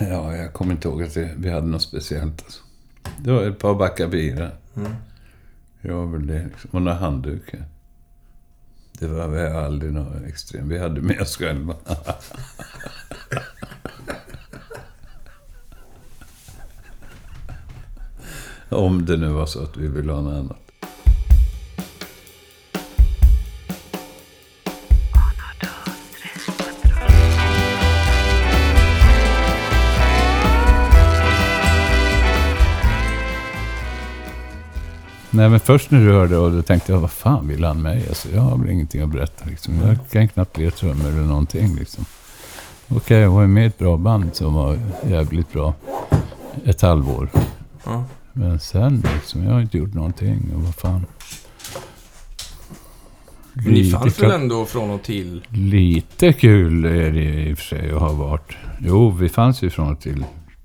Ja, jag kommer inte ihåg att vi hade något speciellt. Alltså. Det var ett par backar bira. Mm. Det var väl det. Liksom. Och några handdukar. Det var har aldrig något extremt. Vi hade med oss själva. Om det nu var så att vi ville ha något annat. Nej, men först när du hörde och då tänkte jag, vad fan vill han mig? Alltså, jag har väl ingenting att berätta. Liksom. Jag kan knappt lira trummor eller någonting. Liksom. Okej, jag var med i ett bra band som var jävligt bra ett halvår. Ja. Men sen liksom, jag har inte gjort någonting. Och vad fan. Men ni Lite fanns väl ändå från och till? Lite kul är det i och för sig att ha varit. Jo, vi fanns ju från och till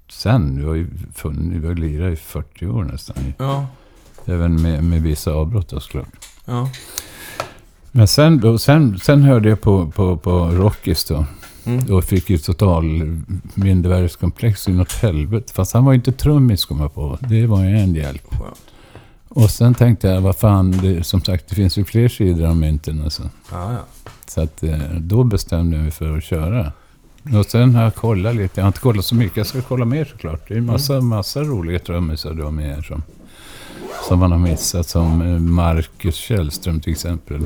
sen. Vi har ju funnit, vi har lirat i 40 år nästan. Ja. Även med, med vissa avbrott då, såklart. Ja. Men sen, då, sen, sen hörde jag på, på, på Rockis då. Mm. Då fick ju total mindervärdeskomplex i något helvete. Fast han var ju inte trummis kom jag på. Det var ju en hjälp. Skönt. Och sen tänkte jag, vad fan, det, som sagt det finns ju fler sidor av mynten alltså. Ja, ja. Så att eh, då bestämde jag mig för att köra. Och sen har jag kollat lite. Jag har inte kollat så mycket. Jag ska kolla mer såklart. Det är massa, massa roliga trummisar du har med här som, som man har missat. Som eh, Marcus Källström till exempel.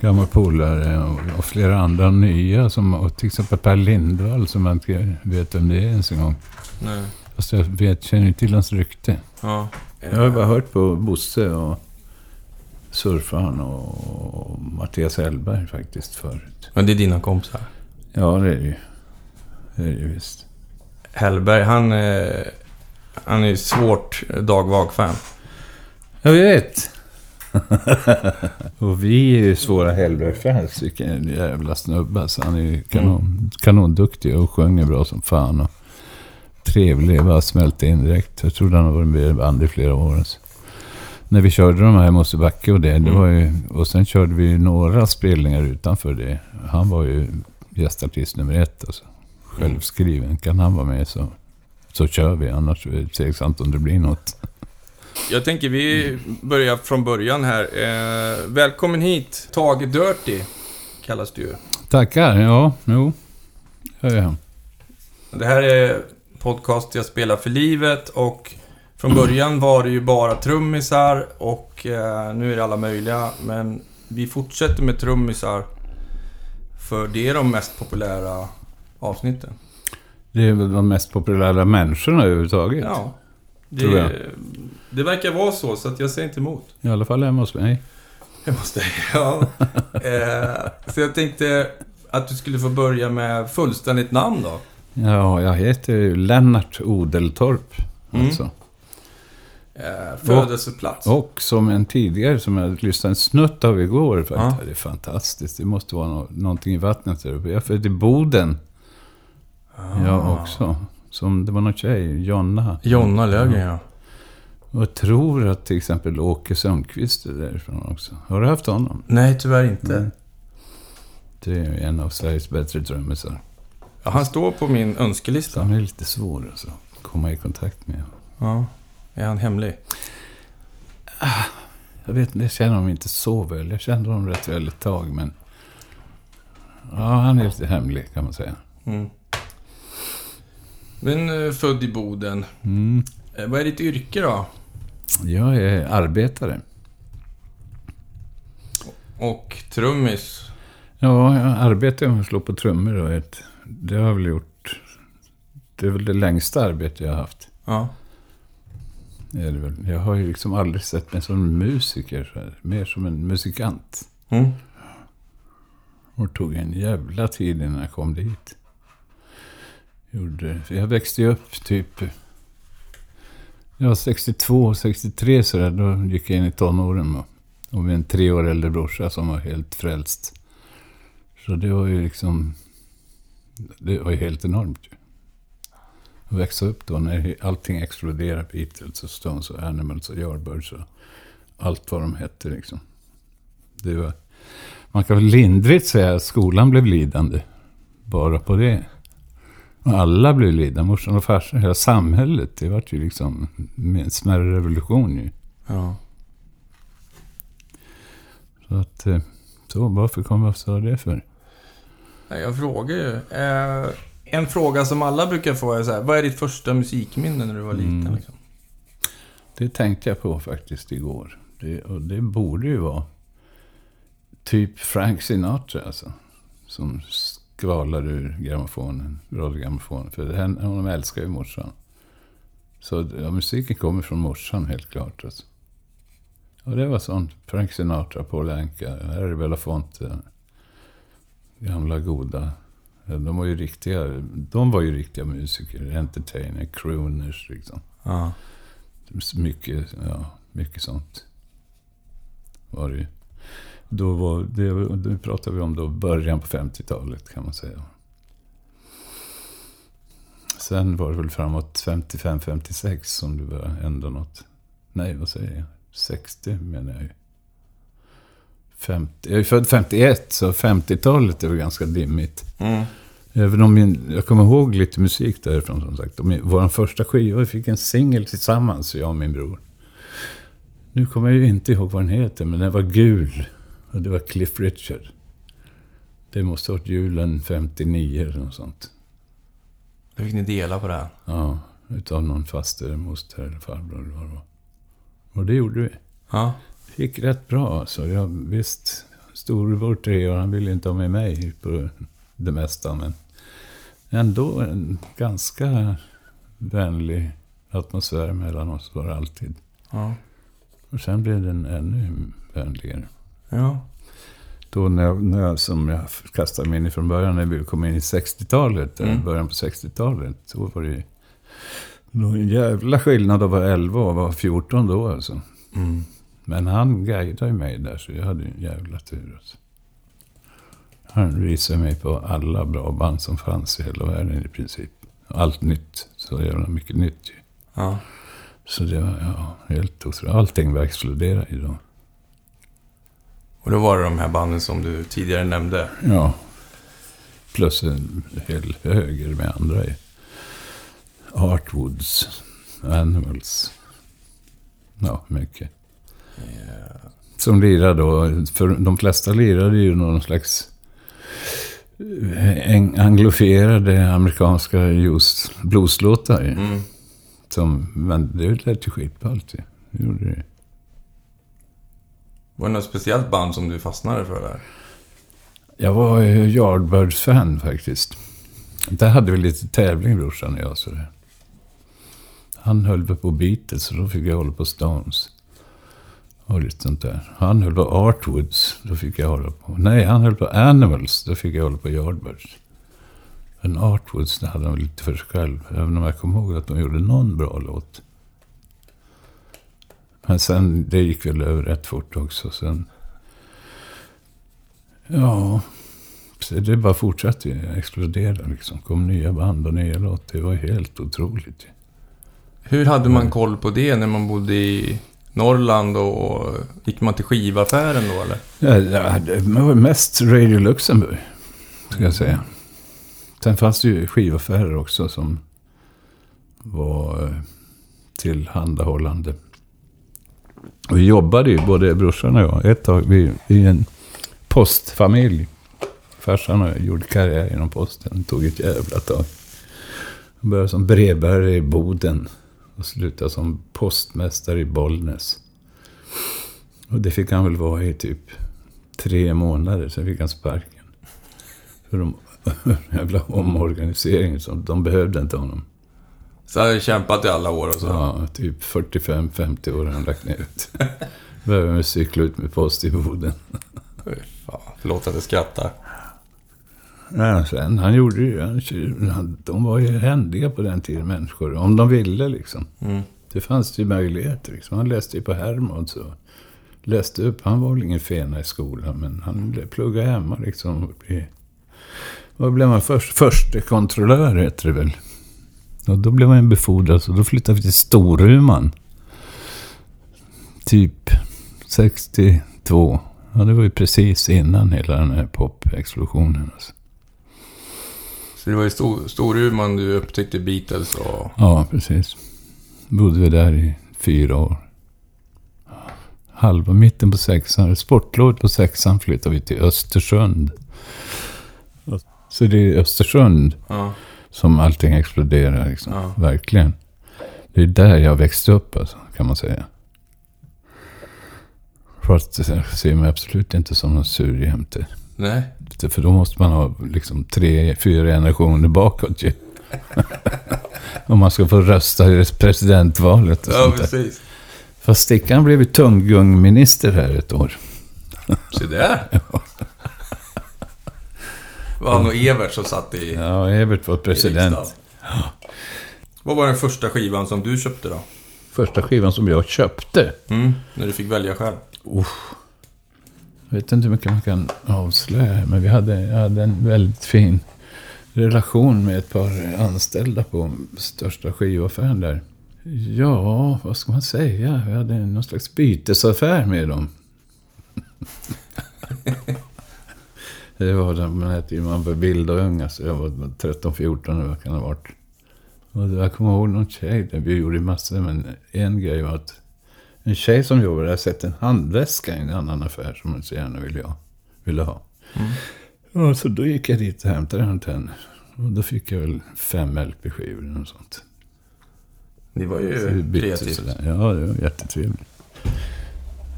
Gammal polare och, och flera andra nya. Som, och till exempel Per Lindvall som man inte vet vem det är ens en gång. Nej. Fast jag vet, känner inte till hans rykte. Ja. Jag har bara hört på Bosse och Surfaren och Mattias Hellberg faktiskt förut. Men det är dina kompisar. Ja, det är det ju. Det är det ju visst. Hellberg, han, eh, han är ju svårt dagvag-fan. Jag vet. och vi är ju svåra Hellberg-fans. Vilken jävla snubbe. Alltså, han är ju kanon, kanonduktig och sjunger bra som fan. Och trevlig. Bara smälte in direkt. Jag trodde han har varit med i band i flera år. Alltså. När vi körde de här i Mosebacke och det. det var ju, och sen körde vi några spelningar utanför det. Han var ju gästartist nummer ett. Alltså. Självskriven. Kan han vara med så, så kör vi. Annars är det tveksamt om det blir något. Jag tänker vi börjar från början här. Eh, välkommen hit, Tage Dirty kallas du ju. Tackar. Ja, jo. Ja, ja. Det här är podcast Jag spelar för livet och från början var det ju bara trummisar och eh, nu är det alla möjliga. Men vi fortsätter med trummisar för det är de mest populära avsnitten. Det är väl de mest populära människorna överhuvudtaget. Ja. Tror jag. Det, det verkar vara så, så att jag säger inte emot. I alla fall hemma hos mig. Jag måste, ja. eh, så jag tänkte att du skulle få börja med fullständigt namn då. Ja, jag heter ju Lennart Odeltorp. Mm. Alltså. Eh, födelseplats. Och som en tidigare, som jag lyssnade en snutt av igår. Faktiskt. Ja. Det är fantastiskt. Det måste vara nå- någonting i vattnet där uppe. Jag är född i Boden. Ah. Jag också. Som, det var någon tjej, Jonna. Jonna Löfgren, ja. Och jag tror att till exempel Åke Sundqvist är därifrån också. Har du haft honom? Nej, tyvärr inte. Nej. Det är en av Sveriges bättre trummisar. Ja, han står på min önskelista. Han är lite svår alltså, att komma i kontakt med. Ja. Är han hemlig? Jag vet inte, jag känner honom inte så väl. Jag kände honom rätt väl ett tag, men... Ja, han är lite hemlig kan man säga. Mm. Men eh, född i Boden. Mm. Eh, vad är ditt yrke då? Jag är arbetare. Och trummis? Ja, jag arbetar med att slå på trummor och ett, det har jag väl gjort... Det är väl det längsta arbete jag har haft. Ja. Är det väl. Jag har ju liksom aldrig sett mig som musiker, mer som en musikant. Mm. Och det tog en jävla tid innan jag kom dit. Gjorde, för jag växte ju upp typ... Ja, 62, 63 sådär. Då gick jag in i tonåren. Och, och med en tre år äldre brorsa som var helt frälst. Så det var ju liksom... Det var ju helt enormt ju. Att växa upp då när allting exploderade. Beatles och Stones och Animals och Yardbirds och allt vad de hette liksom. Det var... Man kan väl lindrigt säga att skolan blev lidande. Bara på det. Och alla blev lidande. Morsan och farsan, hela samhället. Det vart ju liksom en smärre revolution ju. Ja. Så att... eh, Så, varför kom jag sa det för? Nej, Jag frågar ju. Eh, en fråga som alla brukar få är så här, vad är ditt första musikminne när du var liten? Mm. Liksom? Det tänkte jag på faktiskt igår. Det, och det borde ju vara typ Frank Sinatra alltså. Som skvalar ur grammofonen, radiogrammofonen. För det, henne- honom älskar ju morsan. Så ja, musiken kommer från morsan helt klart. Alltså. Och det var sånt. Frank Sinatra, Paul Anka, Harry Belafonte. Gamla goda. De var ju riktiga, de var ju riktiga musiker. Entertainer, crooners liksom. Ja. Mycket, ja, mycket sånt var det ju. Då var det, nu pratar vi om då början på 50-talet kan man säga. Sen var det väl framåt 55-56 som det började hända något. Nej, vad säger jag? 60 menar jag ju. 50, jag är född 51, så 50-talet är väl ganska dimmigt. Mm. Även om min, jag kommer ihåg lite musik därifrån som sagt. Min, vår första skiva, vi fick en singel tillsammans, jag och min bror. Nu kommer jag ju inte ihåg vad den heter, men den var gul. Och det var Cliff Richard. Det måste ha varit julen 59 eller något sånt. Då fick ni dela på det. Ja, utav någon faster, moster eller farbror eller vad det var. Och det gjorde vi. Ja. Gick rätt bra alltså. Jag, visst, storebror tre år, han ville inte ha med mig på det mesta. Men ändå en ganska vänlig atmosfär mellan oss var det alltid. Ja. Och sen blev den ännu vänligare. Ja. Då när jag, när jag, som jag kastade mig in i från början, när vi kom in i 60-talet, eller Mm. början på 60-talet, då var det nog en jävla skillnad att vara 11 och vara 14 då alltså. Mm. Men han guidade ju mig där, så jag hade ju en jävla tur. Alltså. Han visade mig på alla bra band som fanns i hela världen i princip. Allt nytt. Så jävla mycket nytt ju. Ja. Så det var ja, helt otroligt. Allting var exploderat idag. Och då var det de här banden som du tidigare nämnde. Ja. Plus en hel höger med andra. ju. Artwoods, Animals. Ja, mycket. Ja. Som lirar då, för de flesta lirade ju någon slags eh, anglofierade amerikanska just blueslåtar. Mm. Som, men det lät ju skitballt ju. Det gjorde det. Var det något speciellt band som du fastnade för där? Jag var ju Yardbirds-fan faktiskt. Där hade vi lite tävling brorsan och jag. Så det. Han höll väl på Beatles och då fick jag hålla på Stones. Och lite sånt där. Han höll på Artwoods, då fick jag hålla på... Nej, han höll på Animals, då fick jag hålla på Yardbirds. Men Artwoods, det hade han lite för sig själv. Även om jag kommer ihåg att de gjorde någon bra låt. Men sen, det gick väl över rätt fort också. Sen... Ja... Det bara fortsatte ju explodera liksom. kom nya band och nya låtar. Det var helt otroligt. Hur hade man koll på det när man bodde i Norrland och gick man till skivaffären då eller? Ja, ja, det var mest Radio Luxemburg, ska jag säga. Sen fanns det ju skivaffärer också som var eh, tillhandahållande. Och vi jobbade ju, både brorsan och jag, ett tag. Vi, i en postfamilj. Farsan och jag gjorde karriär inom posten. Det tog ett jävla tag. Jag började som brevbärare i Boden. Och slutade som postmästare i Bollnäs. Och det fick han väl vara i typ tre månader, sen fick han sparken. För de jävla omorganiseringen, de behövde inte honom. Så hade jag kämpat i alla år och så. Ja, typ 45-50 år har han lagt ner ut. Behöver cykla ut med post i Boden. Fan, förlåt att jag skrattar. Ja, sen, han gjorde ju, han, han- de var ju händiga på den tiden, människor. Om de ville liksom. Mm. Det fanns ju möjligheter liksom. Han läste ju på Hermod så. Läste upp, han var väl ingen fena i skolan, men han pluggade hemma liksom. Vad blev man först? Förste kontrollör heter det väl. Och då blev man befordrad, så då flyttade vi till Storuman. Typ 62. Ja, det var ju precis innan hela den här pop-explosionen. Alltså. Så det var i Stor, Storuman du upptäckte Beatles och... Ja, precis. Bodde vi där i fyra år. Halva mitten på sexan, sportlovet på sexan flyttade vi till Östersund. Så det är Östersund Ja. Som allting exploderar. Liksom. Ja. Verkligen. Det är där jag växte upp, alltså, kan man säga. Fast jag ser mig absolut inte som någon surjämte. Nej. För då måste man ha liksom tre, fyra generationer bakåt ju. Om man ska få rösta i presidentvalet och Ja, sånt där. precis. Fast Stickan blev ju tunggungminister här ett år. Se där. var han och Evert som satt i... Ja, Evert var president. Vad var den första skivan som du köpte då? Första skivan som jag köpte. Mm, när du fick välja själv. Jag vet inte hur mycket man kan avslöja, men vi hade, hade en väldigt fin relation med ett par anställda på största skivaffären där. Ja, vad ska man säga? Vi hade någon slags bytesaffär med dem. det var den, hette ju, man var vild och ung, alltså jag var 13-14 eller vad kan ha varit. Och jag kommer ihåg någon tjej, vi gjorde massor, men en grej var att en tjej som jobbade där sett en handväska i en annan affär som hon så gärna ville ha. Ville ha. Ja, så då gick jag dit och hämtade den till henne. Och då fick jag väl fem LP-skivor eller något sånt. Det var ju kreativt. sådär. Ja, det var jättetrevligt.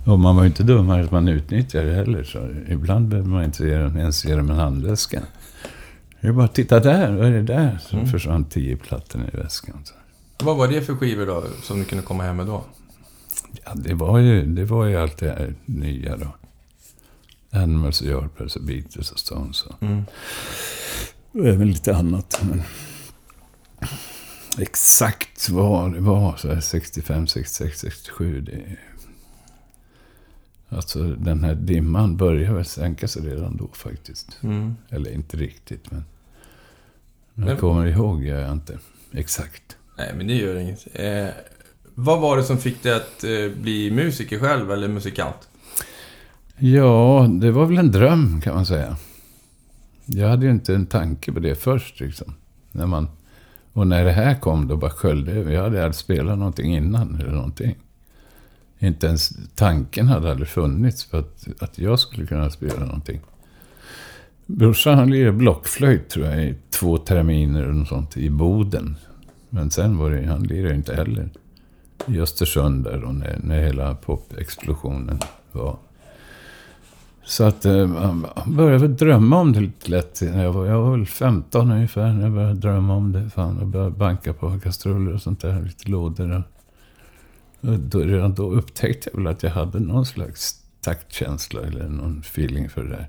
Och man var ju inte dum att man utnyttjade det heller. Så ibland behöver man inte ens ge dem en handväska. Det är bara, titta där, vad är det där? Så Mm. försvann tio plattor i väskan. Så. Vad var det för skivor då, som du kunde komma hem med då? Ja, det var ju, det var ju allt det här nya då. Animals och Yardbirds och Beatles och Stones. Och Mm. och även lite annat. Men exakt vad det var, så här 65, 66, 67. Det, alltså den här dimman började väl sänka sig redan då faktiskt. Mm. Eller inte riktigt, men... Men- Jag kommer ihåg, jag inte exakt. Nej, men det gör inget. Eh, vad var det som fick dig att eh, bli musiker själv, eller musikant? Ja, det var väl en dröm kan man säga. Jag hade ju inte en tanke på det först liksom. När man, och när det här kom då bara sköljde över. Jag hade aldrig spelat någonting innan eller någonting. Inte ens tanken hade aldrig funnits för att, att jag skulle kunna spela någonting. Brorsan han lirade blockflöjt tror jag i två terminer eller sånt i Boden. Men sen var det, han lirade inte heller i Östersund där då när, när hela popexplosionen var. Så att eh, man började väl drömma om det lite lätt. Jag, var, jag var väl 15 ungefär när jag började drömma om det. Fan, jag började banka på kastruller och sånt där. Lite lådor. Då, redan då upptäckte jag väl att jag hade någon slags taktkänsla eller någon feeling för det där.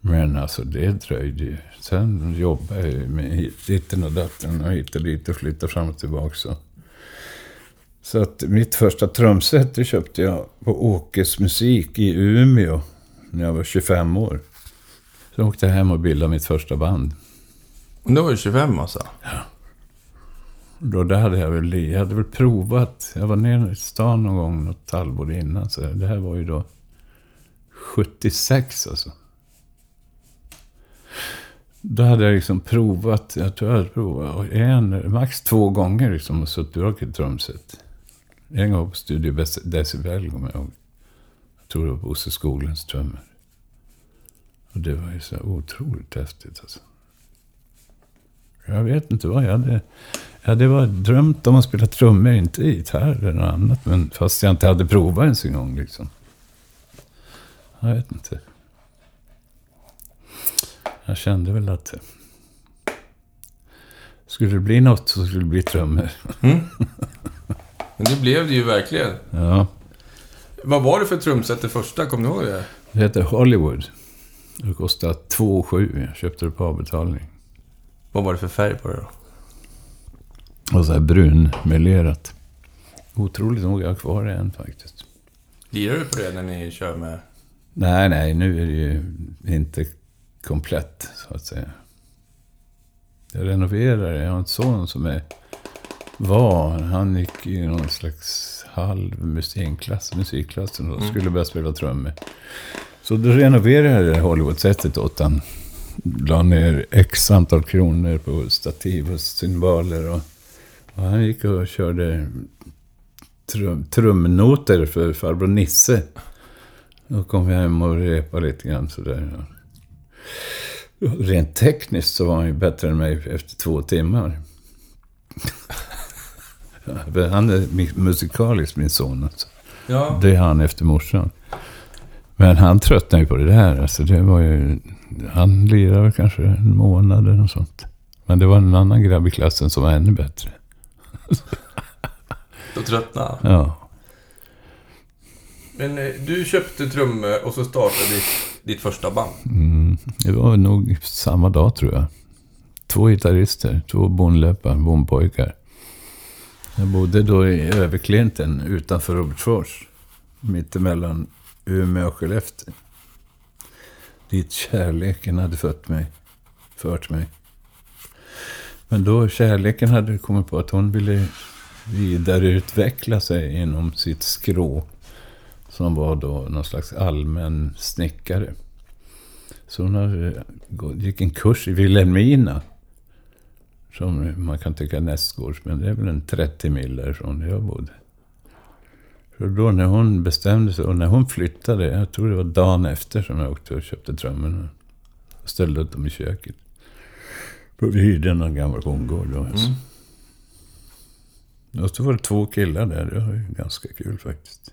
Men alltså det dröjde ju. Sen jobbade jag med ditten och datten och hit och dit och flyttade fram och tillbaka. Så. Att mitt första trumset det köpte jag på Åkes musik i Umeå när jag var 25 år. Så jag åkte hem och bildade mitt första band. Och då var du 25 alltså? Då det hade jag väl, jag hade väl provat. Jag var nere i stan någon gång något halvår innan. Så det här var ju då 76 alltså. Då hade jag liksom provat, jag tror jag hade provat en, max två gånger liksom och suttit och ett trumset. En gång på Studio Decibel, kommer jag ihåg. Jag tror det var Bosse Skoglunds trummor. Och det var ju så otroligt häftigt alltså. Jag vet inte vad jag hade... Jag hade bara drömt om att spela trummor, inte gitarr eller något annat. Men fast jag inte hade provat ens en gång liksom. Jag vet inte. Jag kände väl att... Skulle det bli något så skulle det bli trummor. Mm. Men det blev det ju verkligen. Ja. Vad var det för trumset det första? Kommer du ihåg det? Det heter Hollywood. Det kostade 2 7 Jag köpte det på avbetalning. Vad var det för färg på det då? Och så här brunmelerat. Otroligt nog jag har kvar det än faktiskt. Lirar du på det när ni kör med... Nej, nej, nu är det ju inte komplett, så att säga. Jag renoverar det. Jag har en son som är, var, han gick i någon slags halv musikklass, musikklassen och Mm. skulle börja spela trummor. Så då renoverade jag det Hollywood-sättet åt han. la ner x antal kronor på stativ och cymbaler. Och, och han gick och körde trum, trumnoter för farbror Nisse. Då kom jag hem och repade lite grann sådär. Rent tekniskt så var han ju bättre än mig efter två timmar. Han är musikalisk, min son. Alltså. Ja. Det är han efter morsan. Men han tröttnade ju på det där. Alltså det var ju, han lirade kanske en månad eller något sånt. Men det var en annan grabb i klassen som var ännu bättre. Då tröttnade han. Ja. Men eh, du köpte trummor och så startade ditt, ditt första band. Mm, det var nog samma dag tror jag. Två gitarrister, två bondlöpare, bondpojkar. Jag bodde då i Överklinten utanför Robertsfors. Mittemellan Umeå och Skellefteå. Dit kärleken hade fött mig, fört mig. Men då kärleken hade kommit på att hon ville vidareutveckla sig inom sitt skrå. Som var då någon slags allmän snickare. Så hon hade, gick en kurs i Vilhelmina. Som man kan tycka är nästgårds, men det är väl en 30 mil därifrån där jag bodde. Så då när hon bestämde sig, och när hon flyttade, jag tror det var dagen efter som jag åkte och köpte trummorna. Och ställde upp dem i köket. Vi hyrde någon gammal bondgård. Alltså. Mm. Och så var det två killar där, det var ju ganska kul faktiskt.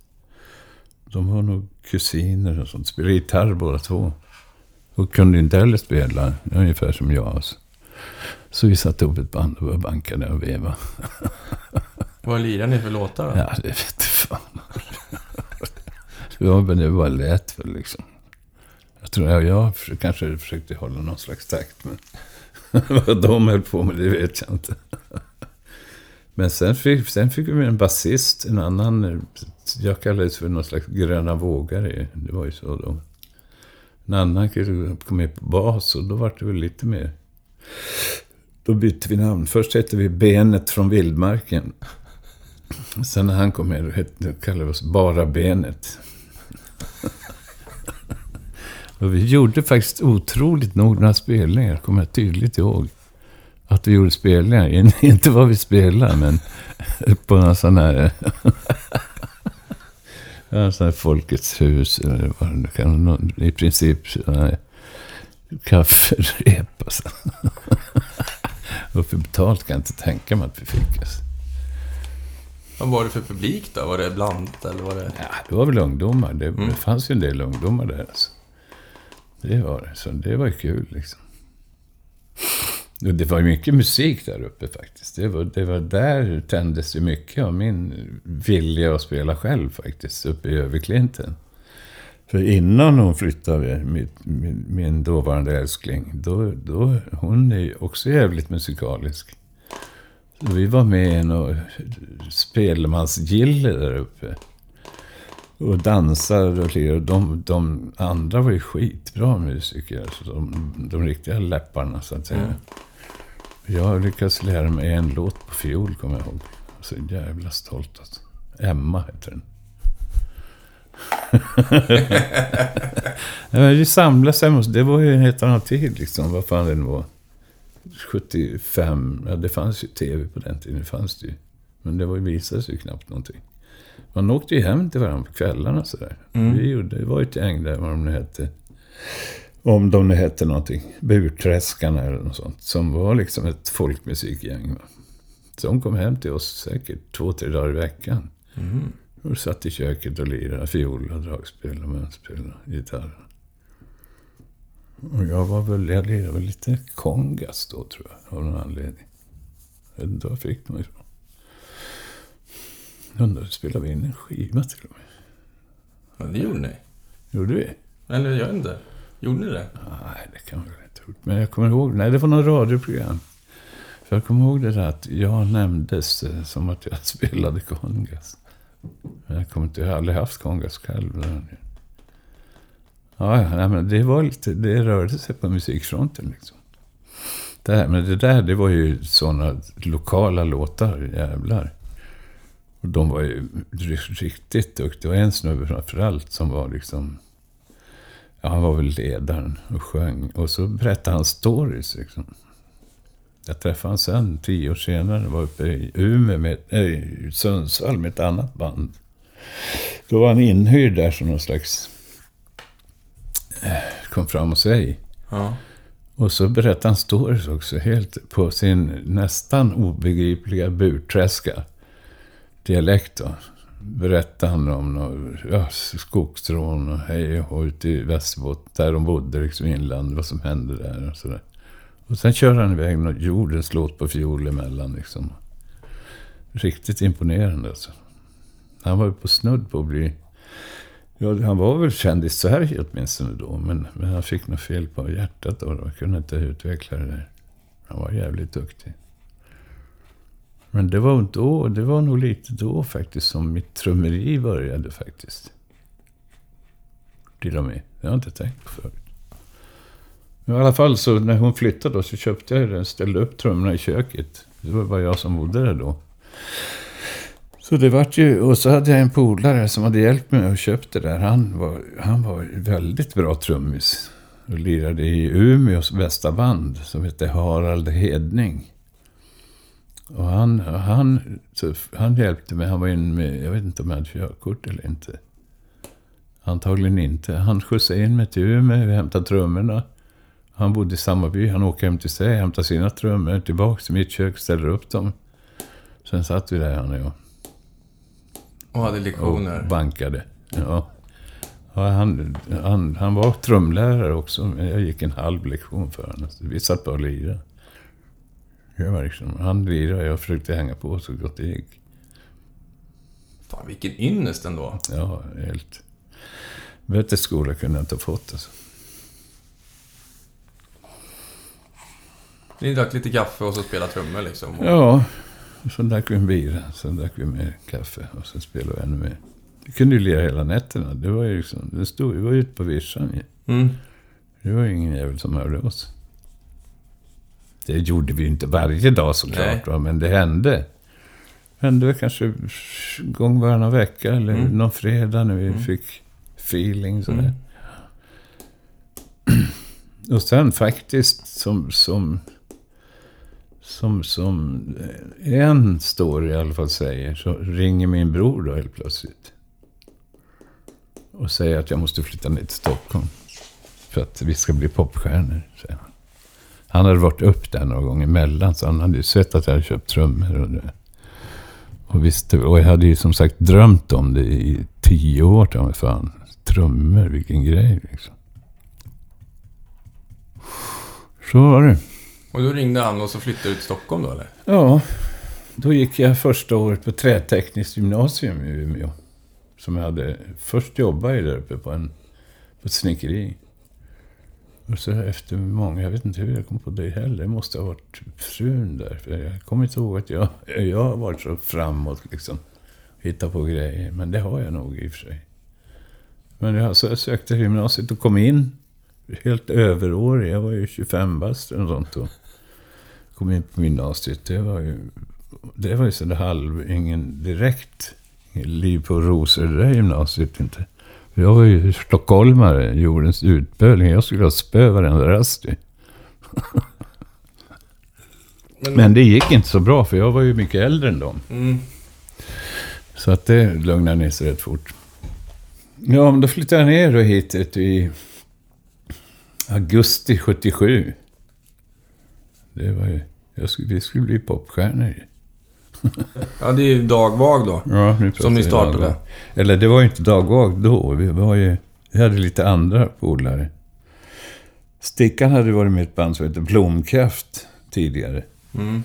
De var nog kusiner och sånt, spelade gitarr båda två. Och kunde inte heller spela, ungefär som jag. Alltså. Så vi satte upp ett band och började banka där och veva. Vad lirar ni för låtar då? Ja, det vet fan. det var, men det var lätt väl liksom. Jag tror jag, jag kanske försökte hålla någon slags takt, men vad de höll på med, det vet jag inte. men sen fick, sen fick vi en basist, en annan, jag kallades för någon slags gröna vågare, det var ju så då. En annan kille kom med på bas och då var det väl lite mer... Då bytte vi namn. Först hette vi Benet från Vildmarken. Sen när han kom med, då då kallade vi oss Bara Benet och vi gjorde faktiskt otroligt nog några spelningar, kommer jag tydligt ihåg. Att vi gjorde spelningar, In- inte vad vi spelade, men på någon sån här... ja, sån här Folkets hus, eller vad det nu kan vara. I princip kafferep. Alltså. och för betalt kan jag inte tänka mig att vi fick. Alltså. Vad var det för publik då? Var det blandat eller var det... Ja, det var väl ungdomar. Det, Mm. det fanns ju en del ungdomar där. Alltså. Det var det. Så det var ju kul liksom. Och det var ju mycket musik där uppe faktiskt. Det var, det var där tändes ju mycket av min vilja att spela själv faktiskt. Uppe i Överklinten. För innan hon flyttade, min, min, min dåvarande älskling, då, då, hon är ju också jävligt musikalisk. Så vi var med i något eh, spelmansgille där uppe. Och dansade och lirade. De, de andra var ju skitbra musiker. Alltså de, de riktiga läpparna så att säga. Mm. Jag lyckades lära mig en låt på fiol kommer jag ihåg. Så jävla stolt alltså. Emma heter den. ja, men vi samlades hemma Det var ju en helt annan tid liksom. Vad fan det nu var. 75. Ja, det fanns ju tv på den tiden. Det fanns det ju. Men det var visades ju knappt någonting. Man åkte ju hem till varandra på kvällarna sådär. Mm. Vi gjorde, det var ett gäng där, vad de nu hette. Om de nu hette någonting. Burträskarna eller något sånt. Som var liksom ett folkmusikgäng. Så de kom hem till oss säkert två, tre dagar i veckan. Mm. Och satt i köket och lirade fiol och dragspel och munspel och gitarr. Och jag var väl, jag lirade väl lite kongas då tror jag, av någon anledning. Jag vet inte var jag fick dem ifrån. Undrar, spelade vi in en skiva till och med? Ja, det gjorde ni. Gjorde vi? Eller jag vet inte. Gjorde ni det? Nej, det kan man väl inte ha gjort. Men jag kommer ihåg, nej det var något radioprogram. För jag kommer ihåg det där att jag nämndes eh, som att jag spelade kongas. Men jag kommer inte, jag har aldrig haft kongas själv. Ja, ja, men det var lite, det rörde sig på musikfronten liksom. Det här, men det där, det var ju sådana lokala låtar, jävlar. Och de var ju ri- riktigt duktiga. Det var en snubbe framförallt som var liksom... Ja, han var väl ledaren och sjöng. Och så berättade han stories liksom. Jag träffade honom sen, tio år senare, var uppe i Umeå, med, nej, Sundsvall med ett annat band. Då var han inhyrd där som någon slags... eh, Kom fram och säg. Ja. Och så berättade han stories också, helt på sin nästan obegripliga burträska dialekt. Då. Berättade han om ja, skogsrån och hej och hå ute i Västerbotten, där de bodde liksom i inlandet, vad som hände där och sådär. Och sen kör han iväg med jordens låt på fiol emellan liksom. Riktigt imponerande alltså. Han var ju på snudd på att bli... Ja, han var väl känd i Sverige åtminstone då, men, men han fick något fel på hjärtat då. Han kunde inte utveckla det där. Han var jävligt duktig. Men det var, då, det var nog lite då faktiskt som mitt trummeri började faktiskt. Till och med. Det har jag inte tänkt på förut. Men i alla fall så när hon flyttade då så köpte jag den, ställde upp trummorna i köket. Det var bara jag som bodde där då. Så det vart ju, och så hade jag en polare som hade hjälpt mig och köpt det där. Han var, han var väldigt bra trummis. Och lirade i Umeås bästa band som hette Harald Hedning. Och han, han, så han hjälpte mig. Han var in med, jag vet inte om jag hade körkort eller inte. Antagligen inte. Han skjutsade in mig till Umeå, vi hämtade trummorna. Han bodde i samma by. Han åkte hem till sig, hämtade sina trummor, tillbaka till mitt kök, ställde upp dem. Sen satt vi där han och jag Och hade och lektioner. bankade. Ja. Ja, han, han, han var trumlärare också, men jag gick en halv lektion för honom. Vi satt bara och lirade. Var liksom, han lirade och jag försökte hänga på så gott det gick. Fan, vilken ynnest ändå. Ja, helt... Bättre skola kunde jag inte ha fått alltså. Ni drack lite kaffe och så spelade trummor liksom. Och... Ja, och så drack vi en bira, sen drack vi mer kaffe och sen spelade vi ännu mer. Vi kunde ju lira hela nätterna. Det var ju liksom, det stod, vi var ute på vischan ju. Mm. Det var ju ingen jävel som hörde oss. Det gjorde vi ju inte varje dag såklart, va? men det hände. hände väl kanske gång varannan vecka eller Mm. någon fredag när vi Mm. fick feeling sådär. Mm. Och sen faktiskt som, som, som, som en story i alla fall säger, så ringer min bror då helt plötsligt. Och säger att jag måste flytta ner till Stockholm. För att vi ska bli popstjärnor, säger han. Han hade varit upp där någon gång emellan, så han hade ju sett att jag hade köpt trummor. Och, det. och, visste, och jag hade ju som sagt drömt om det i tio år, ta fan. Trummor, vilken grej liksom. Så var det. Och då ringde han och så flyttade du till Stockholm då eller? Ja, då gick jag första året på trätekniskt gymnasium i Umeå. Som jag hade först jobbat i där uppe på, en, på ett snickeri. Och så efter många, jag vet inte hur jag kom på det heller. Det måste ha varit frun där. För jag kommer inte ihåg att jag, jag har varit så framåt liksom. Hitta på grejer. Men det har jag nog i och för sig. Men jag, så jag sökte gymnasiet och kom in. Helt överårig. Jag var ju 25 bast eller sånt då. Kom in på gymnasiet. Det var ju, det var ju sådär halv, ingen direkt ingen liv på rosor det där gymnasiet inte. Jag var ju stockholmare, jordens utböling. Jag skulle ha spö varenda rast. Men, Men det gick inte så bra för jag var ju mycket äldre än dem. Mm. Så att det lugnade ner sig rätt fort. Ja, men då flyttade jag ner då hit i augusti 77. Det var ju... Jag skulle, vi skulle bli popstjärnor. Ja, det är ju dagvag då. Ja, nu Som ni vi startade. dagvag. Eller det var ju inte dagvag då. Vi var ju... Vi hade lite andra polare. Stickan hade varit med i ett band som hette Blomkraft tidigare. Mm.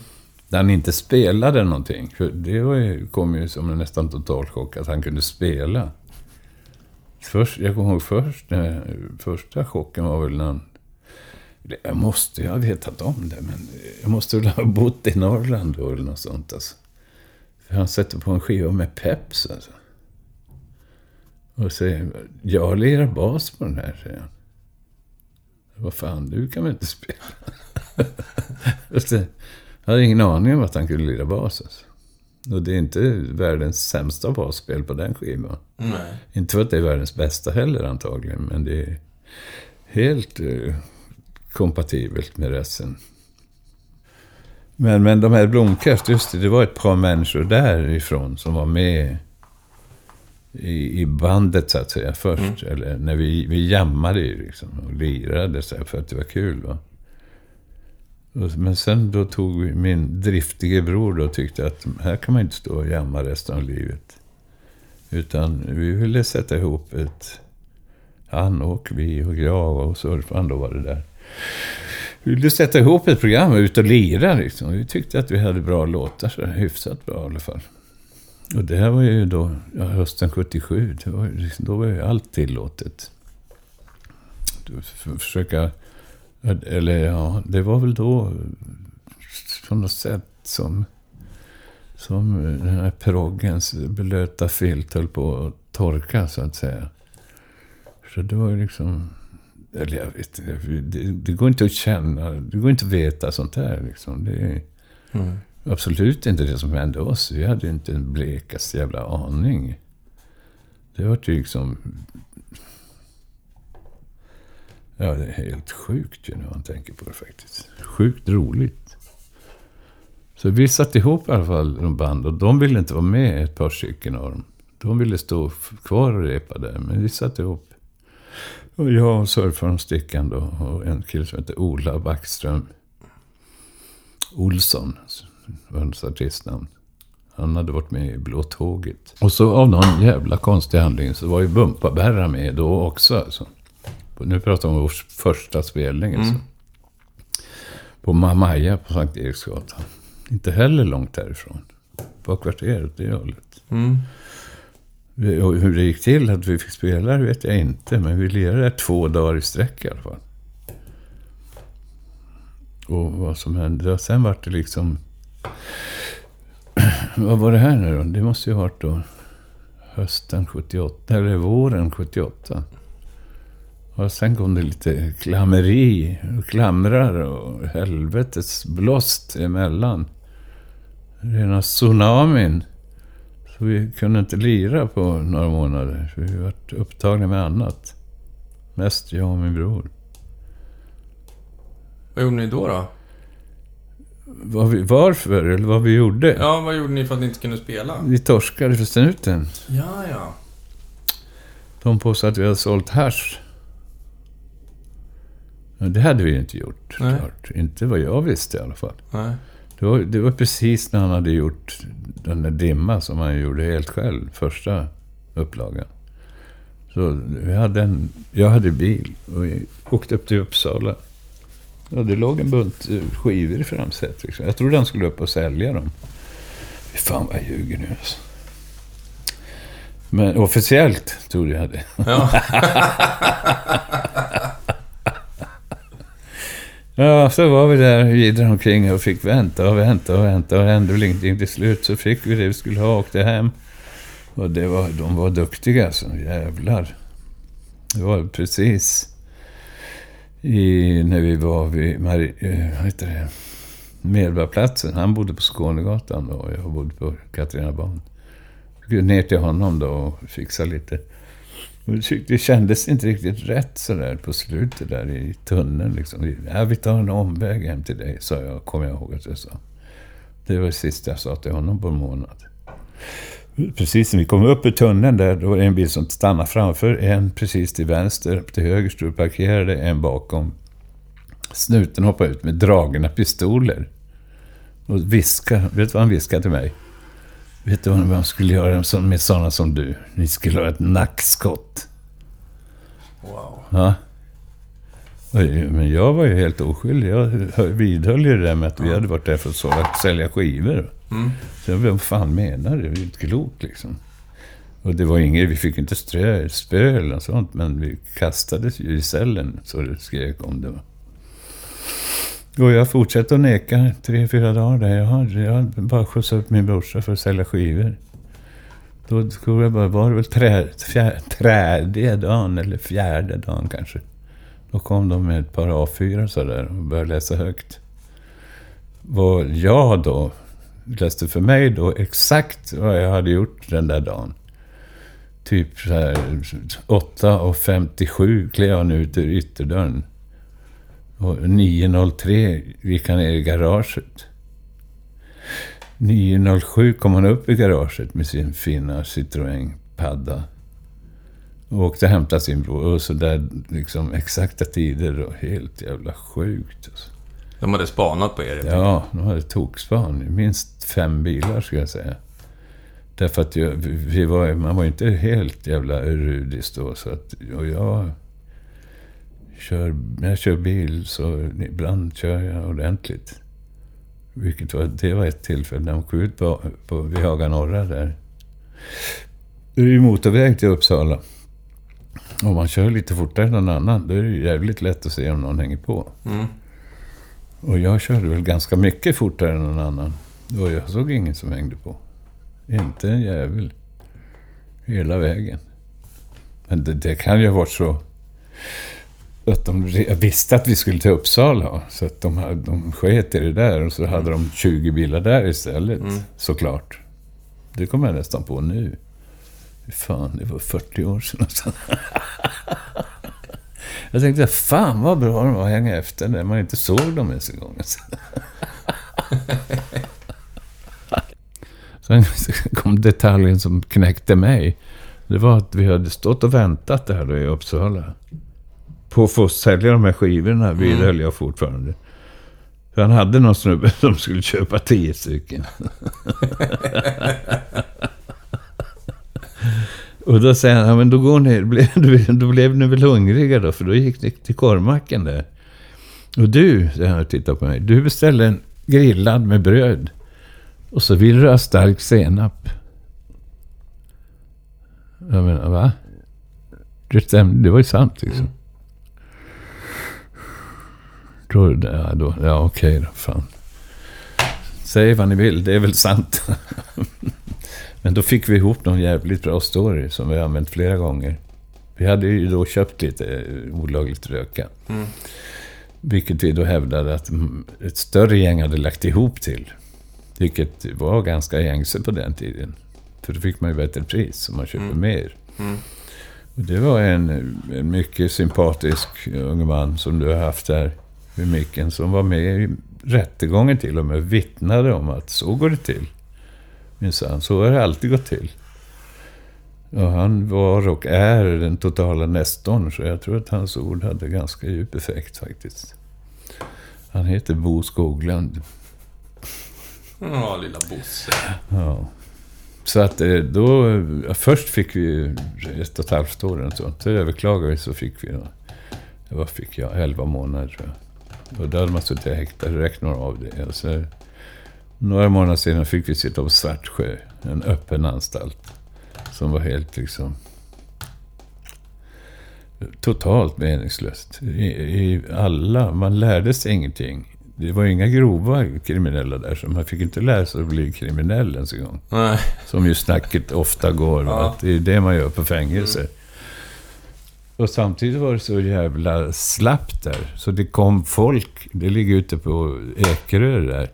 Där han inte spelade någonting. För det var ju, kom ju som en nästan total chock att han kunde spela. Först, jag kommer ihåg först, eh, första chocken var väl när han... Jag måste ju ha vetat om det, men jag måste väl ha bott i Norrland då eller något sånt alltså. Han sätter på en skiva med Peps alltså. Och säger, jag lirar bas på den här, säger han. Vad fan, du kan väl inte spela? Jag hade ingen aning om att han kunde lira bas. Alltså. Och det är inte världens sämsta basspel på den skivan. Nej. Inte för att det är världens bästa heller antagligen, men det är, helt eh, kompatibelt med resten. Men, men de här Blomkast, just det, det var ett par människor därifrån som var med i, i bandet så att säga först. Eller när vi, vi jammade ju liksom och lirade så här, för att det var kul. Va? Och, men sen då tog min driftige bror då tyckte att här kan man inte stå och jamma resten av livet. Utan vi ville sätta ihop ett... Han och vi och jag och surfaren då var det där. Vi ville sätta ihop ett program och ut och lira liksom. Vi tyckte att vi hade bra låtar, så hyfsat bra i alla fall. Och det här var ju då ja, hösten 77. Det var, ju liksom, då var ju allt tillåtet. Försöka... Eller ja, det var väl då på något sätt som... Som den här proggens blöta filt höll på att torka, så att säga. Så det var ju liksom... Eller jag vet. Det, det går inte att känna. Det går inte att veta sånt här liksom. Det är Mm. absolut inte det som hände oss. Vi hade inte en blekaste jävla aning. Det var ju liksom... Ja, det är helt sjukt ju när man tänker på det faktiskt. Sjukt roligt. Så vi satte ihop i alla fall en band och de ville inte vara med, ett par stycken av dem. De ville stå kvar och repa där, men vi satte ihop. Och jag och surfaren Stickan då, och en kille som heter Ola Backström. Olsson, var hans artistnamn. Han hade varit med i Blå Tåget. Och så av någon jävla konstig handling så var ju Bumpa-Berra med då också. Alltså. Nu pratar vi om vår första spelning. Alltså. På Mamaja på Sankt Eriksgatan. Inte heller långt därifrån. På kvarteret, det hållet. Mm. Hur det gick till att vi fick spela det vet jag inte. Men vi lirade där två dagar i sträck i alla fall. Och vad som hände. Och sen var det liksom... vad var det här nu då? Det måste ju ha varit då hösten 78. Eller våren 78. Och sen kom det lite klammeri och klamrar och helvetets blåst emellan. Rena tsunamin. Så vi kunde inte lira på några månader. För vi var upptagna med annat. Mest jag och min bror. Vad gjorde ni då då? Vad vi, varför, eller vad vi gjorde. Ja, vad gjorde ni för att ni inte kunde spela? Vi torskade för snuten. Ja, ja. De påstod att vi hade sålt hasch. Men det hade vi inte gjort. Inte vad jag visste i alla fall. Nej. Det var, det var precis när han hade gjort den där dimma som han gjorde helt själv, första upplagan. Så vi hade en, jag hade bil och vi åkte upp till Uppsala. Ja, det låg en bunt eh, skivor i framsätet. Liksom. Jag trodde han skulle upp och sälja dem. Fy fan vad jag ljuger nu alltså. Men officiellt trodde jag det. Ja. Ja, så var vi där och jiddrade omkring och fick vänta och vänta och vänta och det hände väl ingenting. Till slut så fick vi det vi skulle ha och åkte hem. Och det var, de var duktiga alltså, så jävlar. Det var precis i, när vi var vid eh, vad heter det? Medborgarplatsen. Han bodde på Skånegatan då och jag bodde på Katrineholm. Vi gick ner till honom då och fixa lite. Det kändes inte riktigt rätt sådär på slutet där i tunneln. Liksom. Vi- Ja, vi tar en omväg hem till dig, sa jag, kommer jag ihåg att jag sa. Det var det sista jag sa till honom på en månad. Precis när vi kom upp i tunneln där, då var det en bil som stannade framför, en precis till vänster, till höger stod parkerade, en bakom. Snuten hoppade ut med dragna pistoler. Och viskade, vet du vad han viskade till mig? Vet du vad man skulle göra med sådana som du? Ni skulle ha ett nackskott. Wow. Ja. Men jag var ju helt oskyldig. Jag hö- vidhöll ju det där med att vi hade varit där för att sålla- sälja skivor. Mm. Så jag, vad fan menar du? Det är ju inte klokt liksom. Och det var inget, vi fick inte strö, spö eller något sånt, men vi kastades ju i cellen så det skrek om det. Och jag fortsatte att neka tre, fyra dagar där. Jag hade, jag hade bara skjutsat upp min brorsa för att sälja skivor. Då tror jag bara, var det väl trä, fjär, tredje dagen eller fjärde dagen kanske. Då kom de med ett par A4 sådär och började läsa högt. Vad jag då läste för mig då exakt vad jag hade gjort den där dagen. typ så här 8.57 klev han ut ur ytterdörren. Och 9.03 gick han ner i garaget. 9.07 kom han upp i garaget med sin fina Citroën-padda. Och åkte och hämtade sin bror. Och så där liksom exakta tider och helt jävla sjukt. Alltså. De hade spanat på er? Ja, de hade tokspan. Minst fem bilar skulle jag säga. Därför att jag, vi var, man var inte helt jävla rudis då. Så att, och jag, kör, när jag kör bil så ibland kör jag ordentligt. Vilket var, det var ett tillfälle när de kom ut på, på, vid Haga Norra där. Det är ju motorväg till Uppsala. Om man kör lite fortare än någon annan, då är det jävligt lätt att se om någon hänger på. Mm. Och jag körde väl ganska mycket fortare än någon annan. Och jag såg ingen som hängde på. Inte en jävel. Hela vägen. Men det, det kan ju ha varit så att de visste att vi skulle till Uppsala. Så att de, de sket i det där och så hade de 20 bilar där istället. Mm. Såklart. Det kommer jag nästan på nu. Fan, det var 40 år sedan. Jag tänkte, fan vad bra de var att hänga efter när man inte såg dem ens en gång. Sen kom detaljen som knäckte mig. Det var att vi hade stått och väntat där i Uppsala. På att få sälja de här skivorna vidhöll Mm. jag fortfarande. För han hade någon snubbe som skulle köpa tio stycken. och då säger han, ja men då går ni, då blev ni väl hungriga då? För då gick ni till korvmacken där. Och du, säger han och tittar på mig, du beställde en grillad med bröd. Och så vill du ha stark senap. Jag menar, va? Det stämde, det var ju sant liksom. Då, ja, då, ja okej då, fan. Säg vad ni vill, det är väl sant. Men då fick vi ihop någon jävligt bra story som vi har använt flera gånger. Vi hade ju då köpt lite eh, olagligt röka. Mm. Vilket vi då hävdade att mm, ett större gäng hade lagt ihop till. Vilket var ganska gängse på den tiden. För då fick man ju bättre pris om man köpte Mm. mer. Mm. Och det var en, en mycket sympatisk ung man som du har haft där vid micken. Som var med i rättegången till och med. Vittnade om att så går det till. Minsann, så har det alltid gått till. Och han var och är den totala nestorn. Så jag tror att hans ord hade ganska djup effekt faktiskt. Han heter Bo Skoglund. Ja, lilla Bosse. Ja. Så att eh, då... Först fick vi ett och ett halvt år eller så. Så överklagade vi så fick vi... Vad fick jag? Elva månader tror jag. Och då hade man suttit häktad. Räknar av det. Och så, några månader senare fick vi sitta på Svartsjö. En öppen anstalt. Som var helt liksom... Totalt meningslöst. I, i alla... Man lärde sig ingenting. Det var inga grova kriminella där, så man fick inte lära sig att bli kriminell ens en gång. Nej. Som ju snacket ofta går, Ja. att det är det man gör på fängelse. Och samtidigt var det så jävla slappt där. Så det kom folk, det ligger ute på Ekerö där.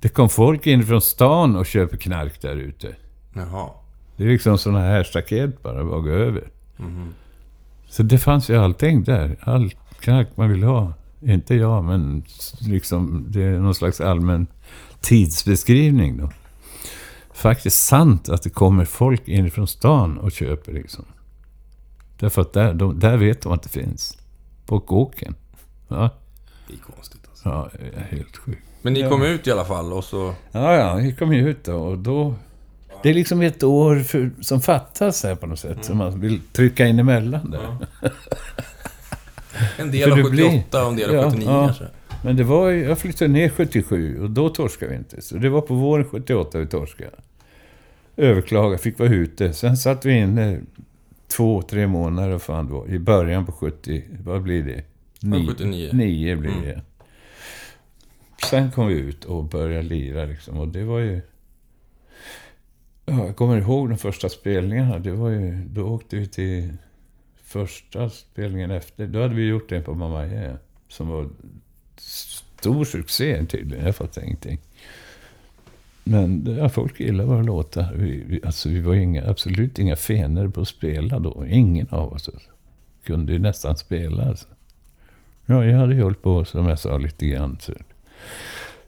Det kom folk in från stan och köper knark där ute. Jaha. Det är liksom sådana här staket bara, bara gå över. Mhm. Så det fanns ju allting där. All knark man vill ha. Inte jag, men liksom, det är någon slags allmän tidsbeskrivning då. Faktiskt sant att det kommer folk in från stan och köper liksom. Därför att där, de, där vet de att det finns. På kåken. Ja, Det är konstigt alltså. ja det är helt sjukt. Men ni Ja. kom ut i alla fall och så... Ja, ja, vi kom ju ut då och då... Det är liksom ett år för, som fattas här på något sätt. Som man vill trycka in emellan där. Ja. En del av det blir- 78 och en del av Ja, 79 ja. kanske. Men det var ju, jag flyttade ner 77 och då torskade vi inte. Så det var på våren 78 vi torskade. Överklaga, fick vara ute. Sen satt vi inne två, tre månader fan då, i början på 70, vad blir det? Ja, 79. Nio blir Mm. det. Sen kom vi ut och började lira liksom. Och det var ju... Ja, jag kommer ihåg de första spelningarna. Det var ju... Då åkte vi till första spelningen efter. Då hade vi gjort det på Mamma Yeah, Som var stor succé tydligen. Jag fattar ingenting. Men ja, folk gillar våra låtar. Vi, vi, alltså, vi var inga, absolut inga fener på att spela då. Ingen av oss kunde ju nästan spela. Alltså. Ja, jag hade ju hållit på, som jag sa, lite grann. Så.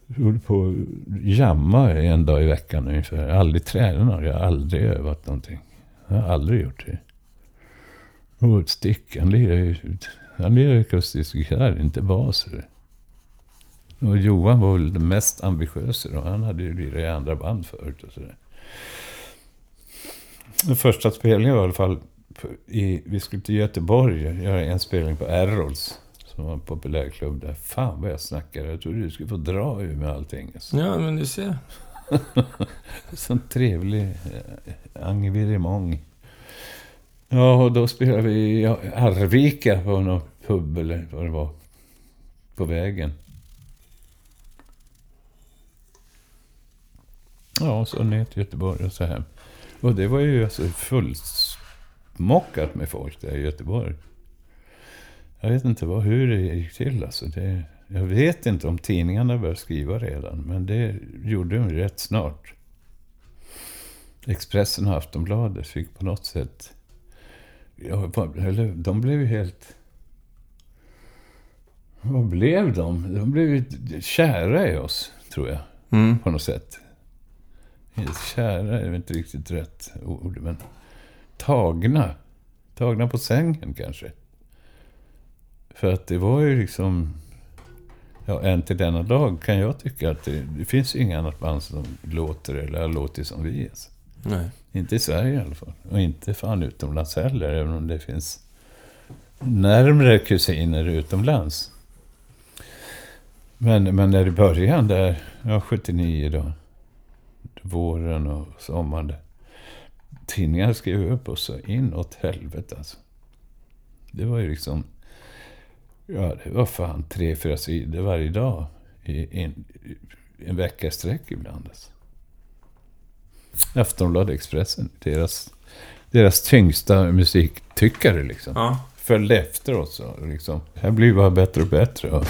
Jag höll på att jamma en dag i veckan ungefär. Jag har aldrig tränat, jag har aldrig övat någonting. Jag har aldrig gjort det. Och Stick, han lirar ju han lirar akustisk gitarr, inte bas. Och Johan var väl den mest ambitiösa då. Han hade ju lirat i andra band förut och sådär. Den första spelningen var i alla fall i, vi skulle till Göteborg göra en spelning på Errols. Som var en populär klubb där. Fan vad jag snackade. Jag trodde du skulle få dra ur med allting. Alltså. Ja, men du ser. Sån trevlig eh, engagemang. Ja, och då spelade vi i Arvika på någon pub eller vad det var. På vägen. Ja, så ner till Göteborg och så hem. Och det var ju alltså fullsmockat med folk där i Göteborg. Jag vet inte vad, hur det gick till alltså. Det, jag vet inte om tidningarna började skriva redan, men det gjorde de rätt snart. Expressen och Aftonbladet fick på något sätt... Ja, eller, de blev ju helt... Vad blev de? De blev ju kära i oss, tror jag. Mm. På något sätt. Kära är inte riktigt rätt ord, men tagna. Tagna på sängen kanske. För att det var ju liksom... Ja, än till denna dag kan jag tycka att det, det finns inget annat band som låter eller har låtit som vi. Alltså. Nej. Inte i Sverige i alla fall. Och inte fan utomlands heller, även om det finns närmre kusiner utomlands. Men, men när i början där, ja 79 då, våren och sommaren. Där, tidningarna skrev upp oss så inåt helvete alltså. Det var ju liksom Ja, det var fan tre, fyra sidor varje dag. I en, en vecka sträck ibland. Alltså. Aftonbladet Expressen, deras, deras tyngsta musiktyckare liksom. Ja. Följde efter oss. Och liksom, det här blir bara bättre och bättre. Och,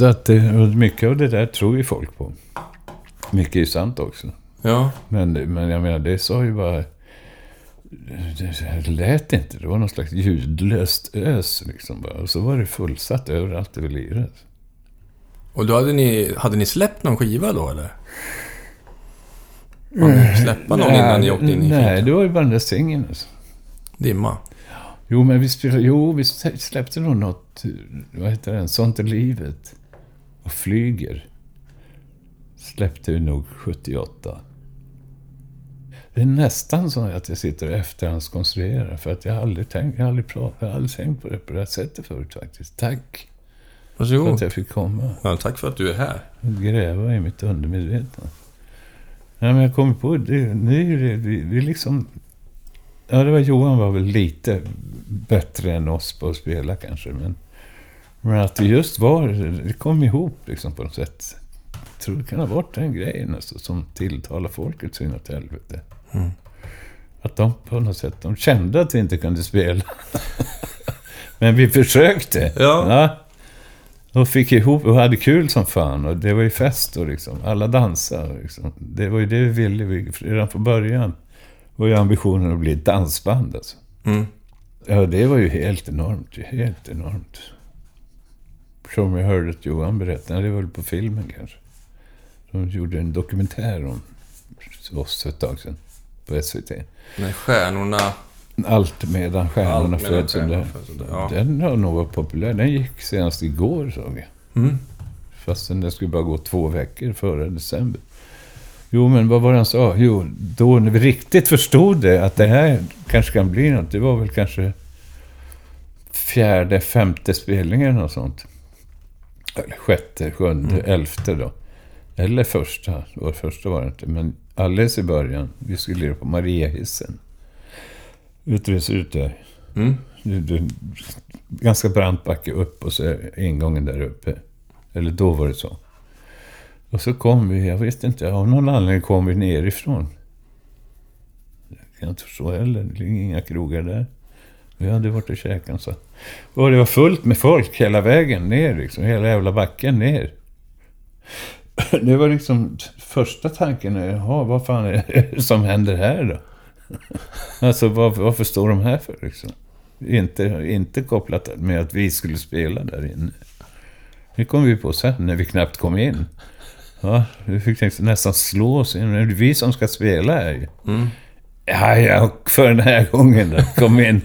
så att det, och mycket av det där tror ju folk på. Mycket är sant också. Ja. Men, men jag menar, det sa ju bara... Det lät inte. Det var någon slags ljudlöst ös liksom bara. Och så var det fullsatt överallt över liret. Och då hade ni, hade ni släppt någon skiva då eller? Har ni släppa någon innan ni åkte in i Nej, finkan? det var ju bara den där singeln. Alltså. Dimma. Jo, men vi spelade, jo, vi släppte nog något, vad heter den, Sånt är livet. Och Flyger. Släppte vi nog 78. Det är nästan så att jag sitter och efterhandskonstruerar. För att jag har aldrig tänkt, jag har aldrig pratat, jag har aldrig tänkt på det på det här sättet förut faktiskt. Tack för att Varsågod. jag fick komma Ja, tack för att du är här. och gräva i mitt undermedvetna. Nej, men jag kommer på det. Nu är det, vi, vi liksom... Ja, det var Johan var väl lite bättre än oss på att spela kanske. Men, men att det just var... Det kom ihop liksom på något sätt. Jag tror det kan ha varit den grejen alltså, som tilltalar folket så inåt helvete. Mm. Att de på något sätt, de kände att vi inte kunde spela. men vi försökte. Ja. Och fick ihop och hade kul som fan. Och det var ju fest och liksom. Alla dansade. Liksom. Det var ju det vi ville. Vi, redan från början var ju ambitionen att bli ett dansband alltså. Mm. Ja, det var ju helt enormt. Helt enormt. Som jag hörde att Johan berättade. Det var väl på filmen kanske. De gjorde en dokumentär om oss för ett tag sedan. På SVT. När stjärnorna... Allt medan stjärnorna Allt föds. stjärnorna ja. Den har nog varit populär. Den gick senast igår såg jag. Mm. Fastän det skulle bara gå två veckor före december. Jo, men vad var det han sa? Jo, då när vi riktigt förstod det, att det här kanske kan bli något. Det var väl kanske fjärde, femte spelningen och sånt. Eller sjätte, sjunde, Mm. elfte då. Eller första. Var första var det inte. Men alldeles i början. Vi skulle lira på Mariehissen. Ser ut där? Mm. Du, du, ganska brant backe upp och så är ingången där uppe. Eller då var det så. Och så kom vi, jag vet inte, av någon anledning kom vi nerifrån. Det kan jag inte förstå heller, det ligger inga krogar där. Vi hade varit och käkat så. Och det var fullt med folk hela vägen ner, liksom, hela jävla backen ner. Det var liksom första tanken, jaha, vad fan är det som händer här då? Alltså varför, varför står de här för liksom? Inte, inte kopplat med att vi skulle spela där inne. Det kom vi på sen när vi knappt kom in. Ja, vi fick nästan slå oss in. Det är vi som ska spela här ju. Mm. Ja, ja, för den här gången då. Kom in.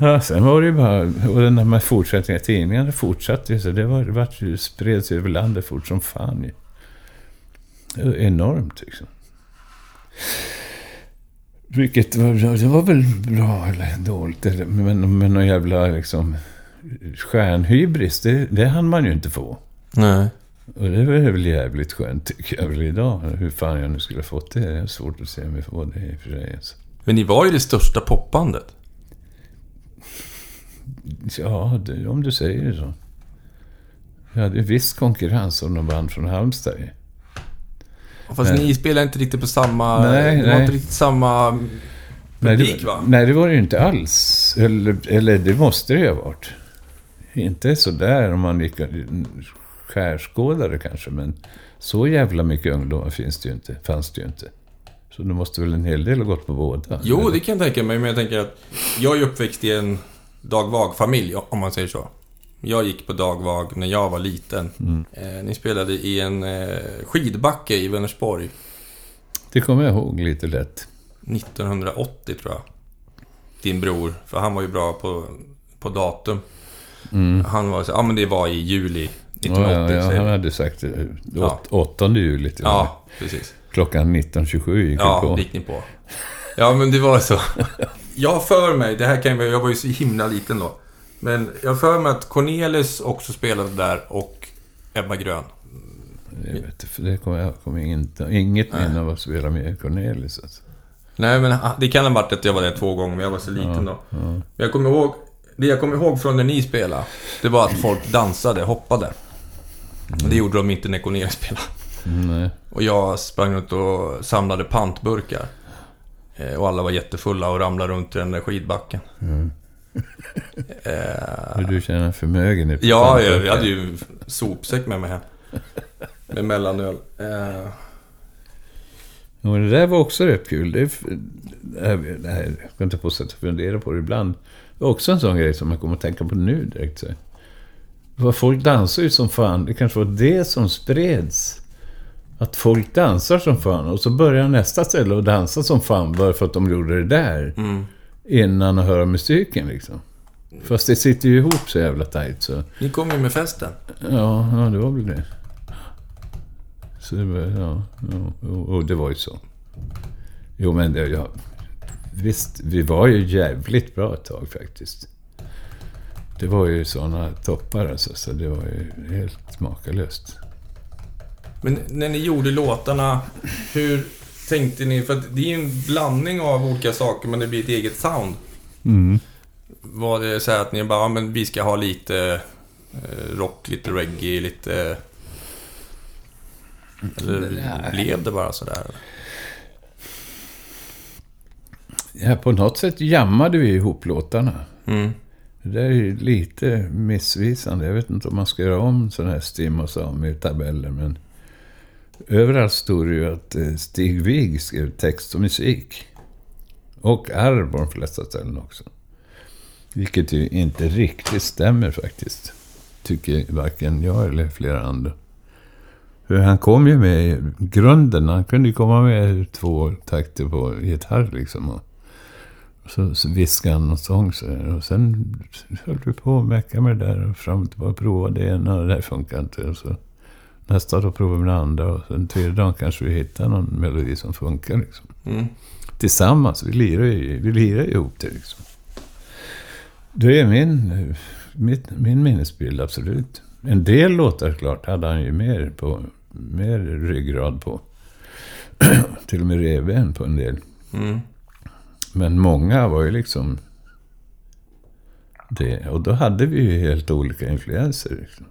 Ja, sen var det ju bara... Och den där med fortsättningen i tidningarna fortsatte ju. Så det var, det var ju, spreds över landet fort som fan ju. Det var enormt liksom. Vilket var, det var väl bra eller dåligt. Men, men någon jävla liksom... Stjärnhybris, det, det hann man ju inte få. Nej. Och det var väl jävligt skönt tycker jag väl idag. Hur fan jag nu skulle ha fått det. Det är svårt att se om vi får det i och för sig. Alltså. Men ni var ju det största popbandet. Ja, det, om du säger det så. Vi hade ju viss konkurrens av någon band från Halmstad. Fast Nej. ni spelar inte riktigt på samma... Nej, det var nej. inte riktigt samma Nej, publik det, va? nej, det var det ju inte alls. Eller, eller det måste det ju ha varit. Inte sådär om man gick skärskådare kanske, men så jävla mycket ungdomar finns det ju inte, fanns det ju inte. Så det måste väl en hel del ha gått på båda? Jo, eller? det kan jag tänka mig, men jag tänker att jag är uppväxt i en dagvag-familj, om man säger så. Jag gick på dagvag när jag var liten. Mm. Eh, ni spelade i en eh, skidbacke i Vänersborg Det kommer jag ihåg lite lätt. 1980 tror jag. Din bror, för han var ju bra på, på datum. Mm. Han var så ja men det var i juli 1980. ja, ja, han vi. hade sagt eh, Ja. åt- 8 juli till ja, precis. Klockan 19.27 gick det Ja, på. det gick ni på. Ja, men det var så. Jag för mig, det här kan jag, jag var ju så himla liten då. Men jag för mig att Cornelis också spelade där och Ebba Grön. Jag vet, inte, för det kommer jag kommer inte, inget minne av att spela med Cornelis. Alltså. Nej, men det kan ha varit att jag var där två gånger, men jag var så liten då. Ja. Men jag kommer ihåg, det jag kommer ihåg från när ni spelade, det var att folk dansade, hoppade. Det gjorde de inte när Cornelis spelade. Nej. Och jag sprang runt och samlade pantburkar. Eh, Och alla var jättefulla och ramlade runt i den där skidbacken. Mm. Eh, du känner förmögenhet. Ja, jag, jag hade ju sopsäck med mig hem. Med mellanöl. Eh, men det där var också rätt kul. Det, det här, jag kan inte på sätt att fundera på det ibland. Det är också en sån grej som jag kommer att tänka på nu direkt. Så. Vad folk dansar ju som fan. Det kanske var det som spreds. Att folk dansar som fan. Och så börjar nästa ställe att dansa som fan bara för att de gjorde det där. Mm. Innan att höra musiken liksom. Fast det sitter ju ihop så jävla tajt så. Ni kom ju med festen. Ja, ja det var väl det. Så det var, ja, ja och det var ju så. Jo men det, ja, visst, vi var ju jävligt bra ett tag faktiskt. Det var ju sådana toppar alltså, så det var ju helt makalöst. Men när ni gjorde låtarna, hur tänkte ni? För det är ju en blandning av olika saker, men det blir ett eget sound. Mm. Var det så här att ni bara, ja, men vi ska ha lite eh, rock, lite reggae, lite... Eller Nej. blev det bara sådär? Ja, på något sätt jammade vi ihop låtarna. Mm. Det där är ju lite missvisande. Jag vet inte om man ska göra om sådana här stim och sam i tabeller, men överallt stod det ju att eh, Stig Wig skrev text och musik. Och Arv på de flesta ställen också. Vilket ju inte riktigt stämmer faktiskt. Tycker varken jag eller flera andra. För han kom ju med i grunden. Han kunde ju komma med två takter på gitarr liksom. Så, så viskade han någon sång så. Och sen höll vi på och mecka med det där. Och fram och tillbaka. Prova det ena och det där funkar inte. Och så nästa dag provade vi det andra. Och sen tredje dagen kanske vi hittade någon melodi som funkar liksom. Mm. Tillsammans. Vi lirar ju vi lirar ihop det liksom. Det är min, mitt, min minnesbild, absolut. En del låtar, klart, hade han ju mer, på, mer ryggrad på. Till och med revben på en del. Mm. Men många var ju liksom det. Och då hade vi ju helt olika influenser. Liksom.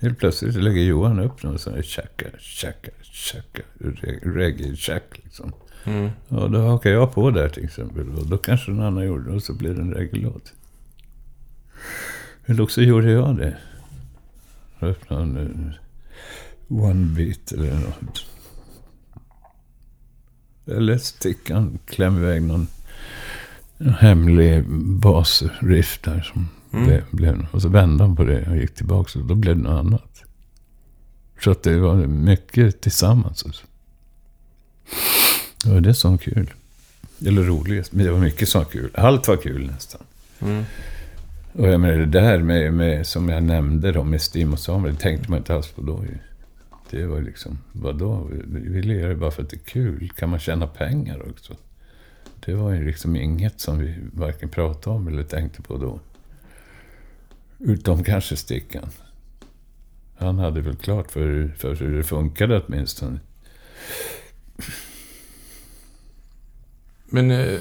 Helt plötsligt lägger Johan upp någon sån här tjacka, tjacka, tjacka, re- reggae-tjack liksom. Mm. Och då hakar jag på där till exempel. Och då kanske någon annan gjorde det och så blev det en regellåt. Eller också gjorde jag det. Jag öppnade en eh, one beat eller något. Eller stickan kläm iväg någon hemlig basriff där som Mm. blev, blev... Och så vände han på det och gick tillbaka och då blev det något annat. Så att det var mycket tillsammans. Alltså. Det var det som var kul. Eller roligast. Men det var mycket som var kul. Allt var kul nästan. Mm. Och jag menar det där med, med som jag nämnde då med Stim och Samuel. Det tänkte man inte alls på då ju. Det var liksom, vadå? Vi, lirar ju bara för att det är kul. Kan man tjäna pengar också? Det var ju liksom inget som vi varken pratade om eller tänkte på då. Utom kanske Stickan. Han hade väl klart för, för hur det funkade åtminstone. Men eh,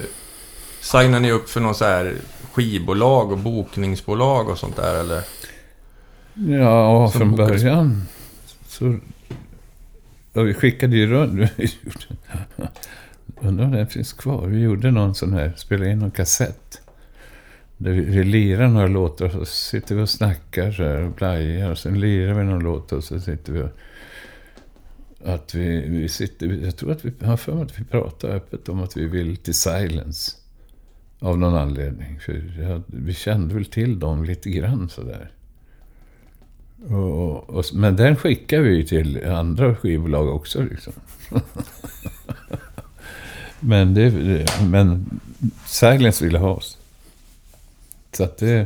signar ni upp för någon så här skivbolag och bokningsbolag och sånt där eller? Ja, från början så... Ja, vi skickade ju runt. Undrar om den finns kvar. Vi gjorde någon sån här, spelade in någon kassett. Där vi, vi lirar några låtar och så sitter vi och snackar så här och blajar. Och sen lirar vi någon låt och så sitter vi och... Att vi, vi sitter... Jag tror att vi har för mig att vi pratar öppet om att vi vill till Silence. Av någon anledning. För jag, vi kände väl till dem lite grann sådär. Och, och, men den skickar vi till andra skivbolag också liksom. men, det, men Silence ville ha oss. Så att det,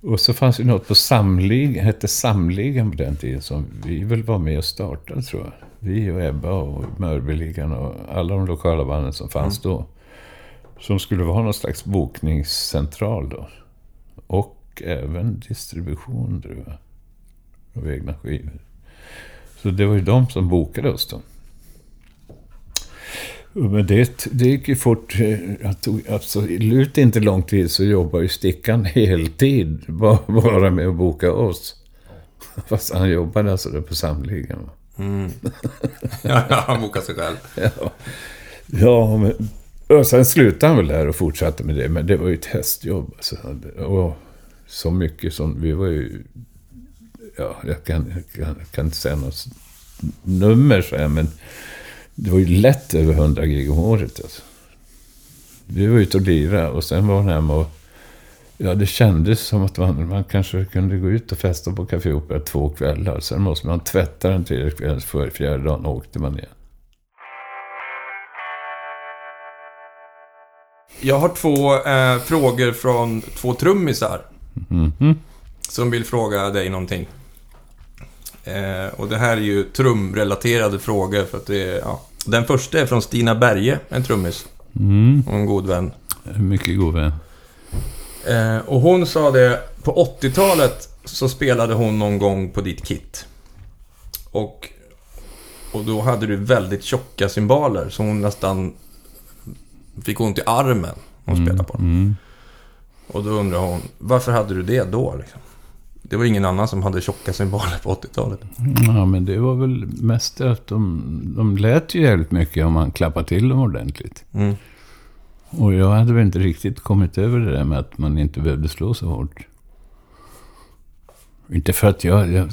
och så fanns det något på Samligan, hette Samligan på den tiden, som vi väl var med och startade tror jag. Vi och Ebba och Mörbyligan och alla de lokala banden som fanns då. Som skulle vara någon slags bokningscentral då. Och även distribution tror jag. Av egna skivor. Så det var ju de som bokade oss då. Men det, det gick ju fort. eh, Jag tog absolut inte lång tid så jobbade ju Stickan heltid. Bara, med att boka oss. Fast han jobbade alltså där på Samligan. va. Mm. ja, ja, han bokar sig själv. Ja, ja men, och sen slutade han väl där och fortsatte med det. Men det var ju ett hästjobb. Alltså. Och så mycket som... Vi var ju... Ja, jag kan, jag kan, jag kan inte säga något nummer så här, men det var ju lätt över 100 gig om året. Alltså. Vi var ute och lirade och sen var han hemma och Ja, det kändes som att man, man kanske kunde gå ut och festa på Café Opera två kvällar. Sen måste man tvätta den tredje kvällen, för fjärde dagen åkte man igen. Jag har två eh, frågor från två trummisar. Mhm. Som vill fråga dig någonting. Eh, och det här är ju trumrelaterade frågor för att det är, ja. Den första är från Stina Berge, en trummis. Mm. Och en god vän. Mycket god vän. Eh, och hon sa det, på 80-talet så spelade hon någon gång på ditt kit. Och, och då hade du väldigt tjocka cymbaler så hon nästan fick ont i armen hon spelade på. Mm. Och då undrar hon, varför hade du det då? Liksom? Det var ingen annan som hade tjocka cymbaler på 80-talet. Ja, men det var väl mest att de, de lät ju jävligt mycket om man klappade till dem ordentligt. Mm. Och jag hade väl inte riktigt kommit över det där med att man inte behövde slå så hårt. Inte för att jag... Jag,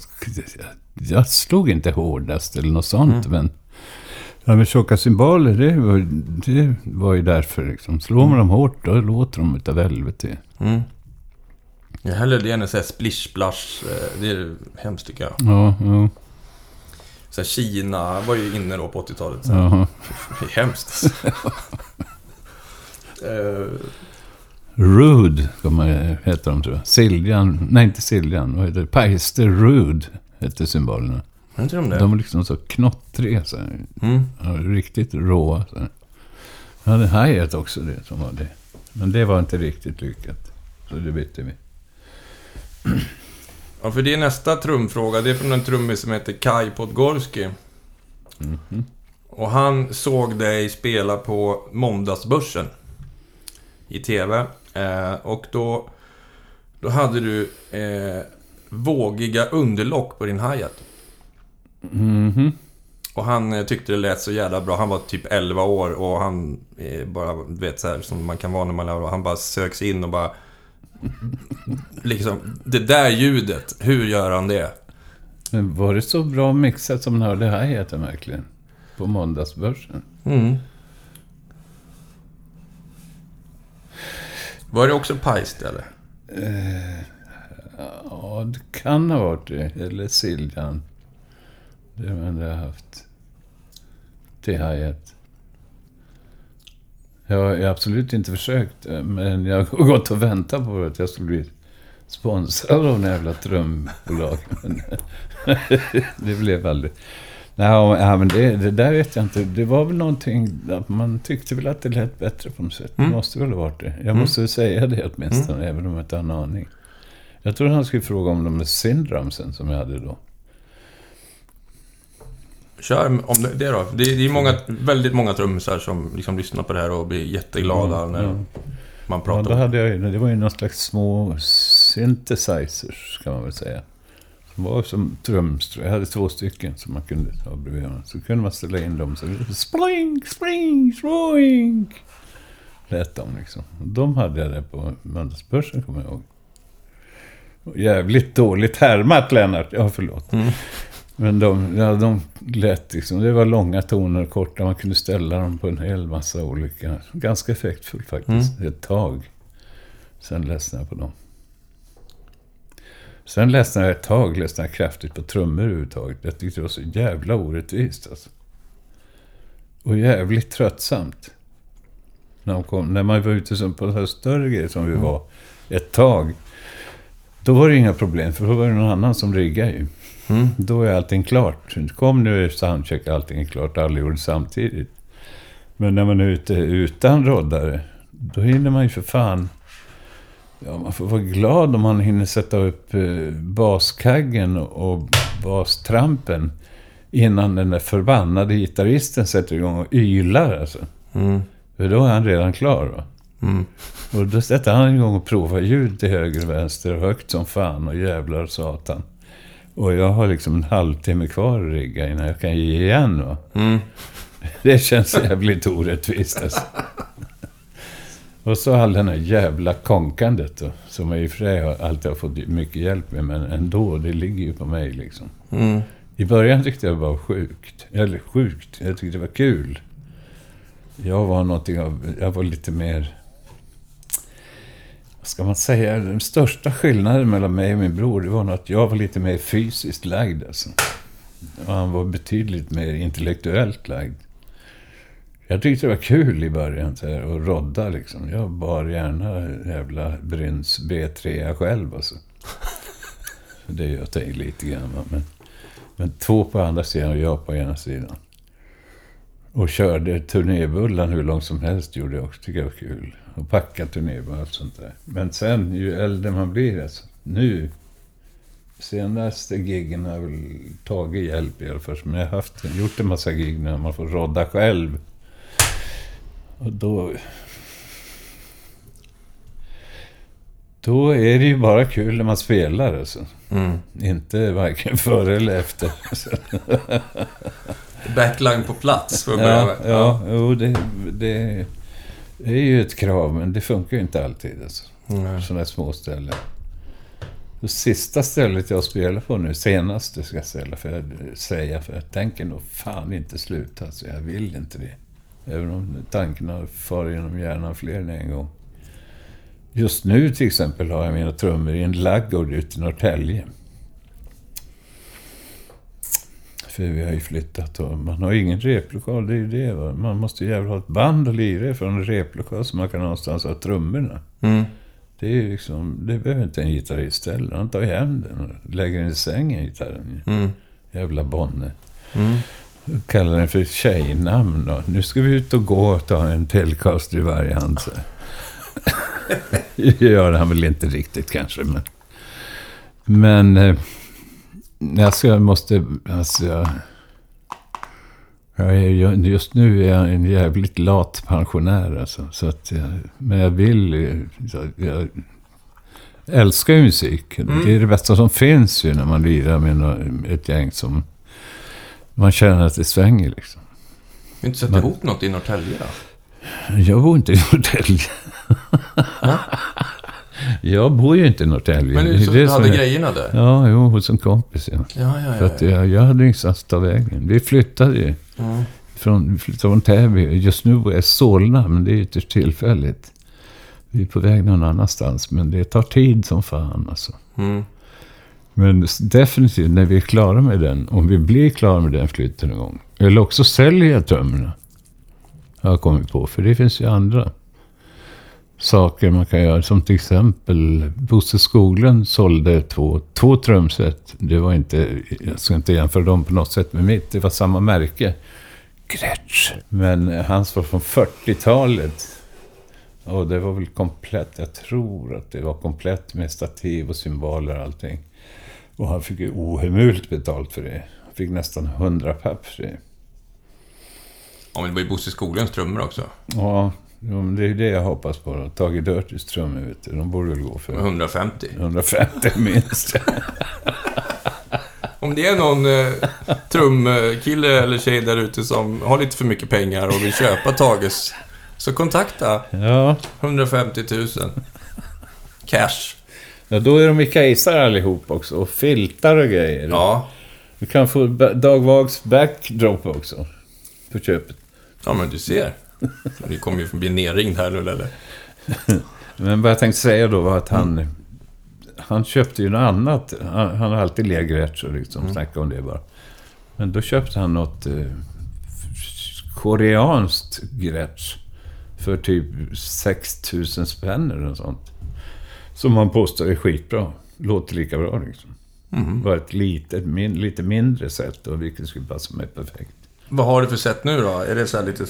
jag slog inte hårdast eller något sånt, Mm. men... Ja, med tjocka cymbaler, det var, det var ju därför liksom. Slår man dem hårt, då låter de utav helvete. Mm. Jag hellre det än en sån här splish splash. eh, Det är hemskt tycker jag. Ja, ja, Så här, Kina var ju inne då på 80-talet. Så här. Det är hemskt. Eh, Rude, heter de tror jag. Siljan, nej inte Siljan, vad heter det? Peister Rude hette symbolerna. De det? De var liksom så knottriga, så här. Mm. Ja, riktigt råa. Så här. Jag hade hi också det som var det. Men det var inte riktigt lyckat. Så det bytte vi. Ja, för det är nästa trumfråga. Det är från en trummis som heter Kai Podgorski. Mhm. Och han såg dig spela på Måndagsbörsen. I TV. Eh, och då, då hade du eh, vågiga underlock på din hi-hat. Mhm. Och han eh, tyckte det lät så jävla bra. Han var typ 11 år och han eh, bara, vet så här som man kan vara när man är 11. Han bara söks in och bara... Liksom, det där ljudet, hur gör han det? Men var det så bra mixat som man hörde hi-haten verkligen? På måndagsbörsen? Mm. Var det också pajst eller? Eh, ja, det kan ha varit det. Eller Siljan. Det det jag har haft. Till hi-hat. Jag har absolut inte försökt, eh, men jag har gått och väntat på att jag skulle bli sponsrad av en jävla trumbolag. Det blev aldrig. Nej, men det, det där vet jag inte. Det var väl någonting, att man tyckte väl att det lät bättre på något sätt. Mm. Det måste väl ha varit det. Jag Mm. måste väl säga det åtminstone, även om jag inte har en aning. Jag tror han skulle fråga om de där syndromsen som jag hade då. Kör om det, det då. Det, det är många, väldigt många trummisar som liksom lyssnar på det här och blir jätteglada när Ja. man Ja, pratar då om det. hade jag, ju- det var ju någon slags små synthesizers, kan man väl säga. Som var som trumstrå. Jag hade två stycken som man kunde ha bredvid varandra. Så kunde man ställa in dem så spring, spring, spring. Lät de liksom. De hade jag där på Måndagsbörsen, kommer jag ihåg. Jävligt dåligt härmat, Lennart. Ja, förlåt. Mm. Men de, ja, de lät liksom, det var långa toner och korta. Man kunde ställa dem på en hel massa olika. Ganska effektfullt faktiskt. Ett tag. Sen ledsnade jag på dem. Sen ledsnade jag ett tag, ledsnade kraftigt på trummor överhuvudtaget. Jag tyckte det var så jävla orättvist alltså. Och jävligt tröttsamt. När, kom, när man var ute på så här större grejer som vi var ett tag. Då var det inga problem, för då var det någon annan som riggade ju. Mm. Då är allting klart. Kom nu är soundcheck, allting är klart. Alla gjorde samtidigt. Men när man är ute utan roddare, då hinner man ju för fan... Ja, man får vara glad om man hinner sätta upp eh, baskaggen och bastrampen innan den där förbannade gitarristen sätter igång och ylar alltså. Mm. För då är han redan klar. Mm. Och då sätter han igång och provar ljud till höger och vänster och högt som fan och jävlar och satan. Och jag har liksom en halvtimme kvar att rigga innan jag kan ge igen va. Mm. Det känns jävligt orättvist alltså. Och så all den här jävla konkandet då. Som jag i och för sig har, alltid har fått mycket hjälp med. Men ändå, det ligger ju på mig liksom. Mm. I början tyckte jag det var sjukt. Eller sjukt. Jag tyckte det var kul. Jag var någonting av... Jag var lite mer... Vad ska man säga, den största skillnaden mellan mig och min bror, det var nog att jag var lite mer fysiskt lagd. Alltså. Och han var betydligt mer intellektuellt lagd. Jag tyckte det var kul i början så här, att rodda liksom. Jag bar gärna jävla Bryns B3 själv alltså. Det gör jag till lite grann. va, Men, men två på andra sidan och jag på ena sidan. Och körde turnébullan hur långt som helst gjorde jag också. Tycker jag var kul. Och packa turnébullar och sånt där. Men sen ju äldre man blir alltså. Nu. Senaste giggen har jag väl tagit hjälp i alla fall. Men jag har haft, gjort en massa gig när man får rodda själv. Och då... Då är det ju bara kul när man spelar alltså. Mm. Inte varken före eller efter. Backline på plats, för att börja Ja, med. ja jo, det, det, det är ju ett krav, men det funkar ju inte alltid. Alltså. Mm. Sådana här små ställen. Det sista stället jag spelar på nu, senaste ska jag ställa för jag, säga, för jag tänker nog fan inte sluta. Alltså, jag vill inte det. Även om tanken har farit genom hjärnan fler än en gång. Just nu till exempel har jag mina trummor i en laggård ute i Norrtälje. För vi har ju flyttat och man har ingen replokal, det är ju det. Va? Man måste ju jävla ha ett band och lira från en replokal så man kan någonstans ha trummorna. Mm. Det är ju liksom, det behöver inte en gitarrist heller. Han tar ju hem den och lägger den i sängen, gitarren. Mm. Jävla Bonne. Mm. Kallar den för tjejnamn då. Nu ska vi ut och gå och ta en Telecaster i varje hand. Så. Det gör han väl inte riktigt kanske, men... Men... Eh, jag måste... Alltså, jag, är, ju- just nu är jag en jävligt lat pensionär alltså. Så att jag, men jag vill... eh, Jag älskar ju musik. Det är det bästa som finns ju när man lirar med ett gäng som... Man känner att det svänger liksom. Har inte satt Men- ihop något i Norrtälje då? Jag bor inte i Norrtälje. jag bor ju inte i Norrtälje. Men Det du, är så, det du hade är- grejerna där? Ja, jo, hos en kompis. Ja. Ja, ja, För ja. att jag, jag hade ingenstans att ta vägen. Vi flyttade ju Mm. från, från Täby. Just nu i Solna, men det är ytterst tillfälligt. Vi är på väg någon annanstans, men det tar tid som fan alltså. Mm. Men definitivt, när vi är klara med den, om vi blir klara med den flytten en gång. Eller också säljer jag trummorna. Har jag kommit på, för det finns ju andra saker man kan göra. Som till exempel, Bosse Skoglund sålde två, två trumset. Det var inte, jag ska inte jämföra dem på något sätt med mitt. Det var samma märke. Gretsch. Men hans var från 40-talet. Och det var väl komplett. Jag tror att det var komplett med stativ och symboler och allting. Och han fick ju ohemult betalt för det. Han fick nästan 100 papp för det. Ja, men det var ju Bosse Skoglunds trummor också. Ja, jo, men det är ju det jag hoppas på. då. Tage Dirtys trummor, vet du. De borde väl gå för 150. 150 minst. Om det är någon eh, trumkille eller tjej där ute som har lite för mycket pengar och vill köpa Tages, så kontakta ja. 150 000. Cash. ja, då är de i kejsar allihop också. Och filtar och grejer. Ja. Du kan få Dag Vags backdrop också. På köpet. Ja, men du ser. Vi kommer ju bli nerringd här nu, eller? Men vad jag tänkte säga då var att han... Han köpte ju något annat. Han, han har alltid legat så liksom. Mm. Snacka om det bara. Men då köpte han något eh, koreanskt grätsch. För typ 6000 spänn eller något sånt. Som han påstår är skitbra. Låter lika bra liksom. Mm. Bara ett litet, min, lite mindre sätt och vilket skulle passa mig perfekt. Vad har du för sätt nu då? Är det så här lite...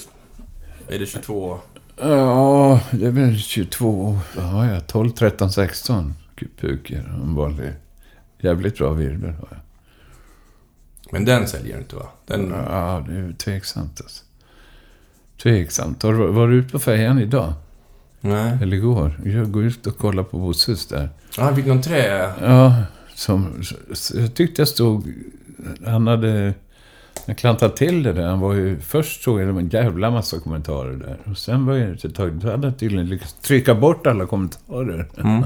Är det 22? Ja, det är väl 22, vad har jag? 12, 13, 16 puker. En vanlig, jävligt bra virvel har jag. Men den säljer du inte va? Den... Ja, det är tveksamt alltså. Tveksamt. Har du var du ute på färjan idag? Nej. Eller igår? Jag går ut och kollar på Bosses där. Ja, han fick någon trä... Ja, som, jag tyckte jag stod... Han hade... Han klantade till det där. Han var ju... Först såg jag en jävla massa kommentarer där. Och sen var jag ett tag... Då hade han tydligen lyckats trycka bort alla kommentarer. Mm.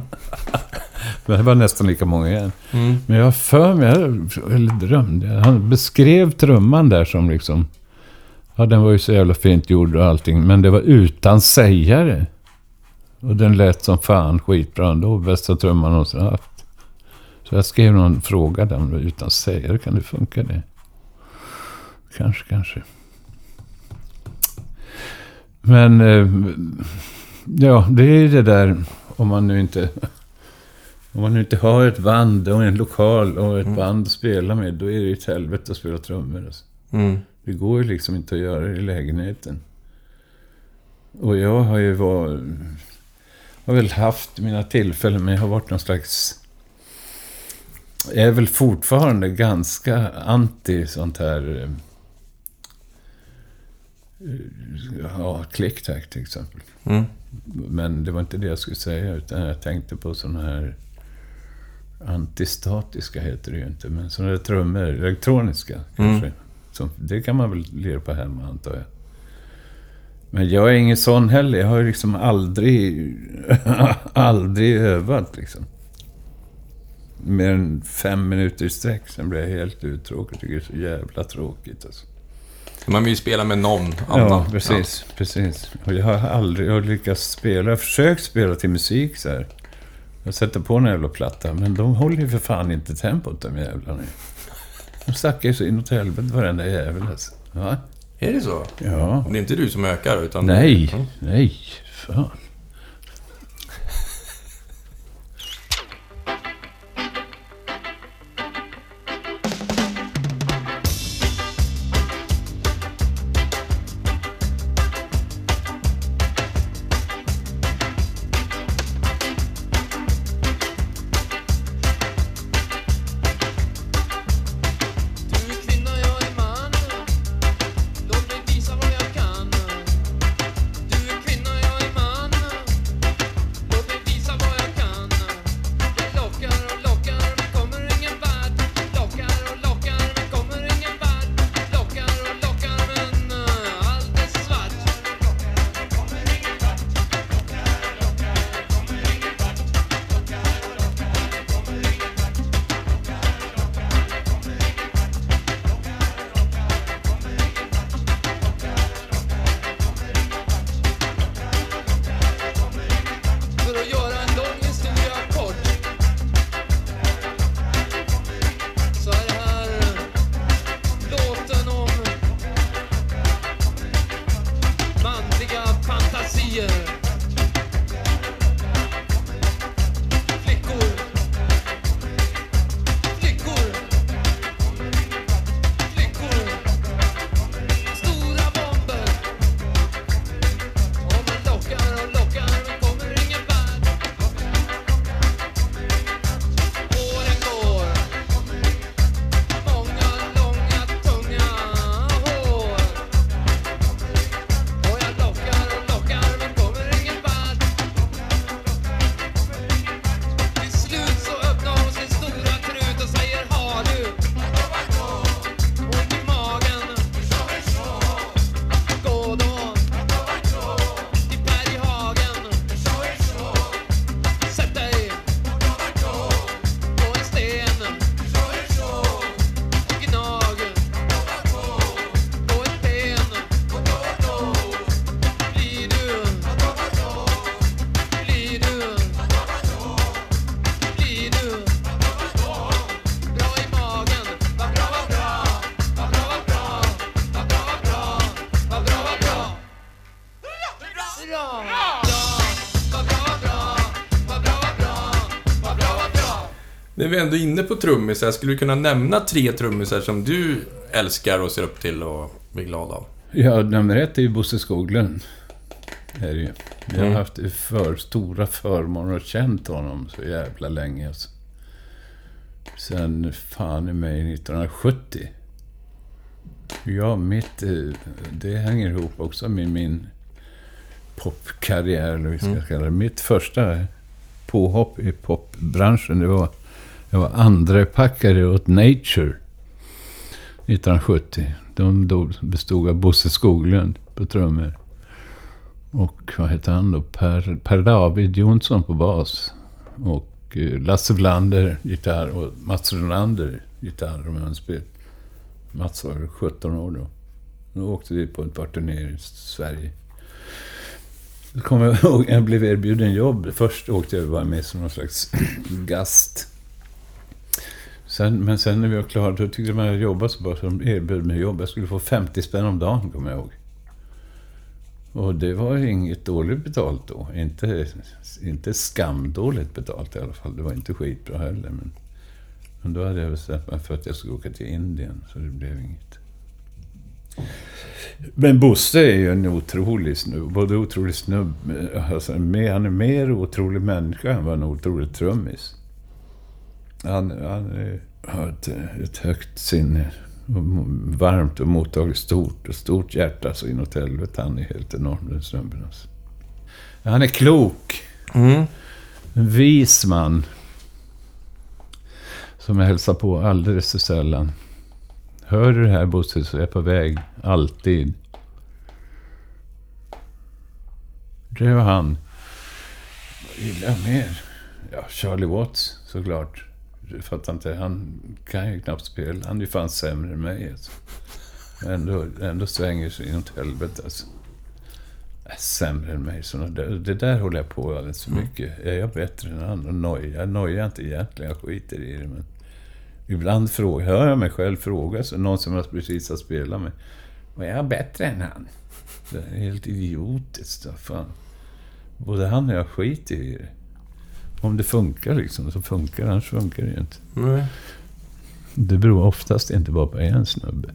Men det var nästan lika många igen. Mm. Men jag för mig, eller drömde, han beskrev trumman där som liksom... Ja, den var ju så jävla fint gjord och allting, men det var utan sägare. Och den lät som fan skitbra ändå. Bästa trumman jag någonsin haft. Så jag skrev någon fråga där utan att säga det. Kan det funka det? Kanske, kanske. Men eh, ja, det är det där om man nu inte... Om man nu inte har ett band och en lokal och ett Mm. band att spela med, då är det ju ett helvete att spela trummor. Alltså. Mm. Det går ju liksom inte att göra det i lägenheten. Och jag har ju varit... Har väl haft mina tillfällen, men jag har varit någon slags... Jag är väl fortfarande ganska anti sånt här... Ja, click-tack till exempel. Mm. Men det var inte det jag skulle säga, utan jag tänkte på såna här antistatiska heter det ju inte, men såna där trummor, elektroniska kanske. Som, det kan man väl lira på hemma antar jag. Men jag är ingen sån heller. Jag har ju liksom aldrig, aldrig övat liksom. Mer än fem minuter i sträck, sen blir jag helt uttråkad. Tycker det är så jävla tråkigt alltså. Man vill ju spela med någon annan. Ja, precis. precis. Och jag har aldrig jag har lyckats spela. Jag har försökt spela till musik så här. Jag sätter på en jävla platta, men de håller ju för fan inte tempot de jävlarna. De snackar ju så inåt helvete varenda jävel alltså. Ja. Är det så? Ja. Det är inte du som ökar, utan... Nej, Mm. nej. Fan. Ändå inne på trummisar, skulle du kunna nämna tre trummisar som du älskar och ser upp till och blir glad av? Ja, nummer ett är ju Bosse Skoglund. Det är det ju. Jag har Mm. haft för stora förmåner och känt honom så jävla länge. Alltså. Sen fan i mig 1970. Ja, mitt... eh, Det hänger ihop också med min popkarriär, eller vad vi ska Mm. kalla det. Mitt första påhopp i popbranschen, det var... Jag var andrepackare åt Nature 1970. De bestod av Bosse Skoglund på trummor. Och vad hette han då? Per, per David Jonsson på bas. Och eh, Lasse Blander gitarr och Mats Ronander gitarr och munspel. Mats var 17 år då. Då åkte vi på ett par turnéer i Sverige. Då kommer jag ihåg, jag blev erbjuden jobb. Först åkte jag bara med som någon slags gast. Sen, men sen när vi var klara, då tyckte man att jag jobbade så bra så de erbjöd mig jobb. Jag skulle få 50 spänn om dagen, kommer jag ihåg. Och det var inget dåligt betalt då. Inte, inte skamdåligt betalt i alla fall. Det var inte skitbra heller. Men, men då hade jag bestämt mig för att jag skulle åka till Indien, så det blev inget. Men Bosse är ju en otrolig snubb. Både otrolig snubb, alltså, han är mer otrolig människa än vad en otrolig trummis. Han, har ett, ett högt sinne. Varmt och mottagligt stort. Och stort hjärta så inåt helvete. Han är helt enorm den snubben alltså. Han är klok. Mm. En vis man. Som jag hälsar på alldeles för sällan. Hör du det här Bosse så är jag på väg. Alltid. Det var han. Vad gillar jag mer? Ja, Charlie Watts såklart. Du fattar inte. Han kan ju knappt spela. Han är ju fan sämre än mig. Alltså. Ändå, ändå svänger sig inåt helvete alltså. Äh, Sämre än mig. Så det, det där håller jag på alldeles för mycket. Är jag bättre än han? Och noj, jag nojar inte egentligen. Jag skiter i det. Men ibland frågar, hör jag mig själv fråga. Så någon som jag precis har spelat med. Var jag bättre än han? Det är helt idiotiskt. Fan. Både han och jag skiter i det. Om det funkar liksom, så funkar det. Annars funkar det ju inte. Nej. Det beror oftast inte bara på en snubbe.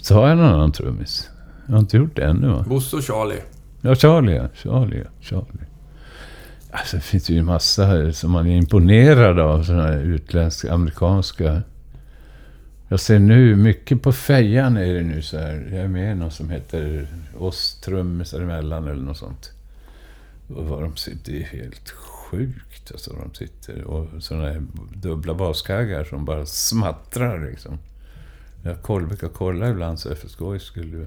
Så har jag någon annan trummis. Jag har inte gjort det ännu va? Bosse och Charlie. Ja, Charlie ja. Charlie. Charlie. Alltså, det finns ju en massa här som man är imponerad av. Sådana här utländska, amerikanska. Jag ser nu, mycket på fejan är det nu så här. Jag är med i någon som heter Oss trummisar emellan eller något sånt. Och vad de sitter, det är helt sjukt alltså. De sitter och sådana här dubbla baskaggar som bara smattrar liksom. Jag koll, brukar kolla ibland så för skojs skull.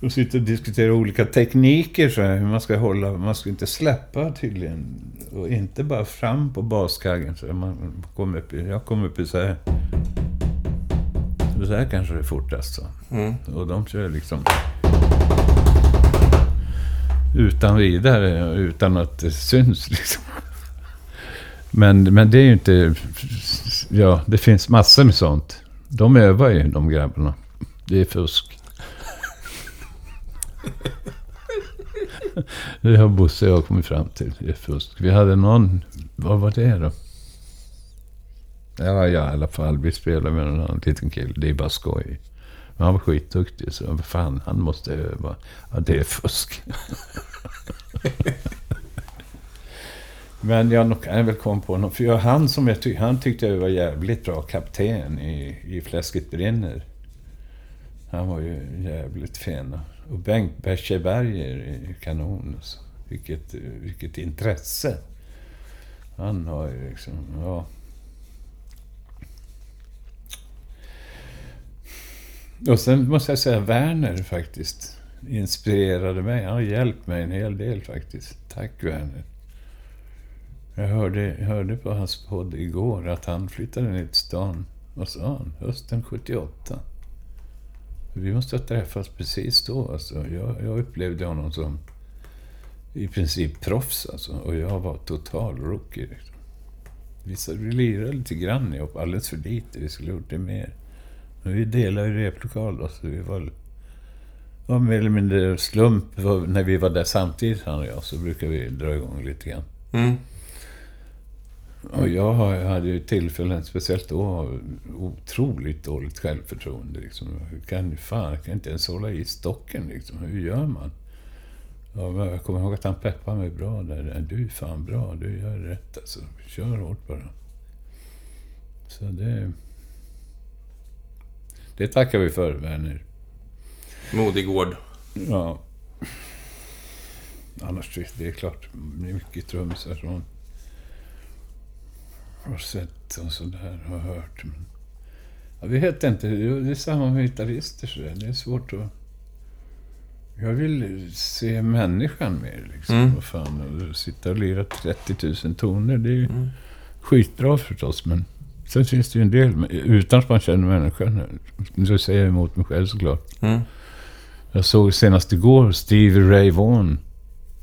Och sitter och diskuterar olika tekniker så här, hur man ska hålla. Man ska inte släppa tydligen. Och inte bara fram på baskaggen. Så man kommer upp i, jag kommer upp i så här. Så här kanske det är fortast. Så. Mm. Och de kör liksom... Utan vidare, utan att det syns liksom. Men, men det är ju inte... Ja, det finns massor med sånt. De övar ju, de grabbarna. Det är fusk. Det har Bosse och jag kommit fram till. Det är fusk. Vi hade någon... Vad var det då? Ja, ja, i alla fall. Vi spelade med någon annan liten kille. Det är bara skoj. Men han var skitduktig, så vad fan, han måste öva. Ja, det är fusk. Men jag nog- kan väl komma på honom. För jag, han som jag tyckte, han tyckte jag var jävligt bra kapten i, i Fläsket brinner. Han var ju jävligt fin. Och Bengt Berger är kanon. Alltså. Vilket, vilket intresse. Han har ju liksom, ja. Och sen måste jag säga Werner faktiskt. Inspirerade mig. Han har hjälpt mig en hel del faktiskt. Tack Werner. Jag hörde, hörde på hans podd igår att han flyttade ner till stan. Vad sa han? Hösten 78. Vi måste ha träffats precis då. Alltså. Jag, jag upplevde honom som i princip proffs alltså. Och jag var total rookie. Liksom. Vi lirade lite grann ihop, alldeles för lite. Vi skulle ha gjort det mer. Vi delade ju replokal då, så vi var... Var mer eller mindre slump. När vi var där samtidigt, han och jag, så brukade vi dra igång lite grann. Mm. Och jag hade ju tillfällen, speciellt då, otroligt dåligt självförtroende. Liksom. Hur kan fan, jag kan inte ens hålla i stocken liksom. Hur gör man? Ja, jag kommer ihåg att han peppade mig bra där. Du är fan bra, du gör rätt alltså. Kör hårt bara. Så det... Det tackar vi för, Werner. Modigård. Ja. Annars, det är klart, det är mycket trummisar som har sett och sådär, har hört. Men, jag vet inte, det är samma med gitarrister sådär. Det är svårt att... Jag vill se människan mer liksom. Mm. Vad fan, och sitta och lira 30 000 toner, det är ju Mm. skitbra förstås, men sen finns det ju en del, utan att man känner människan. Nu säger jag emot mig själv såklart. Mm. Jag såg senast igår Stevie Ray Vaughan.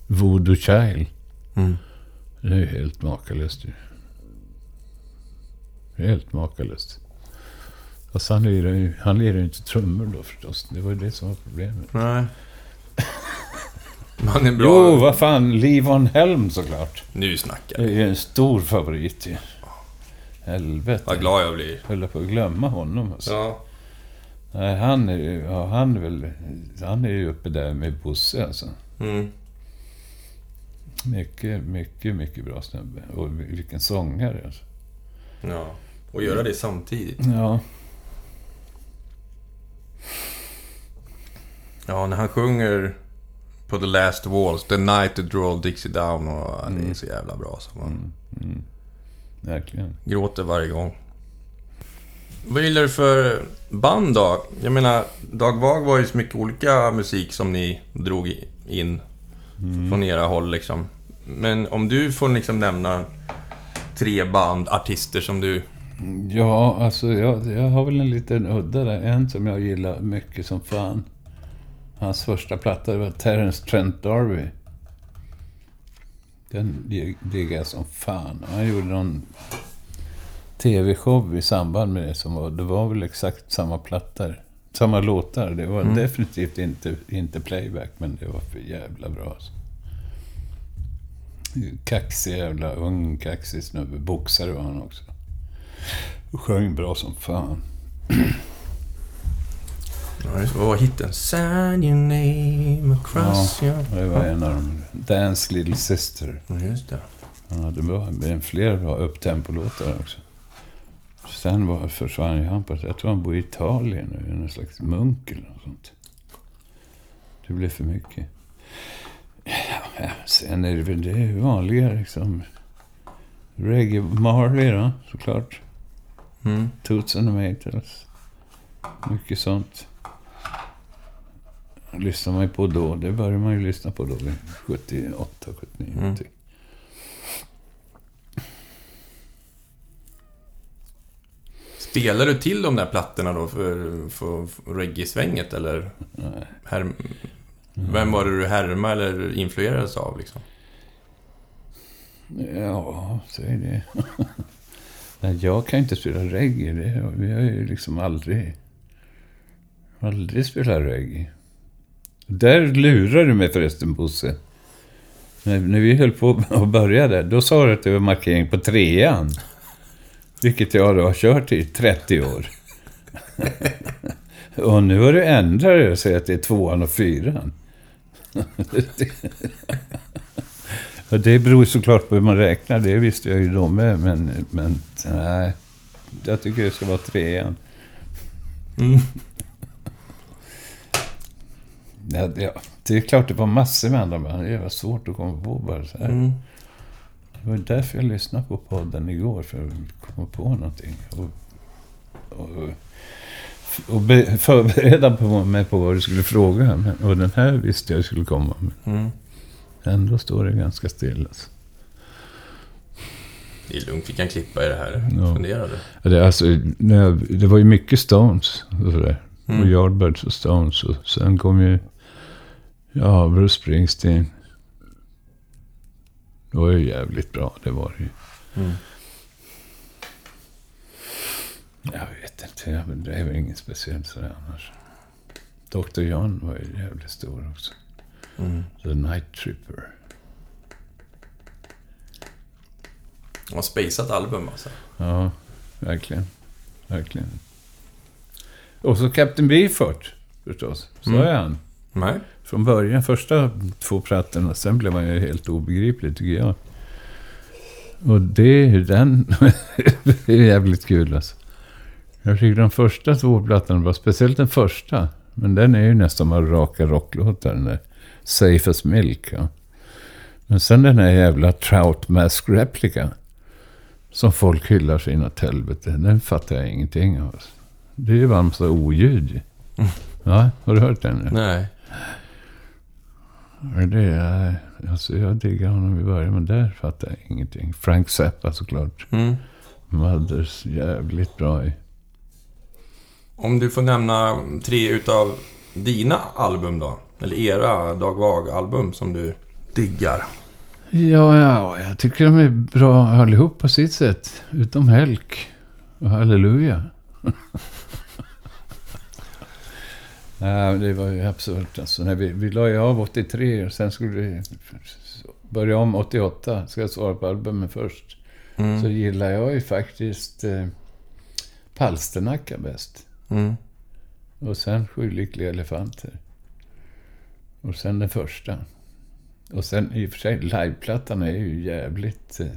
Voodoo Child. Mm. Det är ju helt makalöst ju. Helt makalöst. Fast han lirar ju, han lirar ju inte trummor då förstås. Det var ju det som var problemet. Nej. Han är bra. Jo, vad fan. Livon Helm såklart. Nu snackar Det är vi. en stor favorit ju. Helvete. Vad glad jag blir. Jag höll på att glömma honom alltså. Ja. Nej, han är ju, ja, han är väl, han är ju uppe där med Bosse alltså. Mm. Mycket, mycket, mycket bra snubbe. Och vilken sångare alltså. ja. Och göra det samtidigt. Ja. Ja, när han sjunger på The Last Walls, The Night to Draw Dixie Down och det är så jävla bra. Så man Mm, mm. Verkligen. gråter varje gång. Vad gillar du för band då? Jag menar, Dag Vag var ju så mycket olika musik som ni drog in från era håll liksom. Men om du får liksom nämna tre band, artister som du... Ja, alltså jag, jag har väl en liten udda där. En som jag gillar mycket som fan. Hans första platta var Terence Trent D'Arby. Den dig- diggar jag som fan. Han gjorde någon tv-show i samband med det som var... Det var väl exakt samma plattor. Samma låtar. Det var Mm. definitivt inte, inte playback, men det var för jävla bra. Alltså. Kaxig jävla ung kaxig snubbe. Boxare var han också. Och sjöng bra som fan. Ja, Vad var hitten? Sign your name across your... Det var en av dem. Dance Little Sister. Ja, just det. Ja, det var en fler bra upptempo-låtar också. Sen var, försvann han på... Jag tror han bor i Italien nu. Någon slags munk eller något sånt. Det blev för mycket. Ja, ja, sen är det väl det vanliga liksom. Reggae Marley då, såklart. Mm. Toots and the Maytals. Mycket sånt. Lyssnar man ju på då. Det började man ju lyssna på då. vid 78, 79 Mm. någonting. Spelar du till de där plattorna då för, för, för reggae-svänget eller? Nej. Här, vem var det du härmade eller influerades av liksom? Ja, säg det. Nej, jag kan inte spela reggae. Det, vi har ju liksom aldrig... Aldrig spelat reggae. Där lurar du mig förresten, Bosse. När, när vi höll på att börja där, då sa du att det var markering på trean. Vilket jag då har kört i 30 år. och nu har du ändrat dig och säger att det är tvåan och fyran. Och det beror såklart på hur man räknar, det visste jag ju då med, men, men nej. Jag tycker det ska vara trean. Mm. Ja, ja, det är klart det var massor med andra band. Det var svårt att komma på bara så här. Mm. Det var därför jag lyssnade på podden igår, för att komma på någonting. Och, och, och be, förbereda på mig på vad du skulle fråga. Men- Och den här visste jag skulle komma. Men Mm. ändå står det ganska still. Alltså. Det är lugnt, vi kan klippa i det här. Ja. Fundera du. Ja, Det, alltså, det var ju mycket Stones och sådär. Mm. Och Yardbirds och Stones. Och sen kom ju... Ja, Bruce Springsteen. Det var ju jävligt bra, det var det ju. Mm. Jag vet inte, det är väl inget speciellt sådär annars. Dr. John var ju jävligt stor också. Mm. The Night Tripper. Det var spaceat album alltså. Ja, verkligen. Verkligen. Och så Captain Beefheart, förstås. Så Mm. är han. Nej. Från början, första två plattorna. Sen blev han ju helt obegriplig, tycker jag. Och det, den är jävligt kul alltså. Jag tycker de första två plattorna var, speciellt den första. Men den är ju nästan bara raka rocklåtar, den där Safe as Milk. Ja. Men sen den här jävla Trout Mask Replica. Som folk hyllar sig inåt helvete. Den fattar jag ingenting av. Alltså. Det är ju bara en massa oljud. ju. Ja, har du hört den? nu? Nej. Det är, alltså jag diggar honom i början, men där fattar jag ingenting. Frank Zappa såklart. Mm. Mothers jävligt bra i. Om du får nämna tre utav dina album då? Eller era Dag Vag-album som du diggar? Ja, ja, jag tycker de är bra allihop på sitt sätt. Utom Helk och Halleluja. Nej, det var ju absurt alltså. När vi, vi la ju av 83 och sen skulle vi börja om 88. Ska jag svara på albumen först. Mm. Så gillar jag ju faktiskt eh, Palsternacka bäst. Mm. Och sen Sju lyckliga elefanter. Och sen den första. Och sen i och för sig, liveplattan är ju jävligt eh,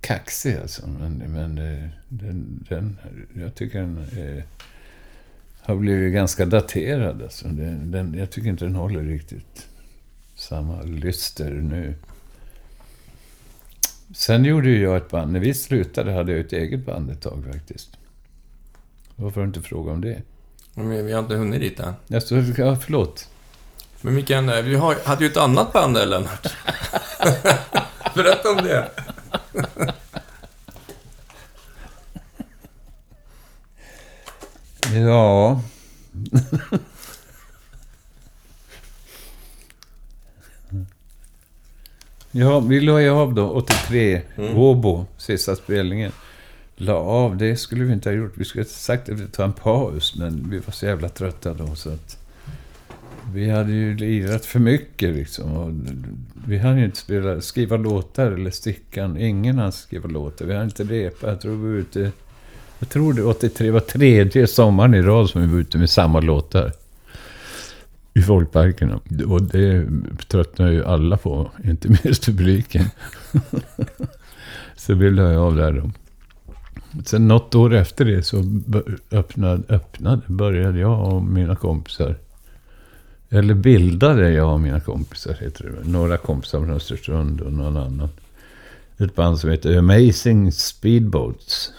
kaxig alltså. Men, men eh, den, den, jag tycker den eh, har blivit ganska daterad alltså. Den, den, jag tycker inte den håller riktigt samma lyster nu. Sen gjorde ju jag ett band. När vi slutade hade jag ett eget band ett tag faktiskt. Varför har du inte frågat om det? Men vi har inte hunnit dit än. Alltså, ja, förlåt. Men Mikael, vi har, hade ju ett annat band där, Lennart. Berätta om det. Ja... ja, vi la ju av då, 83, Åbo, sista spelningen. La av, det skulle vi inte ha gjort. Vi skulle ha sagt att vi tar en paus, men vi var så jävla trötta då så att... Vi hade ju lirat för mycket liksom. Och vi hann ju inte spela, skriva låtar eller stickan. Ingen hann skriva låtar. Vi hann inte repa. Jag tror vi var ute... Jag tror det 83 var tredje sommaren i rad som vi var ute med samma låtar. I folkparkerna. Och det tröttnar ju alla på. Inte minst publiken. så vi la av där då. Sen något år efter det så öppnade, öppnade, började jag och mina kompisar. Eller bildade jag och mina kompisar, heter det. Några kompisar från Östersund och någon annan. Ett band som heter Amazing Speedboats.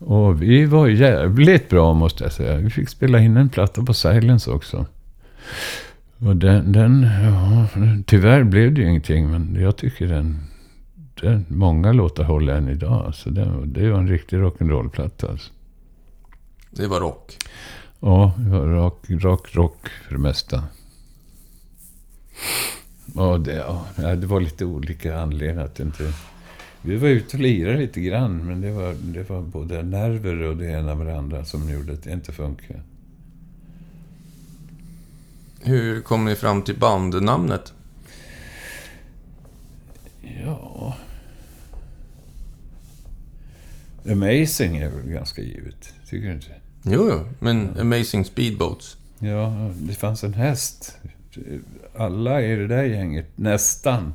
Och vi var jävligt bra måste jag säga. Vi fick spela in en platta på Silence också. Och den, den ja, tyvärr blev det ju ingenting. Men jag tycker den, den många låtar håller än idag. Så det, det var en riktig rock'n'roll-platta. Alltså. Det var rock. Ja, det var rock, rock, rock för det mesta. Ja, det, ja, det var lite olika anledningar att inte... Vi var ute och lirade lite grann, men det var, det var både nerver och det ena med det andra som gjorde att det inte funkade. Hur kom ni fram till bandnamnet? Ja... Amazing är väl ganska givet, tycker du inte? Jo, jo, men Amazing Speedboats. Ja, det fanns en häst. Alla i det där gänget, nästan.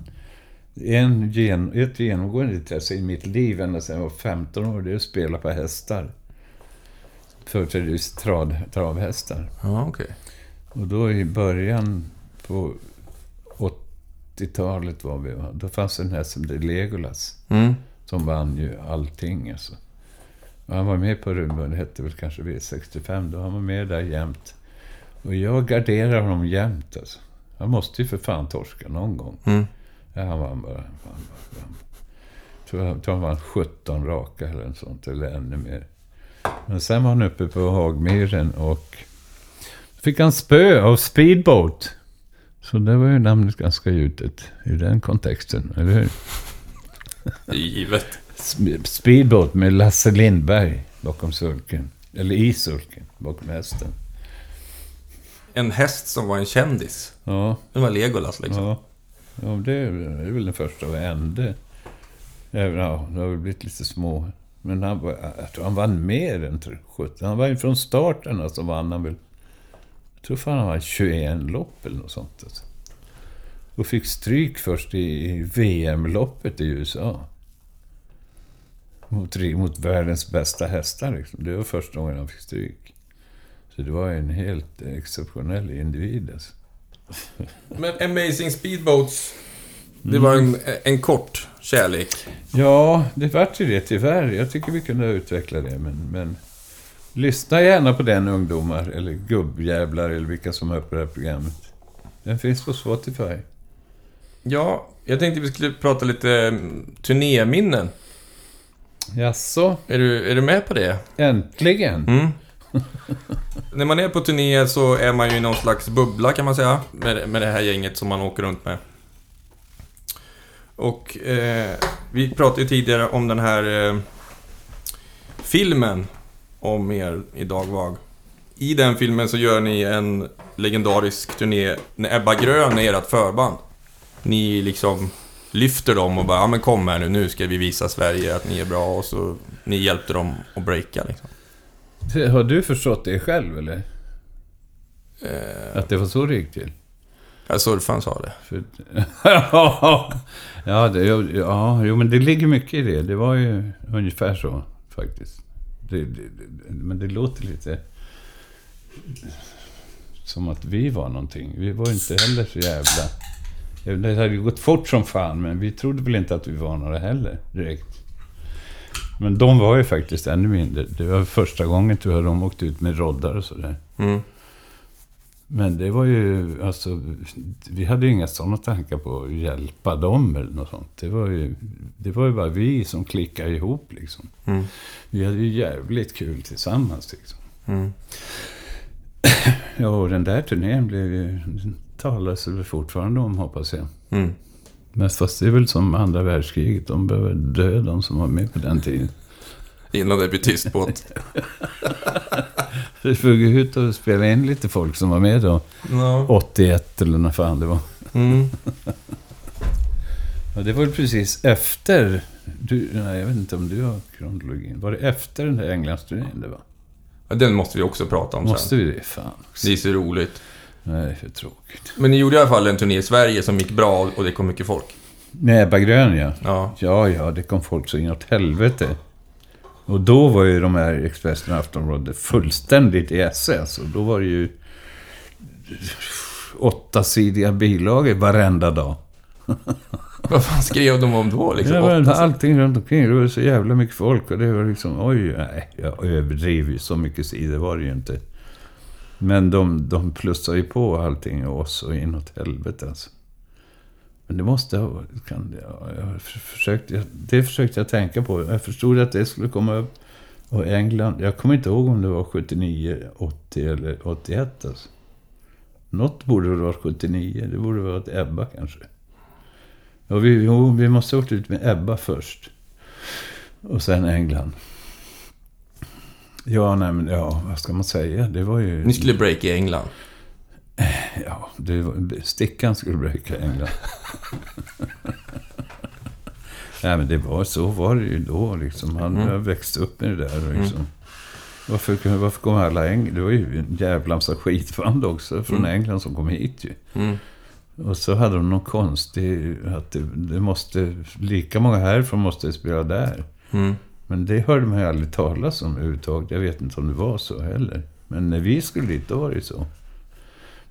En gen, ett genomgående intresse i mitt liv ända sedan jag var 15 år, det är att spela på hästar. Företrädesvis trav, travhästar. Ja, okej. Och då i början på 80-talet var vi, då fanns en häst som hette Legolas. Mm. Som vann ju allting alltså. Och han var med på rummen, det hette väl kanske V65, då han var med där jämt. Och jag garderar honom jämt alltså. Han måste ju för fan torska någon gång. Mm. Ja, han vann bara. Han vann, vann. Tror tror han vann 17 raka eller något sånt, eller ännu mer. Men sen var han uppe på Hagmyren och fick han spö av Speedboat. Så det var ju namnet ganska gjutet i den kontexten, eller hur? Givet. Sp- Speedboat med Lasse Lindberg bakom sulken. Eller i sulken, bakom hästen. En häst som var en kändis. Ja, Det var Legolas liksom. ja ja det är det är väl den första och enda. Även, ja, det har väl blivit lite små. Men han, var, jag tror han vann mer än 17. Han var ju från starten alltså vann han väl. Jag tror fan han vann 21 lopp eller något sånt. Alltså. Och fick stryk först i, i VM-loppet i USA. Mot, mot världens bästa hästar liksom. Det var första gången han fick stryk. Så det var en helt exceptionell individ alltså. Men Amazing Speedboats, det var en, en kort kärlek. Ja, det vart ju det tyvärr. Jag tycker vi kunde utveckla det, men, men... Lyssna gärna på den ungdomar, eller gubbjävlar, eller vilka som hör på det här programmet. Den finns på Spotify. Ja, jag tänkte vi skulle prata lite mm, turnéminnen. Jaså? Är du, är du med på det? Äntligen? Mm. När man är på turné så är man ju i någon slags bubbla kan man säga. Med, med det här gänget som man åker runt med. Och eh, vi pratade ju tidigare om den här eh, filmen om er i Dagvag. I den filmen så gör ni en legendarisk turné när Ebba Grön är ert förband. Ni liksom lyfter dem och bara, ja men kom här nu, nu ska vi visa Sverige att ni är bra och så ni hjälpte dem att breaka liksom. Har du förstått det själv eller? Eh, Att det var så det gick till? ja, surfaren sa det. För... ja, det, ja, jo, men det ligger mycket i det. Det var ju ungefär så faktiskt. Det, det, det, men det låter lite som att vi var någonting. Vi var inte heller så jävla... Det hade ju gått fort som fan, men vi trodde väl inte att vi var några heller direkt. Men de var ju faktiskt ännu mindre. Det var första gången tror jag de åkte ut med roddar och sådär. Mm. Men det var ju, alltså, vi hade ju inga sådana tankar på att hjälpa dem eller något sånt. Det var ju, det var ju bara vi som klickade ihop liksom. Mm. Vi hade ju jävligt kul tillsammans liksom. Mm. Ja, och den där turnén blev ju, den talas det fortfarande om hoppas jag. Mm. Men fast det är väl som andra världskriget, de behöver dö de som var med på den tiden. Innan det blir tyst ett... Vi fick ju ut och spela in lite folk som var med då. Ja. 81 eller när fan det var. Mm. Ja, det var precis efter... Du, nej, jag vet inte om du har kronologin. Var det efter den där Englandsturnén det var? Ja, Den måste vi också prata om Måste sen. vi det? Fan också. Det är så roligt. Nej, det är för tråkigt. Men ni gjorde i alla fall en turné i Sverige som gick bra och det kom mycket folk. Nej, Ebba Grön ja. Ja. Ja, ja, det kom folk så inåt helvete. Och då var ju de här Expressen och Aftonbladet fullständigt i esse. Alltså. Då var det ju åttasidiga bilagor varenda dag. Vad fan skrev de om då? Liksom? Men Åtta- allting runt omkring. Det var så jävla mycket folk. Och det var liksom, oj, nej, jag överdriver ju. Så mycket sidor var det ju inte. Men de, de plussar ju på allting och oss och inåt helvete alltså. Men det måste ha varit- kan, det- ja, jag försökte, jag- Det försökte jag tänka på. Jag förstod att det skulle komma upp. Och England, jag kommer inte ihåg om det var 79, 80 eller 81 alltså. Något borde det vara 79. Det borde vara ett Ebba kanske. Ja, vi, jo, vi måste ha åkt ut med Ebba först. Och sen England. Ja, nej men ja, vad ska man säga? Det var ju... Ni skulle breaka i England. Ja, det var, stickan skulle breaka England. nej, men det var så var det ju då liksom. Han Mm. mm. växte upp med det där och liksom. Varför, varför kom alla England? Det var ju en jävla massa skitband också från Mm. England som kom hit ju. Mm. Och så hade de någon konstig, att det, det måste, lika många härifrån måste spela där. Mm. Men det hörde man ju aldrig talas om överhuvudtaget. Jag vet inte om det var så heller. Men när vi skulle dit, då var det ju så.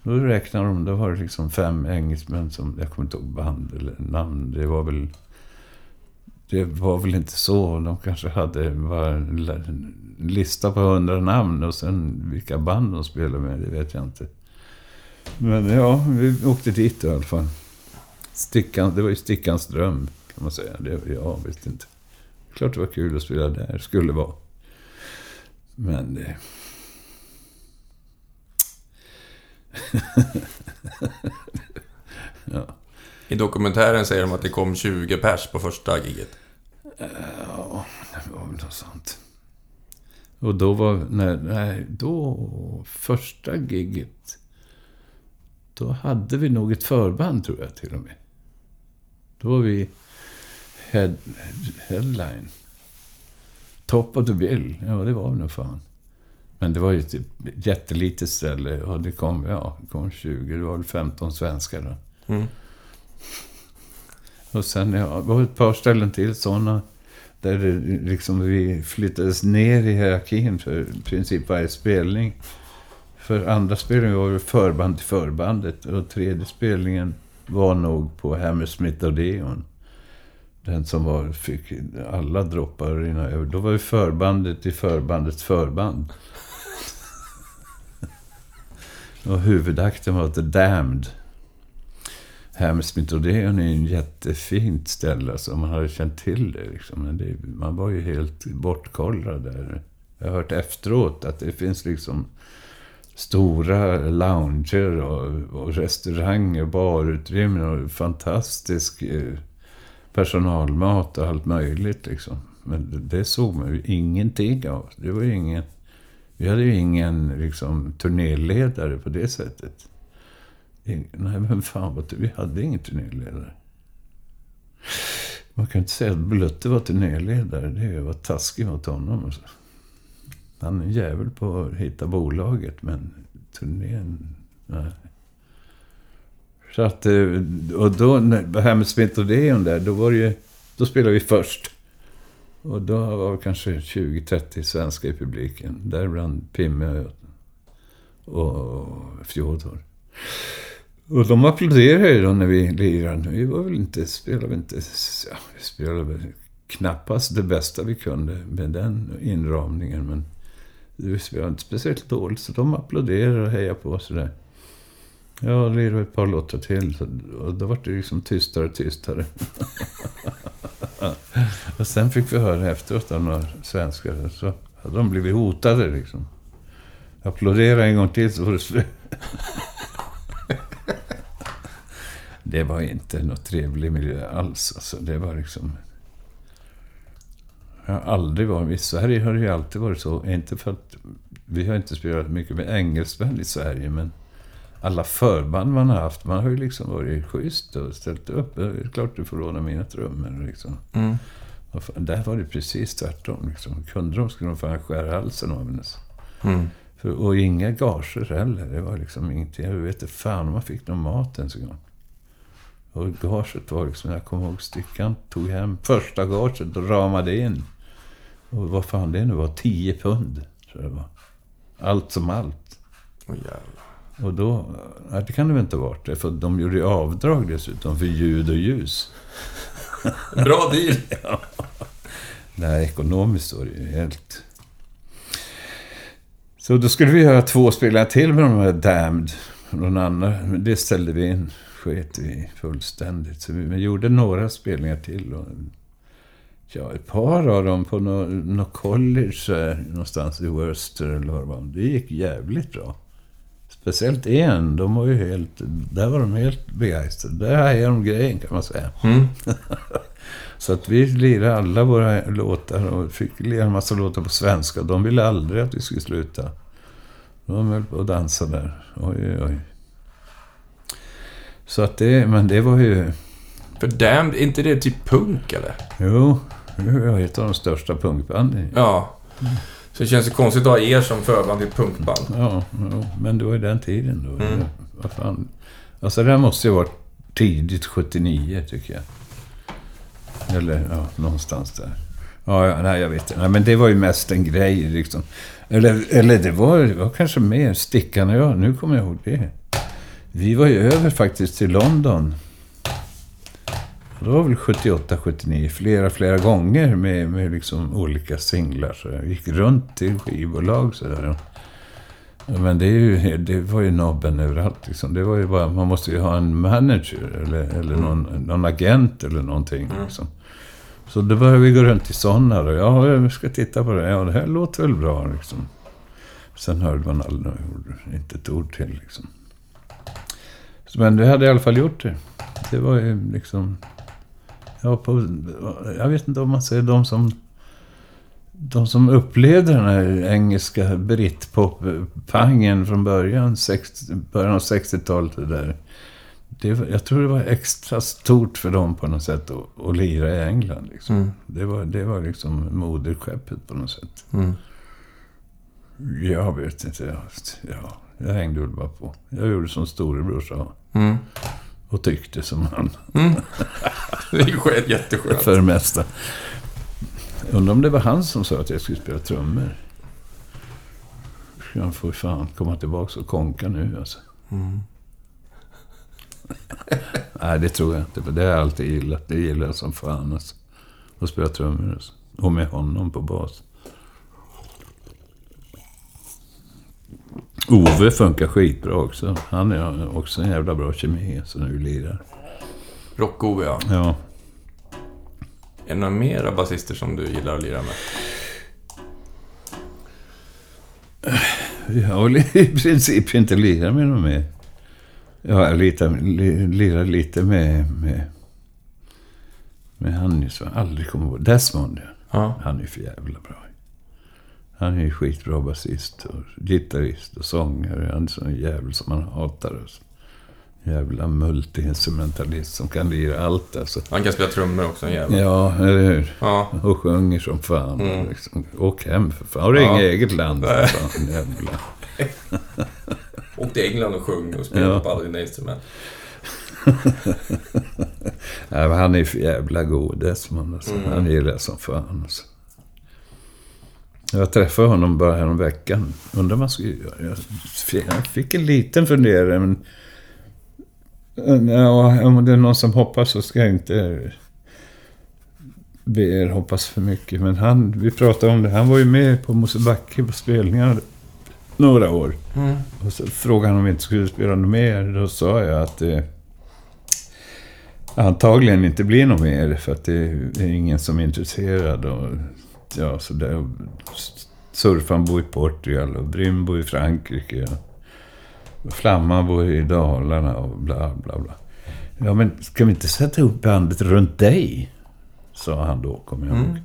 Då räknade de, då var det liksom fem engelsmän som, jag kommer inte ihåg band eller namn. Det var väl, det var väl inte så. De kanske hade bara en lista på hundra namn och sen vilka band de spelade med, det vet jag inte. Men ja, vi åkte dit i alla fall. Stickan, det var ju Stickans dröm, kan man säga. Det, jag visste inte. Klart det var kul att spela där, skulle vara. Men det... ja. I dokumentären säger de att det kom 20 pers på första giget. ja, det var väl något sånt. Och då var, nej, nej, då, första gigget, då hade vi nog ett förband tror jag till och med. Då var vi head, headline. Top of the bill, ja det var vi nog fan. Men det var ju ett jättelitet ställe och det kom, ja, det kom 20, det var väl 15 svenskar då. Mm. Och sen, ja, det var ett par ställen till sådana. Där det liksom vi flyttades ner i hierarkin för i princip varje spelning. För andra spelningen var det förband till förbandet. Och tredje spelningen var nog på Hammersmith Odeon. Den som var, fick alla droppar att rinna över. Då var ju förbandet i förbandets förband. och huvudakten var The Damned. Hammersmith Odeon är en jättefint ställe. Alltså, man hade känt till det. Liksom. Men det, man var ju helt bortkollrad där. Jag har hört efteråt att det finns liksom stora lounger och, och restauranger, barutrymmen och fantastisk eh, personalmat och allt möjligt liksom. Men det, det såg man ju ingenting av. Det var ju ingen... Vi hade ju ingen liksom, turnéledare på det sättet. Ingen, nej, men fan, vad- vi hade ingen turnéledare. Man kan inte säga att Blutte var turnéledare. Det var taskigt mot honom. Alltså. Han är en jävel på att hitta bolaget, men turnén... Nej. Så att... Eh, och då, det här med Smith Deon där, då var det ju... Då spelade vi först. Och då var det kanske 20-30 svenskar i publiken. Däribland Pimme och Fjodor. Och de applåderade ju då när vi lirade. Vi var väl inte, spelade väl inte, ja, vi spelade väl knappast det bästa vi kunde med den inramningen. Men vi spelade inte speciellt dåligt, så de applåderade och hejade på oss sådär. Jag lirade ett par låtar till. Och då var det liksom tystare och tystare. och sen fick vi höra efteråt av några svenskar. Så hade de blivit hotade liksom. Applådera en gång till så var det slut. Det var inte något trevlig miljö alls. Alltså, det var liksom... Jag har aldrig varit... I Sverige har det ju alltid varit så. Inte för att... Vi har inte spelat mycket med engelsmän i Sverige, men alla förband man har haft, man har ju liksom varit schysst och ställt upp. Det är klart du får låna mina trummor. Liksom. Mm. Där var det precis tvärtom. Liksom. Kunde de skulle de fan skära halsen av en. alltså. Mm. För, och inga gager heller. Det var liksom ingenting. Jag vet inte fan om man fick någon mat ens en gång. Och gaget var liksom, jag kommer ihåg stickan tog hem första gaget och ramade in. Och vad fan det nu var, 10 pund. tror jag det var. Allt som allt. Åh, jävlar. Och då, nej, det kan det väl inte ha varit. För de gjorde ju avdrag dessutom för ljud och ljus. Bra deal! Nej, ekonomiskt var det ju helt... Så då skulle vi göra två spelningar till med de här Damned. Någon annan. Men det ställde vi in. Sket vi fullständigt. Så vi, vi gjorde några spelningar till. Och, ja, ett par av dem på något nå college eh, någonstans i Worcester eller vad det var. Det gick jävligt bra. Speciellt en. De var ju helt... Där var de helt begeistrade. Där hajade de grejen kan man säga. Mm. Så att vi lirade alla våra låtar och fick lira en massa låtar på svenska. De ville aldrig att vi skulle sluta. De höll på att dansa där. Oj, oj, oj. Så att det, men det var ju... För Damned, är inte det typ punk eller? Jo, det var ett av de största punkbanden. Ja. Så det känns ju konstigt att ha er som förband i ett punkband. Ja, jo, men var ju den tiden då. Mm. Vad fan. Alltså det måste ju varit tidigt 79 tycker jag. Eller ja, någonstans där. Ja, ja, nej, jag vet inte. Men det var ju mest en grej liksom. Eller, eller det, var, det var kanske mer Stickan och jag. Nu kommer jag ihåg det. Vi var ju över faktiskt till London. Det var väl 78, 79. Flera, flera gånger med, med liksom olika singlar. Så jag gick runt till skivbolag sådär. Men det, är ju, det var ju nobben överallt. Liksom. Det var ju bara, man måste ju ha en manager eller, eller någon, någon agent eller någonting. Liksom. Så då började vi gå runt i sådana. Och, ja, vi ska titta på det. Ja, det här låter väl bra. Liksom. Sen hörde man aldrig inte ett ord till. Liksom. Så, men vi hade i alla fall gjort det. Det var ju liksom... Ja, på, jag vet inte om man säger de som... De som upplevde den här engelska britpop-pangen från början, 60, början av 60-talet. Det där. Det, jag tror det var extra stort för dem på något sätt att, att lira i England. Liksom. Mm. Det, var, det var liksom moderskeppet på något sätt. Mm. Jag vet inte. Jag, ja, jag hängde väl bara på. Jag gjorde som storebror sa. Mm. Och tyckte som han. Mm. Det är jätteskönt. För det mesta. Undrar om det var han som sa att jag skulle spela trummor. Jag får fan komma tillbaka och konka nu alltså. Mm. Nej, det tror jag inte. För det har jag alltid gillat. Det gillar jag som fan alltså. Att spela trummor alltså. Och med honom på bas. Ove funkar skitbra också. Han är också en jävla bra kemi så när vi lirar. Rock-Ove, ja. Ja. Är det några mera basister som du gillar att lira med? Jag har i princip inte lirat med någon mer. Ja, jag litar- li- lirar lite med, med, med han som jag aldrig kommer ihåg. Desmond. Ja. Han är för jävla bra. Han är ju skitbra basist och gitarrist och sångare. Han är sån jävel som man hatar. Alltså. Jävla multiinstrumentalist som kan lira allt alltså. Han kan spela trummor också, en jävel. Ja, eller hur? Ja. Och sjunger som fan. Mm. Liksom. Åk hem för fan. Har du Ja. inget eget land? Fan, jävla. Åk till England och sjung och spela Ja. på alla dina instrument. Nej, han är för jävla god Desmond. Alltså. Mm. Han gillar som fan. Alltså. Jag träffade honom bara härom veckan. Undrar vad man skulle göra. Jag fick- Jag fick en liten fundering. Men... Ja, om det är någon som hoppas så ska jag inte be er hoppas för mycket. Men han, vi pratade om det. Han var ju med på Mosebacke på spelningar några år. Mm. Och så frågade han om vi inte skulle spela något mer. Då sa jag att det antagligen inte blir något mer. För att det är ingen som är intresserad. Och, ja, så där. Surfan bor i Portugal och Brym bor i Frankrike. Och Flamman bor i Dalarna och bla bla bla. Ja, men ska vi inte sätta upp bandet runt dig? Sa han då, kommer jag ihåg. Mm.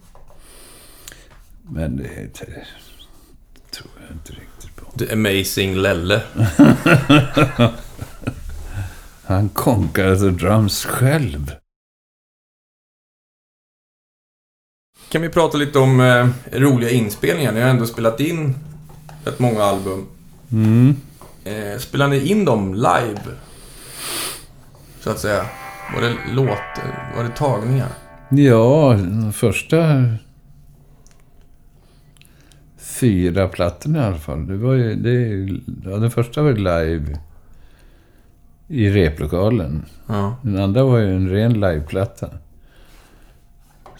Men det, det tror jag inte riktigt på. The Amazing Lelle. Han konkade the drums själv. Kan vi prata lite om eh, roliga inspelningar? Ni har ändå spelat in rätt många album. Mm. Eh, spelar ni in dem live? Så att säga. Var det låt... Var det tagningar? Ja, första fyra plattorna i alla fall. Det var ju, det, ja, den första var live i replokalen. Ja. Den andra var ju en ren liveplatta.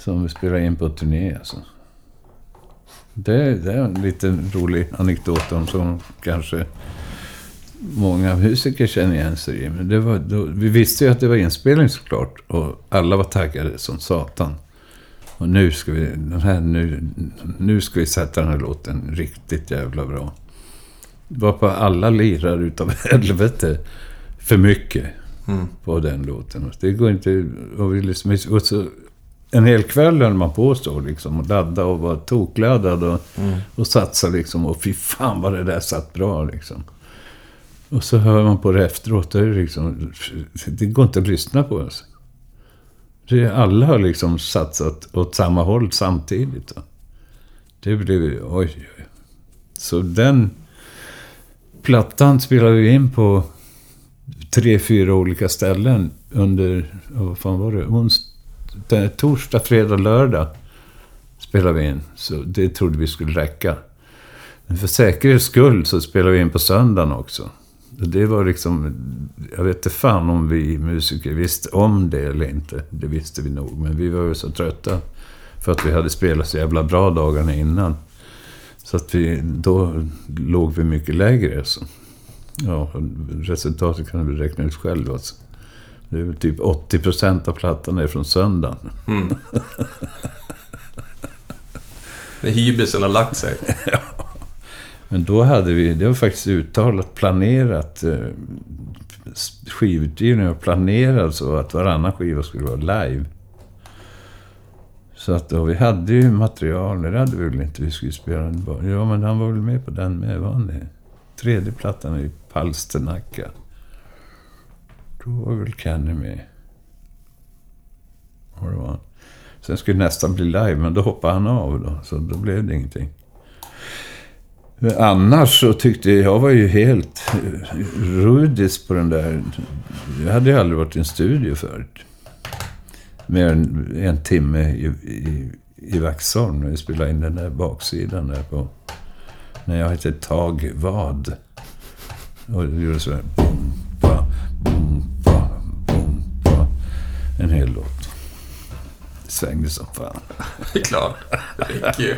Som vi spelade in på turné alltså. Det, det är en liten rolig anekdot om som kanske många musiker känner igen sig i. Men det var, då, vi visste ju att det var inspelning såklart. Och alla var taggade som satan. Och nu ska vi, den här, nu, nu ska vi sätta den här låten riktigt jävla bra. Det var på alla lirar utav helvete för mycket Mm. på den låten. Det går inte... Och vi liksom, och så, en hel kväll höll man på så liksom och ladda och var tokladdad och, Mm. och satsa liksom. Och fy fan vad det där satt bra liksom. Och så hör man på det efteråt. Det är det, liksom, det går inte att lyssna på oss. Det, alla har liksom satsat åt samma håll samtidigt. Då. Det blev ju... Oj, oj. Så den plattan spelade vi in på tre, fyra olika ställen under, vad fan var det? Ons, det- torsdag, fredag, lördag spelade vi in. Så det trodde vi skulle räcka. Men för säkerhets skull så spelade vi in på söndagen också. Det var liksom, jag vet inte fan om vi musiker visste om det eller inte. Det visste vi nog, men vi var ju så trötta. För att vi hade spelat så jävla bra dagarna innan. Så att vi, då låg vi mycket lägre alltså. Ja, resultatet kan du räkna ut själv alltså. Det är väl typ 80% av plattan är från söndagen. Mm. När hybrisen har lagt sig. Men då hade vi, det var faktiskt uttalat planerat, eh, skivutgivningen var planerad så att varannan skiva skulle vara live. Så att då, vi hade ju material, det hade vi väl inte, vi skulle spela den bara. Ja, men han var väl med på den med, var han det? Tredje plattan i Palsternacka. Då var väl Kenny med. Och det var han. Sen skulle nästan bli live, men då hoppade han av då, så då blev det ingenting. Annars så tyckte jag, jag var ju helt eh, rudis på den där. Jag hade ju aldrig varit i en studio förut. Mer än en timme i, i, i Vaxholm när vi spelade in den där baksidan där på... När jag hette Tag Vad. Och det gjorde så här... Bum, ba, bum. En hel låt. Det svängde som fan. Det är klart. Det ju.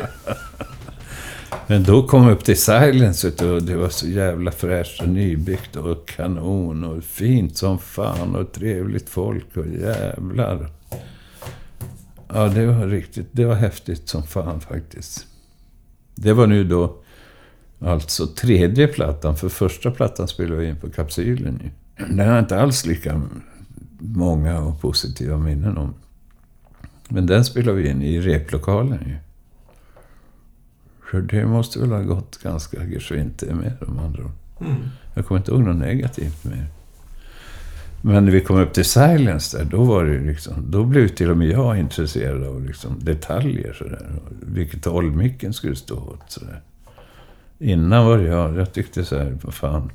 Men då kom jag upp till Silence och det var så jävla fräscht och nybyggt och kanon och fint som fan och trevligt folk och jävlar. Ja, det var riktigt, det var häftigt som fan faktiskt. Det var nu då Alltså tredje plattan, för första plattan spelade vi in på Kapsylen ju. Den har jag inte alls lika många och positiva minnen om. Men den spelade vi in i replokalen ju. Så det måste väl ha gått ganska geschwint det med de andra. Mm. Jag kommer inte ihåg något negativt det. Men när vi kom upp till Silence där, då var det liksom... Då blev till och med jag intresserad av liksom detaljer sådär. Vilket håll micken skulle stå åt sådär. Innan var det jag, jag tyckte så här, vad fan.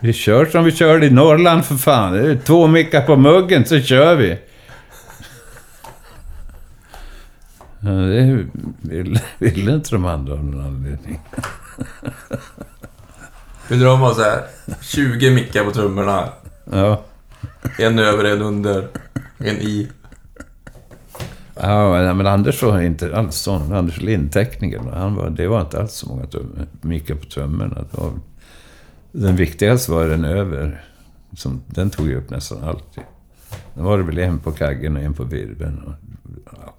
Vi kör som vi körde i Norrland för fan. Två mickar på muggen så kör vi. Ja, det ville, ville inte de andra av någon anledning. Vill de ha så här 20 mickar på trummorna? Ja. En över, en under, en i. Ja, men Anders var inte alls sån. Anders Lind, teknikern, han var, det var inte alls så många mickar på trummorna. Det var, den viktigaste var den över. Som, den tog ju upp nästan alltid. Då var det väl en på kaggen och en på virveln. Och, ja,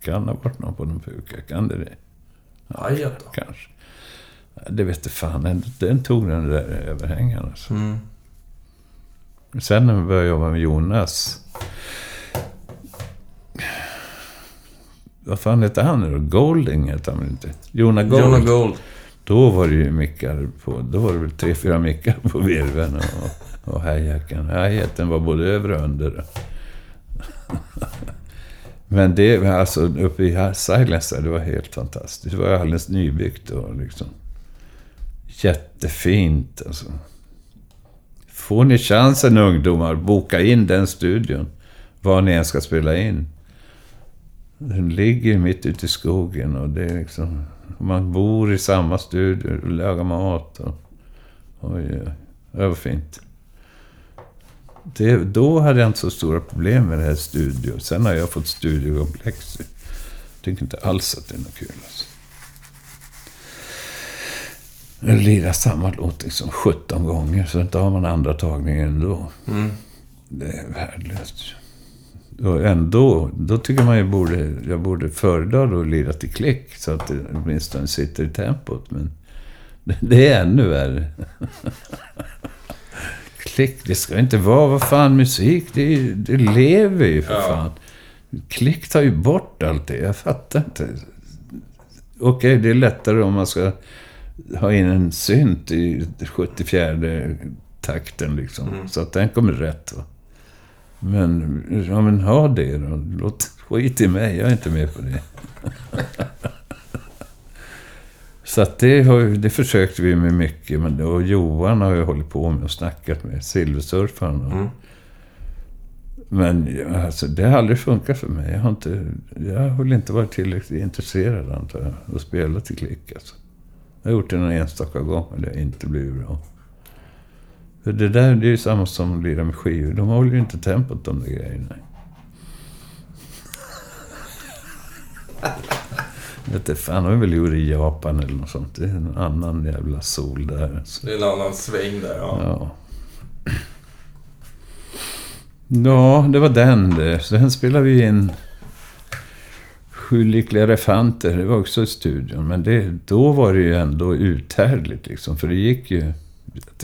kan ha varit någon på någon puka. Kan det det? Aj då. Kanske. Ja, Det vet inte fan. Den, den tog den där överhängaren. Alltså. Mm. Sen när vi började jobba med Jonas. Vad fan hette han nu då? Golding hette han väl inte? Jonah Gold. Jonah Gold. Då var det ju mickar på... Då var det väl tre, fyra mickar på virveln och, och hi-hacken. Var både över och under. Men det, alltså uppe i Silence där, det var helt fantastiskt. Det var alldeles nybyggt och liksom... Jättefint alltså. Får ni chansen ungdomar, boka in den studion. Var ni än ska spela in. Den ligger mitt ute i skogen och det är liksom... Man bor i samma studio och lagar mat och... Oj, oj. Det var fint. Det, då hade jag inte så stora problem med det här studio. Sen har jag fått studiokomplex. Jag tycker inte alls att det är något kul alltså. Jag lirar samma låt liksom 17 gånger, så inte har man andra tagningen ändå. Mm. Det är värdelöst. Och ändå, då tycker man ju borde, jag borde föredra då att lira till klick så att det åtminstone sitter i tempot. Men det, är ännu värre. klick, det ska inte vara, vad fan, musik, det, det lever ju för Ja. fan. Klick tar ju bort allt det, jag fattar inte. Okej, det är lättare om man ska ha in en synt i 74 takten liksom. Mm. Så att den kommer rätt. Va? Men, ja men ha det då. Låt skit i mig, jag är inte med på det. Så att det, har, det försökte vi med mycket. Men, och Johan har ju hållit på med och snackat med Silversurfaren. Och, Mm. Men alltså, det har aldrig funkat för mig. Jag har, inte, jag har inte varit tillräckligt intresserad antar jag. Att spela till klick alltså. Jag har gjort det någon enstaka gång och det har inte blivit bra. För det där det är ju samma som att lira med skivor. De håller ju inte tempot de där grejerna. Vet inte, fan, de är väl gjorda i Japan eller något sånt. Det är en annan jävla sol där. Alltså. Det är en annan sväng där, ja. Ja. Ja, det var den det. Sen spelade vi in Sju lyckliga elefanter. Det var också i studion. Men det, då var det ju ändå uthärdligt liksom. För det gick ju...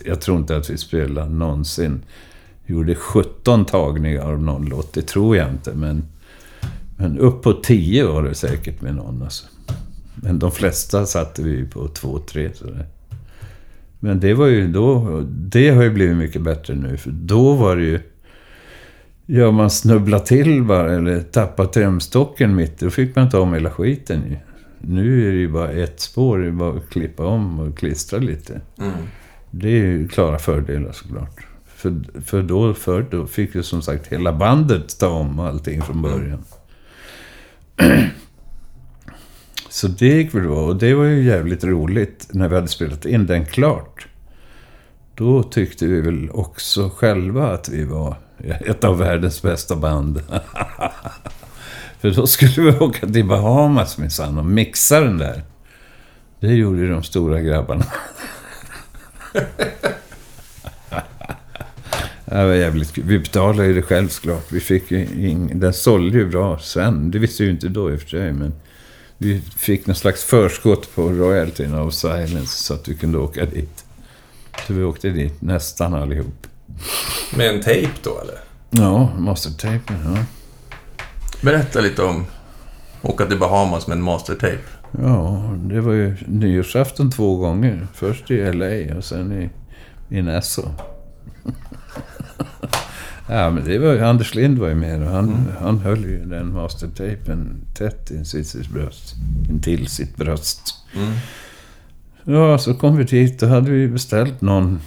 Jag tror inte att vi spelade någonsin. Gjorde 17 tagningar av någon låt. Det tror jag inte. Men, men upp på 10 var det säkert med någon. Alltså. Men de flesta satte vi på 2-3 sådär. Men det var ju då... Det har ju blivit mycket bättre nu. För då var det ju... Ja, man snubbla till bara eller tappade trumstocken mitt. Då fick man ta om hela skiten ju. Nu är det ju bara ett spår. Det är bara att klippa om och klistra lite. Mm. Det är ju klara fördelar såklart. För, för då, för då fick ju som sagt hela bandet ta om allting från början. Så det gick väl bra. Och det var ju jävligt roligt när vi hade spelat in den klart. Då tyckte vi väl också själva att vi var ett av världens bästa band. För då skulle vi åka till Bahamas minsann och mixa den där. Det gjorde ju de stora grabbarna. Det var jävligt kul. Vi betalade ju det själv såklart. Vi fick ju ing... Den sålde ju bra sen. Det visste vi ju inte då i och för sig, men... vi fick någon slags förskott på royaltyn av Silence så att vi kunde åka dit. Så vi åkte dit nästan allihop. Med en tejp då, eller? Ja, mastertapen. Ja. Berätta lite om åka till Bahamas med en mastertape. Ja, det var ju nyårsafton två gånger. Först i LA och sen i, i Nassau. ja, men det var ju, Anders Lind var ju med och han, han höll ju den mastertapen tätt intill sitt bröst. Intill sitt bröst. Mm. Ja, så kom vi dit och hade vi beställt någon...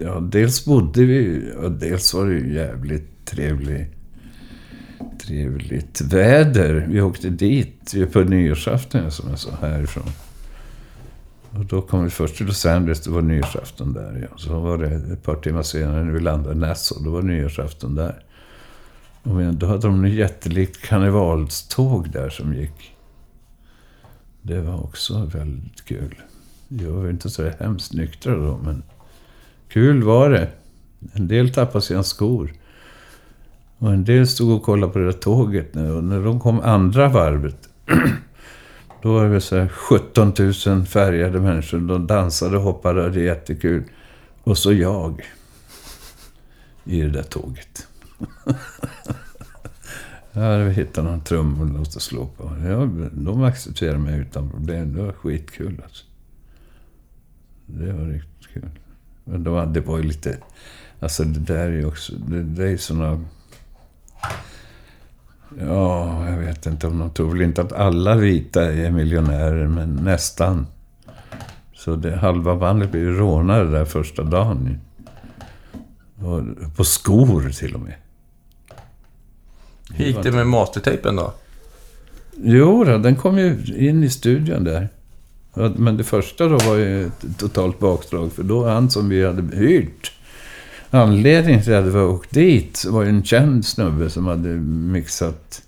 Ja, dels bodde vi och dels var det ju jävligt trevlig, trevligt väder. Vi åkte dit på nyårsafton som jag sa härifrån. Och då kom vi först till Los Angeles, det var nyårsafton där. Ja. Så var det ett par timmar senare när vi landade i Nassau, då var nyårsafton där. Och då hade de en jättelikt karnevalståg där som gick. Det var också väldigt kul. Jag var inte så hemskt nyktra då, men kul var det. En del tappade sina skor. Och en del stod och kollade på det där tåget. nu. Och när de kom andra varvet, då var det så här 17 000 färgade människor. De dansade och hoppade och det är jättekul. Och så jag. I det där tåget. Jag hade hittat någon trummor att slå på. Jag, de accepterade mig utan problem. Det var skitkul alltså. Det var riktigt kul. Men de, det var ju lite... Alltså det där är ju också... Det, det är ju såna... Ja, jag vet inte om de tror väl inte att alla vita är miljonärer, men nästan. Så det, halva bandet blev rånade där första dagen. Och, på skor till och med. Hur gick det med mastertapen då? Jo, då, den kom ju in i studion där. Men det första då var ju ett totalt bakslag, för då han som vi hade hyrt, anledningen till att vi åkt dit var ju en känd snubbe som hade mixat,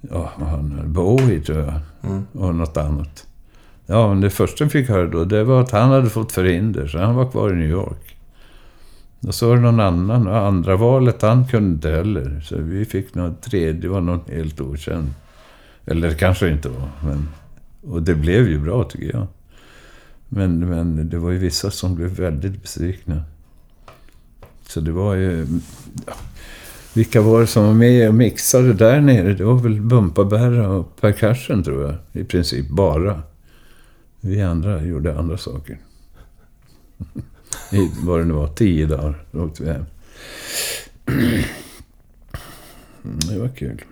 ja, han, Bowie tror jag, Mm. och något annat. Ja, men det första vi fick höra då, det var att han hade fått förhinder, så han var kvar i New York. Och så var det någon annan, och andra valet, han kunde inte heller. Så vi fick något tredje, det var någon helt okänd. Eller det kanske inte var, men... Och det blev ju bra tycker jag. Men, men det var ju vissa som blev väldigt besvikna. Så det var ju... Ja, vilka var det som var med och mixade där nere? Det var väl Bumpabärra och Percussion tror jag. I princip bara. Vi andra gjorde andra saker. I vad det nu var, tio dagar. Då åkte vi hem. Det var kul.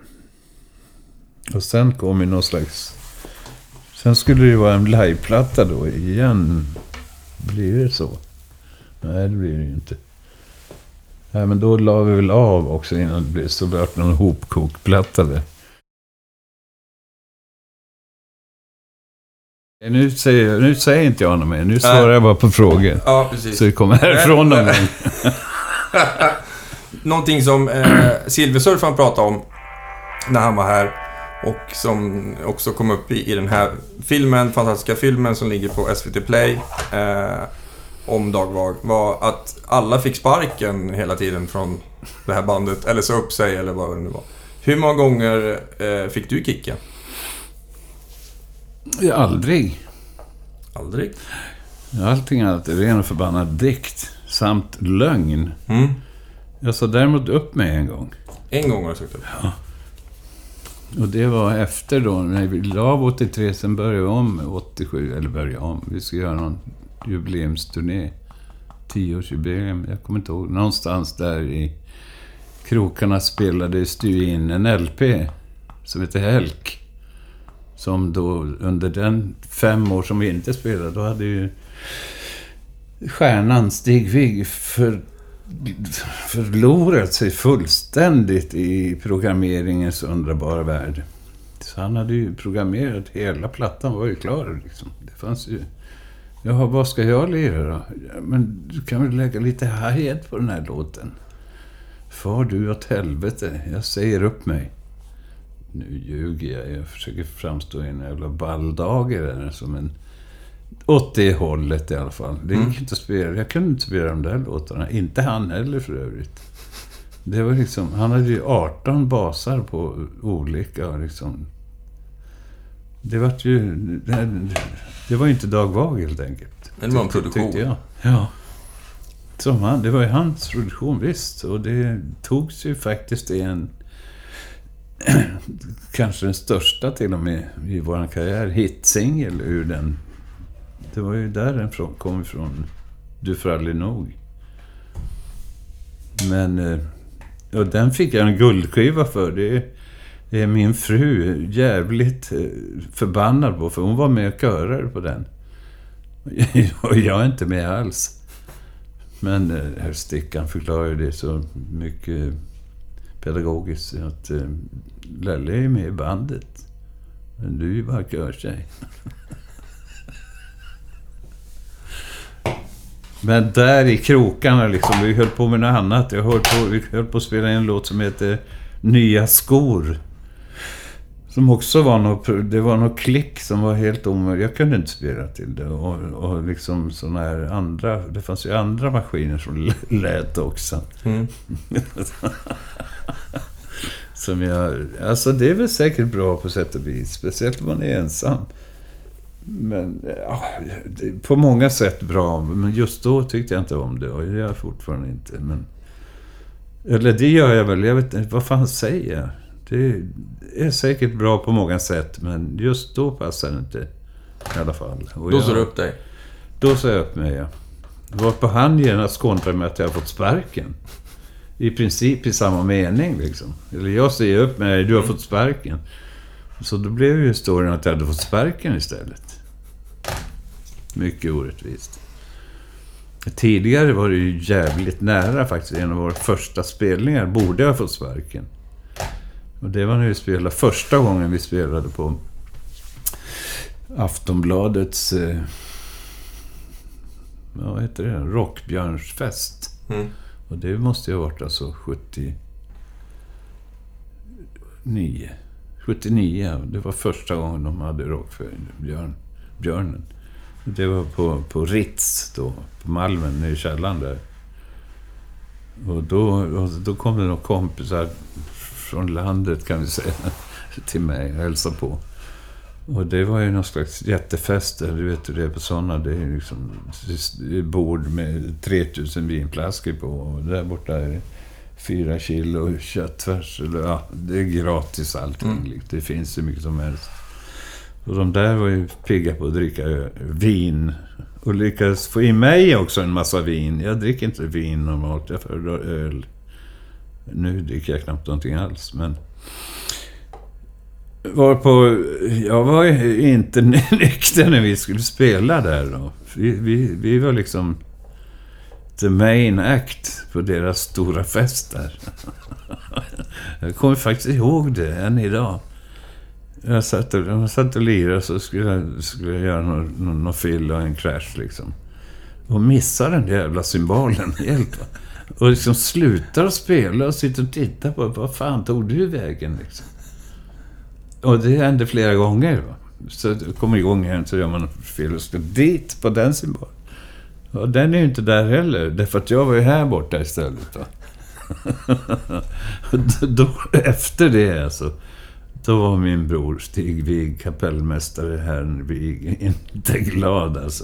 Och sen kom ju någon slags... Sen skulle det ju vara en liveplatta då igen. Blir det så? Nej, det blir det ju inte. Nej, men då la vi väl av också innan det blev så vart någon hopkokplatta där. Nu säger, nu säger inte jag något mer. Nu svarar jag bara på frågor. Ja, precis. Så vi kommer härifrån någon gång. Någonting som eh, Silversurfaren pratade om när han var här och som också kom upp i, i den här filmen, fantastiska filmen som ligger på SVT Play eh, om Dag Vag var att alla fick sparken hela tiden från det här bandet, eller sa upp sig eller vad det nu var. Hur många gånger eh, fick du kicken? Ja, Aldrig. Aldrig. Allting är alltid ren och förbannad dikt. Samt lögn. Mm. Jag sa däremot upp mig en gång. En gång har du sagt upp. Och det var efter då, när vi la av 83, sen började vi om 87, eller började om. Vi skulle göra någon jubileumsturné. Tioårsjubileum, jag kommer inte ihåg. Någonstans där i krokarna spelade ju in en LP som heter Helk. Som då under den fem år som vi inte spelade, då hade ju stjärnan Stig Vigg för, förlorat sig fullständigt i programmeringens underbara värld. Så han hade ju programmerat hela plattan, var ju klar liksom. Det fanns ju... Jaha, vad ska jag lira då? Men du kan väl lägga lite hi-hat på den här låten? Far du åt helvete, jag säger upp mig. Nu ljuger jag, jag försöker framstå i en jävla balldager som en... Åt det hållet i alla fall. Det gick Mm. inte att spela. Jag kunde inte spela de där låtarna. Inte han heller för övrigt. Det var liksom... Han hade ju 18 basar på olika liksom... Det var ju... Det, var ju inte Dag Vag helt enkelt. Men det var en produktion. Tyckte jag. Ja. Som han, det var ju hans produktion, visst. Och det togs ju faktiskt i en... kanske den största till och med i vår karriär. Hitsingel ur den. Det var ju där den kom ifrån. Du får aldrig nog. Men... eh, Och den fick jag en guldskiva för. Det är min fru jävligt eh, förbannad på. För hon var med och körade på den. Och jag är inte med alls. Men eh, herr Stickan förklarar ju det så mycket pedagogiskt. Att eh, Lelle är ju med i bandet. Men du är ju bara körtjej. Men där i krokarna liksom, vi höll på med något annat. Jag höll på, vi höll på att spela en låt som heter Nya skor. Som också var något, det var något klick som var helt omöjligt. Jag kunde inte spela till det. Och, och liksom sådana här andra, det fanns ju andra maskiner som lät också. Mm. Som jag, alltså det är väl säkert bra på sätt och vis. Speciellt om man är ensam. Men ja, det är på många sätt bra. Men just då tyckte jag inte om det. Och det gör jag fortfarande inte. Men, eller det gör jag väl. Jag vet inte. Vad fan säger jag? Det är säkert bra på många sätt. Men just då passar det inte. I alla fall. Och Då jag- står du upp dig. då sa jag upp mig, ja. Varpå han genast kontrade med att jag har fått sparken. I princip i samma mening, liksom. Eller jag säger upp mig, du har fått sparken. Så då blev ju historien att jag hade fått sparken istället. Mycket orättvist. Tidigare var det ju jävligt nära faktiskt. En av våra första spelningar borde jag ha fått sparken. Och det var när vi spelade första gången vi spelade på Aftonbladets... Eh, vad heter det? Rockbjörnsfest. Mm. Och det måste ju ha varit alltså 79. 79, ja. Det var första gången de hade Rockbjörn, björnen. Det var på, på Ritz då, på Malmen, i källaren där. Och då, och då kom det några kompisar från landet kan vi säga, till mig och hälsade på. Och det var ju någon slags jättefest du vet hur det är på sådana. Det är liksom det är bord med 3000 vinflaskor på. Och där borta är det fyra kilo köttfärs. Eller, ja, det är gratis allting. Mm. liksom. Det finns hur mycket som helst. Och de där var ju pigga på att dricka ö- vin. Och lyckades få i mig också en massa vin. Jag dricker inte vin normalt, jag föredrar öl. Nu dricker jag knappt någonting alls, men... Var på, jag var inte nykter när vi skulle spela där då. Vi, vi, vi var liksom the main act på deras stora fest där. Jag kommer faktiskt ihåg det än idag. Jag satt och, jag satt och lirade så skulle jag, skulle jag göra någon, någon, någon fill och en crash liksom. Och missade den där jävla cymbalen helt. Va? Och liksom slutar att spela och sitter och tittar på vad fan tog du vägen liksom. Och det hände flera gånger. Va? Så kommer igång igen så gör man fel och ska dit på den symbolen. Och den är ju inte där heller, därför att jag var ju här borta istället. Va? Då, efter det alltså, då var min bror Stig Wig, kapellmästare här Wig, inte glad alltså.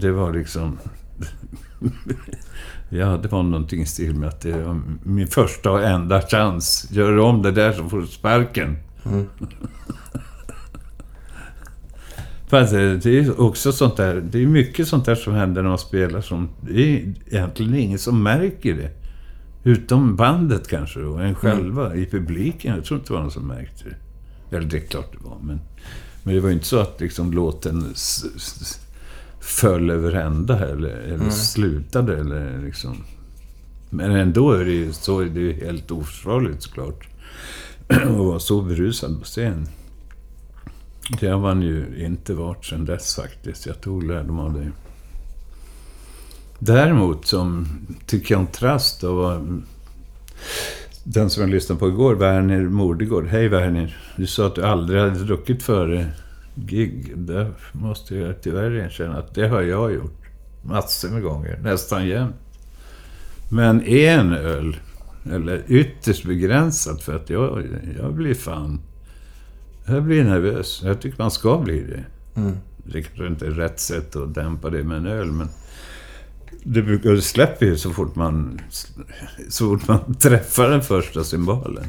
Det var liksom... Ja, det var någonting i stil med att det var min första och enda chans. Gör om det där så får du sparken. Mm. Fast det är också sånt där, det är mycket sånt där som händer när man spelar som, det är egentligen ingen som märker det. Utom bandet kanske och en själva i publiken. Jag tror inte det var någon som märkte det. Eller det är klart det var, men... Men det var ju inte så att liksom låten föll över ända eller, eller Nej. slutade eller liksom... Men ändå är det ju så, det är helt oförsvarligt såklart. Att vara så berusad på scen. Det har man ju inte varit sedan dess faktiskt. Jag tog lärdom av det. Däremot, som till kontrast då var den som jag lyssnade på igår, Werner Mordegård. Hej Werner, du sa att du aldrig hade druckit före gig. Det måste jag tyvärr erkänna att det har jag gjort. Massor med gånger, nästan jämt. Men en öl, eller ytterst begränsat för att jag, jag blir fan Jag blir nervös. Jag tycker man ska bli det. Mm. Det kanske inte är rätt sätt att dämpa det med en öl, men... Det, brukar, det släpper ju så fort man... Så fort man träffar den första cymbalen.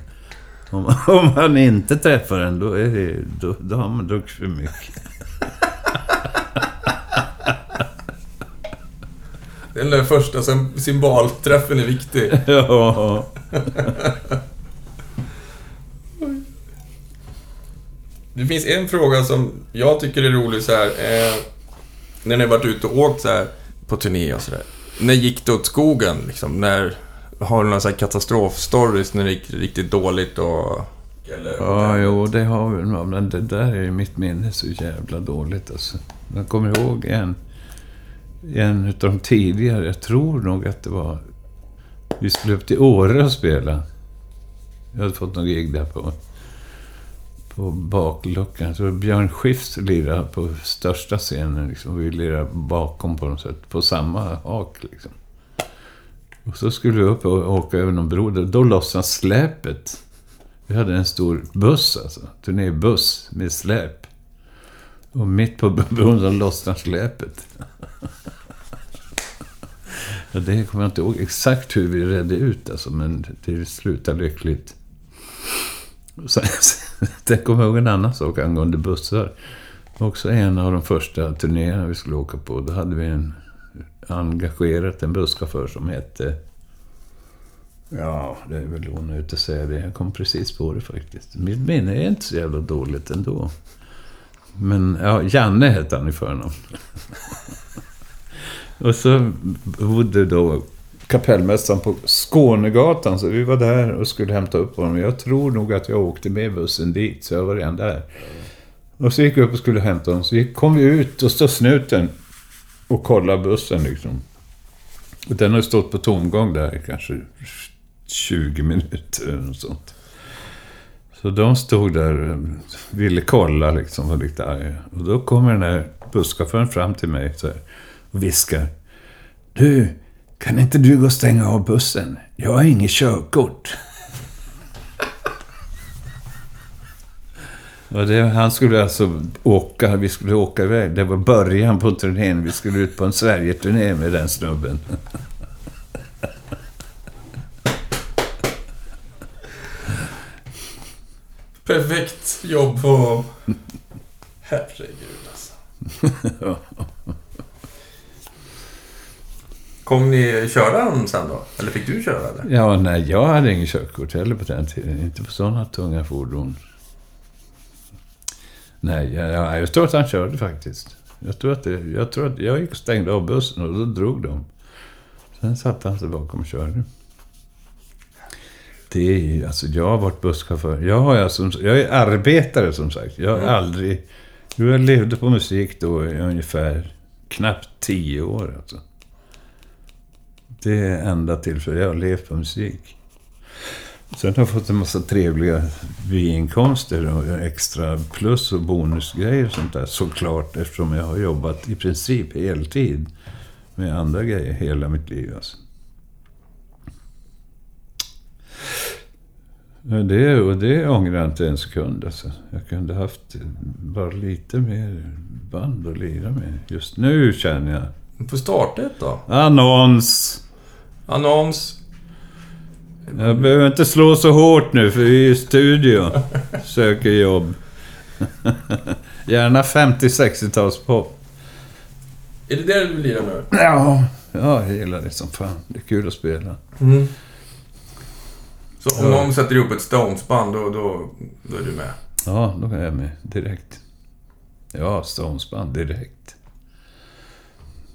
Om, om man inte träffar den, då, är det, då, då har man druckit för mycket. Den där första sym- symbolträffen är viktig. Ja. Det finns en fråga som jag tycker är rolig så här. Eh, när ni har varit ute och åkt så här på turné och sådär. När gick det åt skogen liksom? När... Har du några så här katastrofstories när det gick riktigt dåligt och... Eller, Ja, jo, det har vi nog. Men det där är ju mitt minne så jävla dåligt alltså. Jag kommer ihåg en, en utav de tidigare. Jag tror nog att det var... Vi skulle upp till Åre och spela. Jag hade fått någon gig där på, på bakluckan. Så Björn Skifs lirade på största scenen. Liksom. Vi lirade bakom på något sätt. På samma hak liksom. Och så skulle vi upp och åka över någon bro. Då lossnade släpet. Vi hade en stor buss alltså. Turnébuss med släp. Och mitt på bron så lossnade släpet. ja, det kommer jag inte ihåg exakt hur vi redde ut alltså, men det slutade lyckligt. Sen, sen kommer jag ihåg en annan sak angående bussar. Också en av de första turnéerna vi skulle åka på. Då hade vi en engagerat en busschaufför som hette... Ja, det är väl onödigt att säga det. Jag kom precis på det faktiskt. Mitt minne är inte så jävla dåligt ändå. Men, ja, Janne hette han i förnamn. Och så bodde då kapellmästaren på Skånegatan, så vi var där och skulle hämta upp honom. Jag tror nog att jag åkte med bussen dit, så jag var redan där. Och så gick vi upp och skulle hämta honom. Så kom vi ut och stod snuten och kolla bussen liksom. Och den har stått på tomgång där i kanske 20 minuter eller något sånt. Så de stod där och ville kolla liksom, var lite arga. Och då kommer den här busschauffören fram till mig så här, och viskar. Du, kan inte du gå och stänga av bussen? Jag har inget körkort. Det, han skulle alltså åka, vi skulle åka iväg. Det var början på turnén. Vi skulle ut på en Sverige-turné med den snubben. Perfekt jobb på... Herregud alltså. Kom ni köra den sen då? Eller fick du köra eller? Ja, nej, jag hade ingen körkort heller på den tiden. Inte på sådana tunga fordon. Nej, jag, jag, tror att han körde faktiskt. Jag tror att, det, jag, tror att jag gick och stängde av bussen och då drog de. Sen satte han sig bakom och körde. Det är ju, alltså jag har varit busschaufför. Jag, har, alltså, jag är arbetare som sagt. Jag har Mm. aldrig... Jag levde på musik då i ungefär knappt tio år alltså. Det är enda tillfället jag har levt på musik. Sen har jag fått en massa trevliga biinkomster och extra plus och bonusgrejer och sånt där. Såklart, eftersom jag har jobbat i princip heltid med andra grejer hela mitt liv. Alltså. Ja, Det, och det ångrar jag inte en sekund. Alltså. Jag kunde haft bara lite mer band att lira med. Just nu känner jag. På startet då? Annons! Annons. Jag behöver inte slå så hårt nu för vi är i studio. Söker jobb. Gärna 50-60-talspop. Är det det du vill lira nu? Ja, jag gillar det som fan. Det är kul att spela. Mm. Så om någon sätter ihop ett Stones-band, då, då, då är du med? Ja, då är jag med direkt. Ja, Stonesband direkt.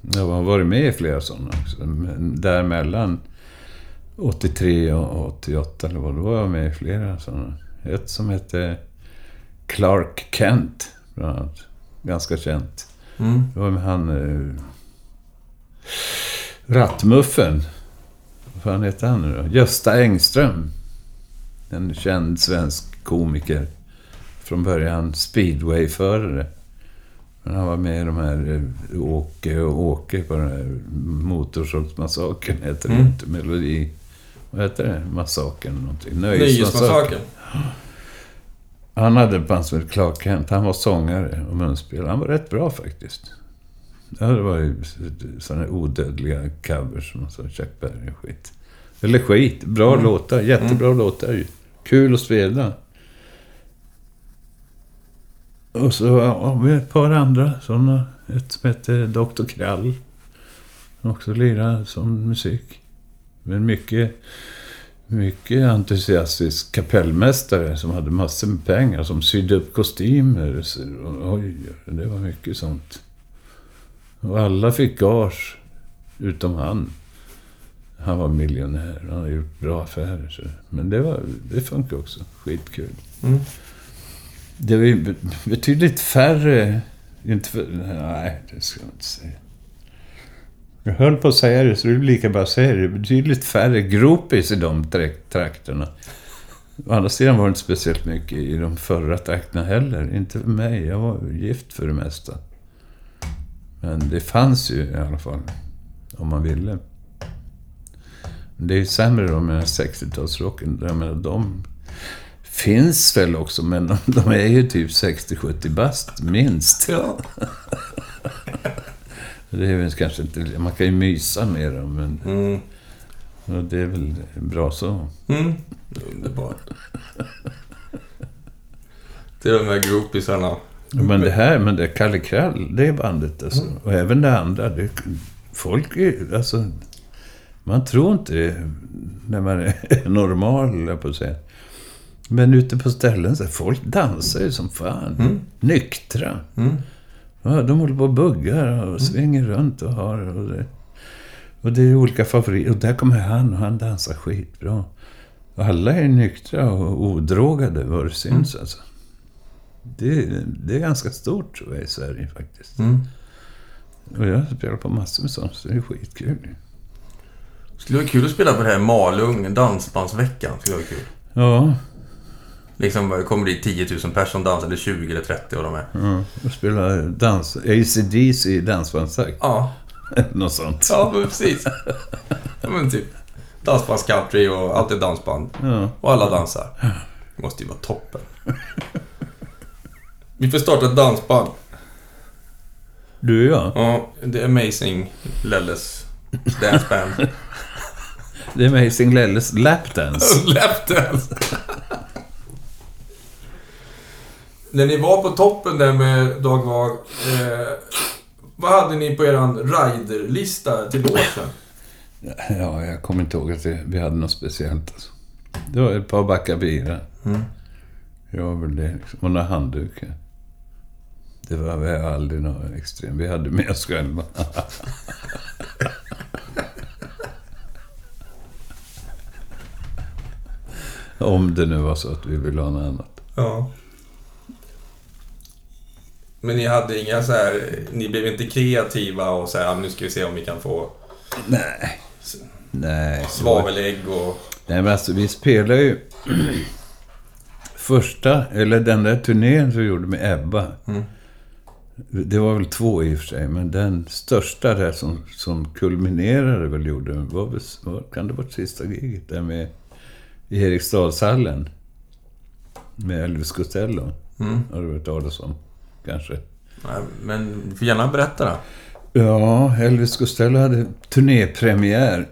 Jag har varit med i flera sådana också. Men däremellan 83 och 88 eller vad, då var jag med i flera sådana. Ett som hette Clark Kent, bland annat. Ganska känt. Mm. Det var med han... Eh, Rattmuffen. Vad fan heter han nu då? Gösta Engström. En känd svensk komiker. Från början speedwayförare. Men han var med i de här eh, Åke och Åke på den här Motorsågsmassakern heter det Mm. inte. Melodi... Vad heter det? Massakern någonting. Nöjesmassakern. Han hade ett band som hette Clark Kent. Han var sångare och munspelare. Han var rätt bra faktiskt. Ja, det var ju sådana odödliga covers som så Chuck Berry och skit. Eller skit. Bra Mm. låtar. Jättebra låtar ju. Kul att spela. Och så har vi ett par andra sådana. Ett som heter Dr. Krall. Som också lirar som musik. Men mycket, mycket entusiastisk kapellmästare som hade massor med pengar. Som sydde upp kostymer. Så- Oj, det var mycket sånt. Och alla fick gage. Utom han. Han var miljonär. Han hade gjort bra affärer. Så. Men det, var, det funkar också. Skitkul. Mm. Det var ju be- betydligt färre... Inte för, nej, det ska jag inte säga. Jag höll på att säga det, så det är lika bra att säga det. Det är betydligt färre gropis i de tra- trakterna. Å andra sidan var det inte speciellt mycket i de förra trakterna heller. Inte för mig. Jag var gift för det mesta. Men det fanns ju i alla fall. Om man ville. Men det är ju sämre då med 60-talsrocken. Jag menar, de finns väl också, men de, de är ju typ 60-70 bast, minst. Ja. Det är väl kanske inte... Man kan ju mysa med dem, men Mm. och det är väl bra så. Mm. Underbart. Det är de här groupisarna. Men det här, men det Kalle Krall, det är bandet alltså. Och även det andra. Det, folk är, alltså... Man tror inte det när man är normal, jag på att säga. Men ute på ställen så folk dansar ju som fan. Mm. Nyktra. Mm. Ja, de håller på och buggar och svänger runt och har... Och det, och det är olika favoriter. Och där kommer han och han dansar skitbra. Och alla är nyktra och odrogade vad det syns alltså. Det, det är ganska stort tror jag i Sverige faktiskt. Mm. Och jag spelar på massor med sånt, så det är skitkul. Skulle vara kul att spela på det här Malung, Dansbandsveckan. Skulle vara kul. Ja, Liksom det kommer dit 10 000 personer som dansar, eller 20 eller 30 och de är. ja. och spela dans, ACDC dansbandstakt. Ja, Något sånt. ja men precis. Ja, men typ. Dansbandscountry och allt är dansband. Ja. Och alla dansar. Det måste ju vara toppen. Vi får starta ett dansband. Du och jag. Ja, The Amazing Lelles Dance Band. Det är Amazing Lelles lapdance. Lapdance. När ni var på toppen där med Dag Vag, eh, vad hade ni på eran riderlista till år sedan? Ja, jag kommer inte ihåg att vi hade något speciellt. Alltså. Det var ett par backar bira. Mm. Var väl det. Liksom. Och några handdukar. Det var vi har aldrig något extremt. Vi hade med oss själva. Om det nu var så att vi ville ha något annat. Ja. Men ni hade inga så här, ni blev inte kreativa och så här, "Ja, nu ska vi se om vi kan få Nej. Nej. svavelägg och... Nej, men alltså vi spelade ju... Första, eller den där turnén som vi gjorde med Ebba. Mm. Det var väl två i och för sig, men den största där som, som kulminerade väl gjorde, var var, kan det vara sista giget där med i Eriksdalshallen. Med Elvis Costello. Mm. Har du hört talas om? Kanske. Nej, men du får gärna berätta då. Ja, Elvis Costello hade turnépremiär.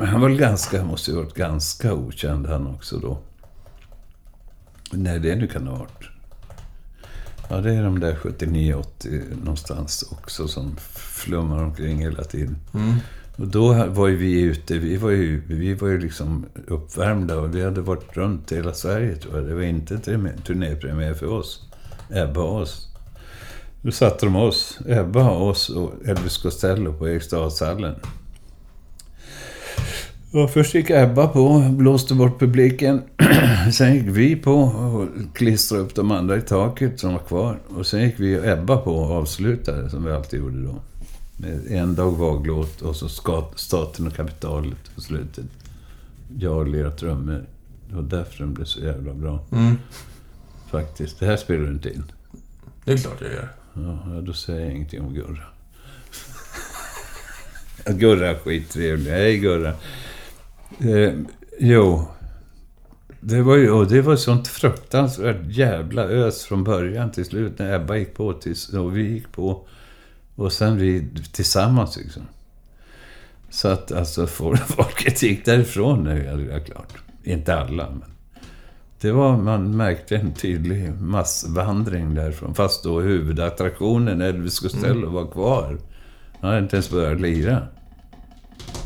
Han var ganska, måste ju ha varit ganska okänd han också då. Nej, det nu kan ha varit. Ja, det är de där 79-80 någonstans också som flummar omkring hela tiden. Mm. Och då var ju vi ute, vi var ju, vi var ju liksom uppvärmda och vi hade varit runt hela Sverige tror jag. Det var inte turné- turnépremiär för oss. Ebba och oss. Då satte de oss, Ebba, oss och Elvis Costello på Eriksdalshallen. Och först gick Ebba på och blåste bort publiken. sen gick vi på och klistrade upp de andra i taket som var kvar. Och sen gick vi och Ebba på och avslutade, som vi alltid gjorde då. Med en dag vaglåt och så Staten och kapitalet på slutet. Jag och lera trummor. Det var därför den blev så jävla bra. Mm. Faktiskt. Det här spelar du inte in. Det är klart jag gör. Ja, då säger jag ingenting om Gurra. Gurra är skittrevlig. Hej Gurra. Eh, jo. Det var ju, och det var sånt fruktansvärt jävla ös från början till slut. När Ebba gick på tills, och vi gick på. Och sen vi tillsammans liksom. Så att alltså folk- folket gick därifrån nu, ja, hade klart. Inte alla, men. Det var, man märkte en tydlig massvandring därifrån. Fast då huvudattraktionen, Elvis Costello, var kvar. Han hade inte ens börjat lira.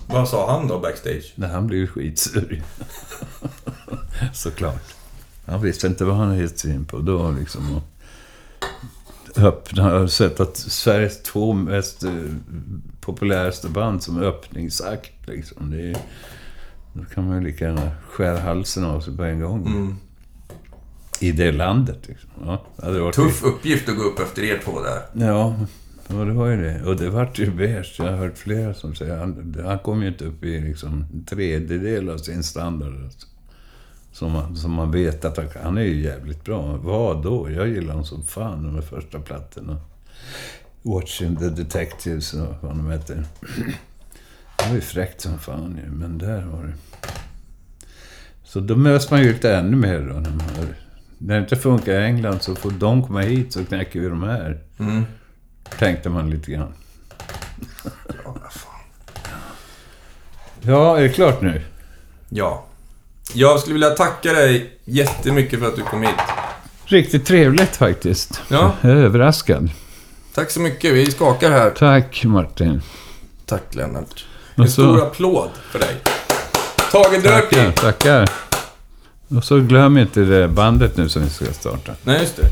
Vad sa han då backstage? Nej, han blev skitsur. Såklart. Han visste inte vad han hade gett sig in på då liksom. Och öppna, jag har sett att Sveriges två mest eh, populäraste band som öppningsakt liksom. Det är, då kan man ju lika gärna skära halsen av sig på en gång. Mm. I det landet liksom. Ja, det varit Tuff uppgift att gå upp efter er två där. Ja, ja, det var ju det. Och det vart ju beige. Jag har hört flera som säger han, han kom ju inte upp i liksom en tredjedel av sin standard. Alltså. Som, man, som man vet att han, han är ju jävligt bra. Vad då? Jag gillar honom som fan, de här första plattorna. Watching the Detectives och vad de heter. Det var ju fräckt som fan ju, men där var det... Så då möts man ju ut ännu mer då. När, man har, när det inte funkar i England så får de komma hit så knäcker vi de här. Mm. Tänkte man lite grann. Ja, vad fan. Ja, är det klart nu? Ja. Jag skulle vilja tacka dig jättemycket för att du kom hit. Riktigt trevligt faktiskt. Ja. Jag är överraskad. Tack så mycket. Vi skakar här. Tack Martin. Tack Lennart. En så- stor applåd för dig. Tage Dirty! Tackar, tackar. Och så glöm inte det bandet nu som vi ska starta. Nej, just det.